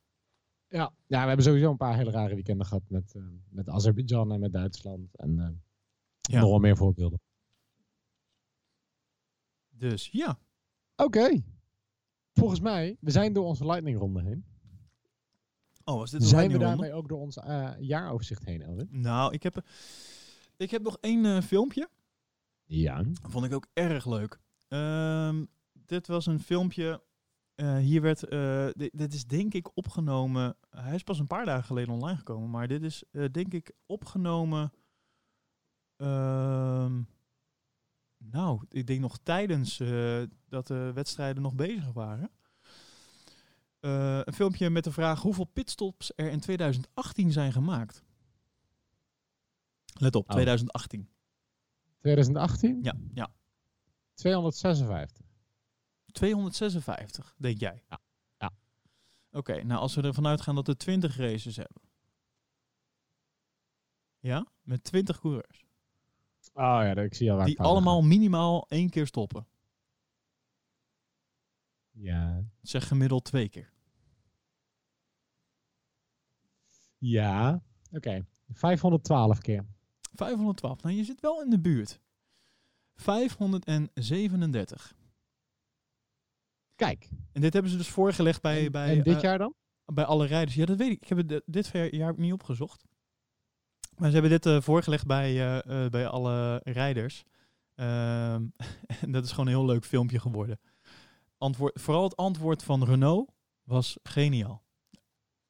Ja. ja, we hebben sowieso een paar hele rare weekenden gehad met, eh, met Azerbeidzjan en met Duitsland. En eh, Ja. nog wel meer voorbeelden. Dus ja, Oké. Volgens mij, we zijn door onze lightning ronde heen. oh, was dit een Zijn we daarmee ook door ons eh, jaaroverzicht heen, Elwin? Nou, ik heb, ik heb nog één eh, filmpje. Ja. Vond ik ook erg leuk. Ehm, dit was een filmpje. Eh, hier werd, eh, dit, dit is denk ik opgenomen. Hij is pas een paar dagen geleden online gekomen, maar dit is eh, denk ik opgenomen. ehm, nou, ik denk nog tijdens dat de wedstrijden nog bezig waren. Een filmpje met de vraag hoeveel pitstops er in 2018 zijn gemaakt. Let op, Oh. 2018. 2018? Ja, ja. 256. 256, denk jij? Ja. Ja. Oké, nou als we ervan uitgaan dat we 20 races hebben. Ja, met 20 coureurs. Oh ja, ik zie al waar Die allemaal minimaal één keer stoppen. Ja. Zeg gemiddeld twee keer. Ja. Oké. 512 keer. 512. Nou, je zit wel in de buurt. 537. Kijk. En dit hebben ze dus voorgelegd bij, en, bij, en dit eh, jaar dan? bij alle rijders. Ja, dat weet ik. Ik heb het eh, dit jaar niet opgezocht. Maar ze hebben dit eh, voorgelegd bij, bij alle rijders. Ehm, [laughs] en dat is gewoon een heel leuk filmpje geworden. Antwoord, vooral het antwoord van Renault was geniaal.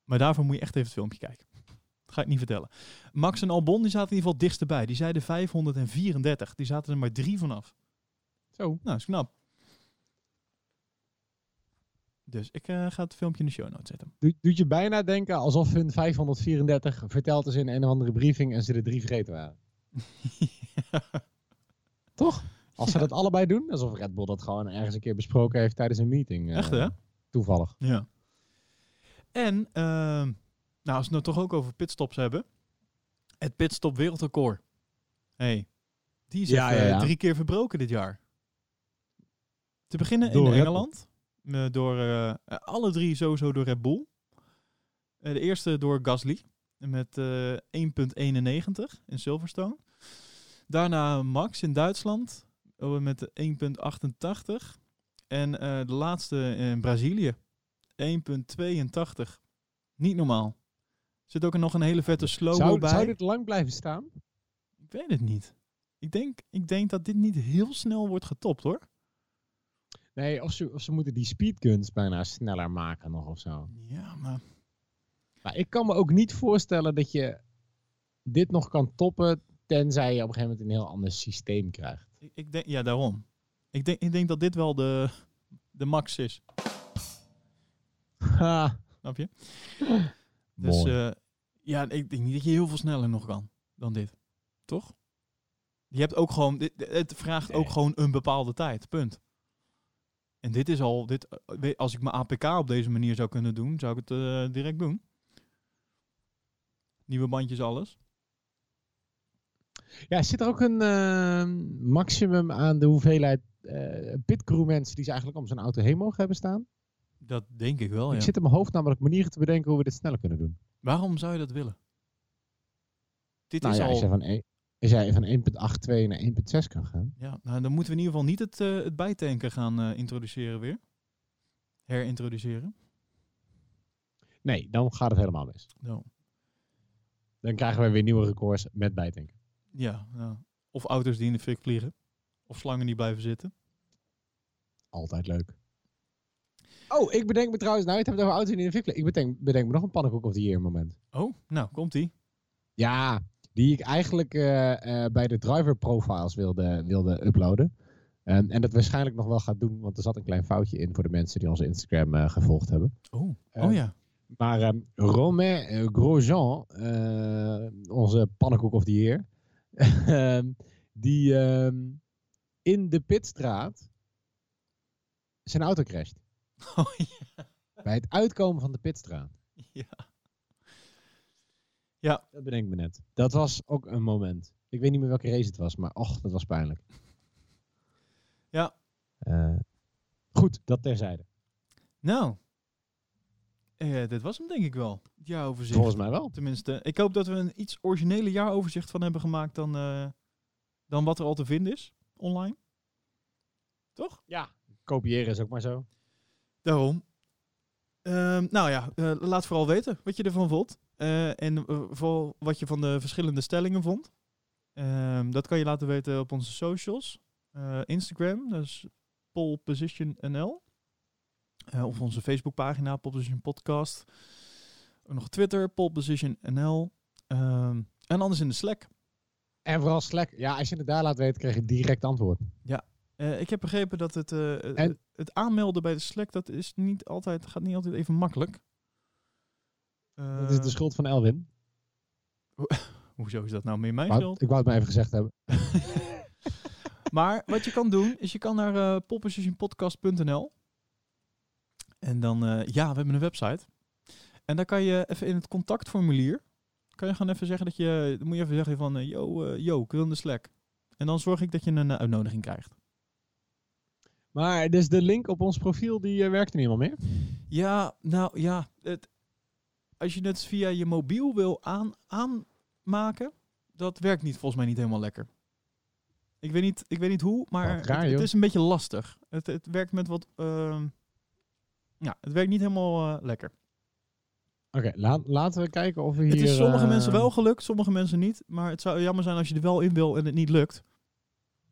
Maar daarvoor moet je echt even het filmpje kijken. Dat ga ik niet vertellen. Max en Albon die zaten in ieder geval dichtstbij. Die zeiden 534. Die zaten er maar drie vanaf. Zo. Nou, is knap. Dus ik eh, ga het filmpje in de show notes zetten. Doet, doet je bijna denken alsof hun 534 verteld is in een of andere briefing en ze er drie vergeten waren. [laughs] Toch? Als ze Ja. dat allebei doen, alsof Red Bull dat gewoon ergens een keer besproken heeft tijdens een meeting. eh, Echt hè? Toevallig. Ja. En, ehm, nou, als we het nou toch ook over pitstops hebben. Het pitstop wereldrecord. hey, die is Ja, even, eh, drie keer verbroken dit jaar. Te beginnen Door in Engeland. Eh, door eh, eh, alle drie sowieso door Red Bull. Eh, de eerste door Gasly. Met eh 1.91 in Silverstone. Daarna Max in Duitsland. eh, met 1.88. En eh, de laatste in Brazilië. 1.82. Niet normaal. Zit ook nog een hele vette slow Zou, bij. zou dit lang blijven staan? Ik weet het niet. Ik denk, ik denk dat dit niet heel snel wordt getopt hoor. Nee, of ze, of ze moeten die speedguns bijna sneller maken nog of zo. Ja, maar Maar ik kan me ook niet voorstellen dat je dit nog kan toppen, tenzij je op een gegeven moment een heel ander systeem krijgt. ik, ik denk, ja daarom. Ik denk, ik denk dat dit wel de, de max is. Ha, Snap je? [laughs] Dus eh, ja, ik denk niet dat je heel veel sneller nog kan dan dit. Toch? Je hebt ook gewoon, dit, het vraagt ook gewoon een bepaalde tijd. Punt. En dit is al, dit, eh, als ik mijn APK op deze manier zou kunnen doen, zou ik het eh, direct doen. Nieuwe bandjes, alles. Ja, zit er ook een eh, maximum aan de hoeveelheid eh pitcrew mensen die ze eigenlijk om zo'n auto heen mogen hebben staan? Dat denk ik wel, ja. Ik zit in mijn hoofd namelijk manieren te bedenken hoe we dit sneller kunnen doen. Waarom zou je dat willen? Dit Nou is ja, al... van, een- als jij van 1.82 naar 1.6 kan gaan. Ja, nou, dan moeten we in ieder geval niet het, eh, het bijtanken gaan eh, introduceren weer. Herintroduceren. Nee, dan gaat het helemaal mis. Nou, Dan krijgen we weer nieuwe records met bijtanken. ja, ja. Of auto's die in de fik vliegen. Of slangen die blijven zitten. Altijd leuk. Oh, ik bedenk me trouwens, nou je het hebt over auto's die in de fik vliegen. Ik bedenk, bedenk me nog een pannenkoek of the year moment. Oh, nou, komt-ie. Ja, die ik eigenlijk eh, eh, bij de driver profiles wilde, wilde uploaden. En, en dat waarschijnlijk nog wel gaat doen, want er zat een klein foutje in voor de mensen die onze Instagram eh, gevolgd hebben. Oh, oh ja. Maar ehm, Romain Grosjean, onze pannenkoek of die heer, [laughs] ehm, die ehm, in de pitstraat zijn auto crasht. [laughs] Oh ja. Bij het uitkomen van de pitstraat. ja. Ja, Dat bedenk ik me net. Dat was ook een moment. Ik weet niet meer welke race het was, maar och, dat was pijnlijk. Ja. Eh, goed, dat terzijde. nou. Eh, dit was hem denk ik wel. Het jaaroverzicht. Volgens mij wel. Tenminste, ik hoop dat we een iets originele jaaroverzicht van hebben gemaakt dan, eh, dan wat er al te vinden is online. Toch? Ja. Kopiëren is ook maar zo. Daarom. Ehm, nou ja, eh, laat vooral weten wat je ervan vond. Eh, en eh, vooral wat je van de verschillende stellingen vond. Ehm, dat kan je laten weten op onze socials. Eh, Instagram, dat is pollpositionnl. Eh of onze Facebookpagina, Pollposition Podcast. Nog Twitter, pollpositionnl. Ehm en anders in de Slack. En vooral Slack. Ja, als je het daar laat weten, krijg je direct antwoord. Eh, ik heb begrepen dat het, En- het aanmelden bij de Slack, dat is niet altijd, gaat niet altijd even makkelijk. Dat is de Eh, schuld van Elwin. [laughs] Hoezo is dat nou meer mijn schuld? ik wou het maar even gezegd hebben. [laughs] Maar wat je kan doen, is je kan naar poppositionpodcast.nl. En dan, eh, ja, we hebben een website. En daar kan je even in het contactformulier, kan je gewoon even zeggen dat je, dan moet je even zeggen van, yo, eh, yo, ik wil in de Slack. En dan zorg ik dat je een uitnodiging krijgt. Maar dus de link op ons profiel, die werkt er niet helemaal meer. Ja, nou ja, het, als je het via je mobiel wil aan, aanmaken, dat werkt niet volgens mij niet helemaal lekker. Ik weet niet, ik weet niet hoe, maar raar, het, is een beetje lastig. Het, het werkt met wat, ehm, ja, het werkt niet helemaal eh, lekker. Oké, laten we kijken of we hier... het is sommige eh, mensen wel gelukt, sommige mensen niet. Maar het zou jammer zijn als je er wel in wil en het niet lukt.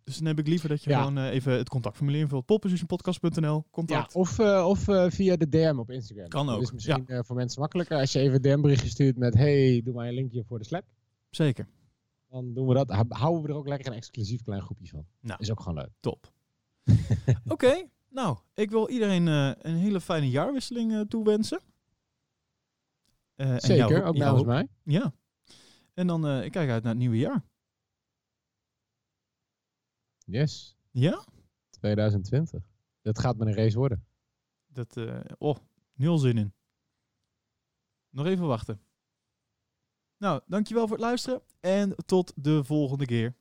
Dus dan heb ik liever dat je Ja. gewoon eh, even het contactformulier invult. poppositionpodcast.nl, Ja, contact. of, eh, of eh, via de DM op Instagram. Kan Dat ook, is misschien eh, voor mensen makkelijker. Als je even een DM-berichtje stuurt met... Hey, doe maar een linkje voor de Slack. Zeker, Dan doen we dat. Hou- Houden we er ook lekker een exclusief klein groepje van. Nou. Is ook gewoon leuk. top. [laughs] Oké, nou, ik wil iedereen een hele fijne jaarwisseling toewensen. Eh, en Zeker, jou- ook jou namens mij. Ja. En dan, ik kijk uit naar het nieuwe jaar. Yes, Ja? 2020. Dat gaat met een race worden. Dat, eh, oh, nul zin in. Nog even wachten. Nou, dankjewel voor het luisteren en tot de volgende keer.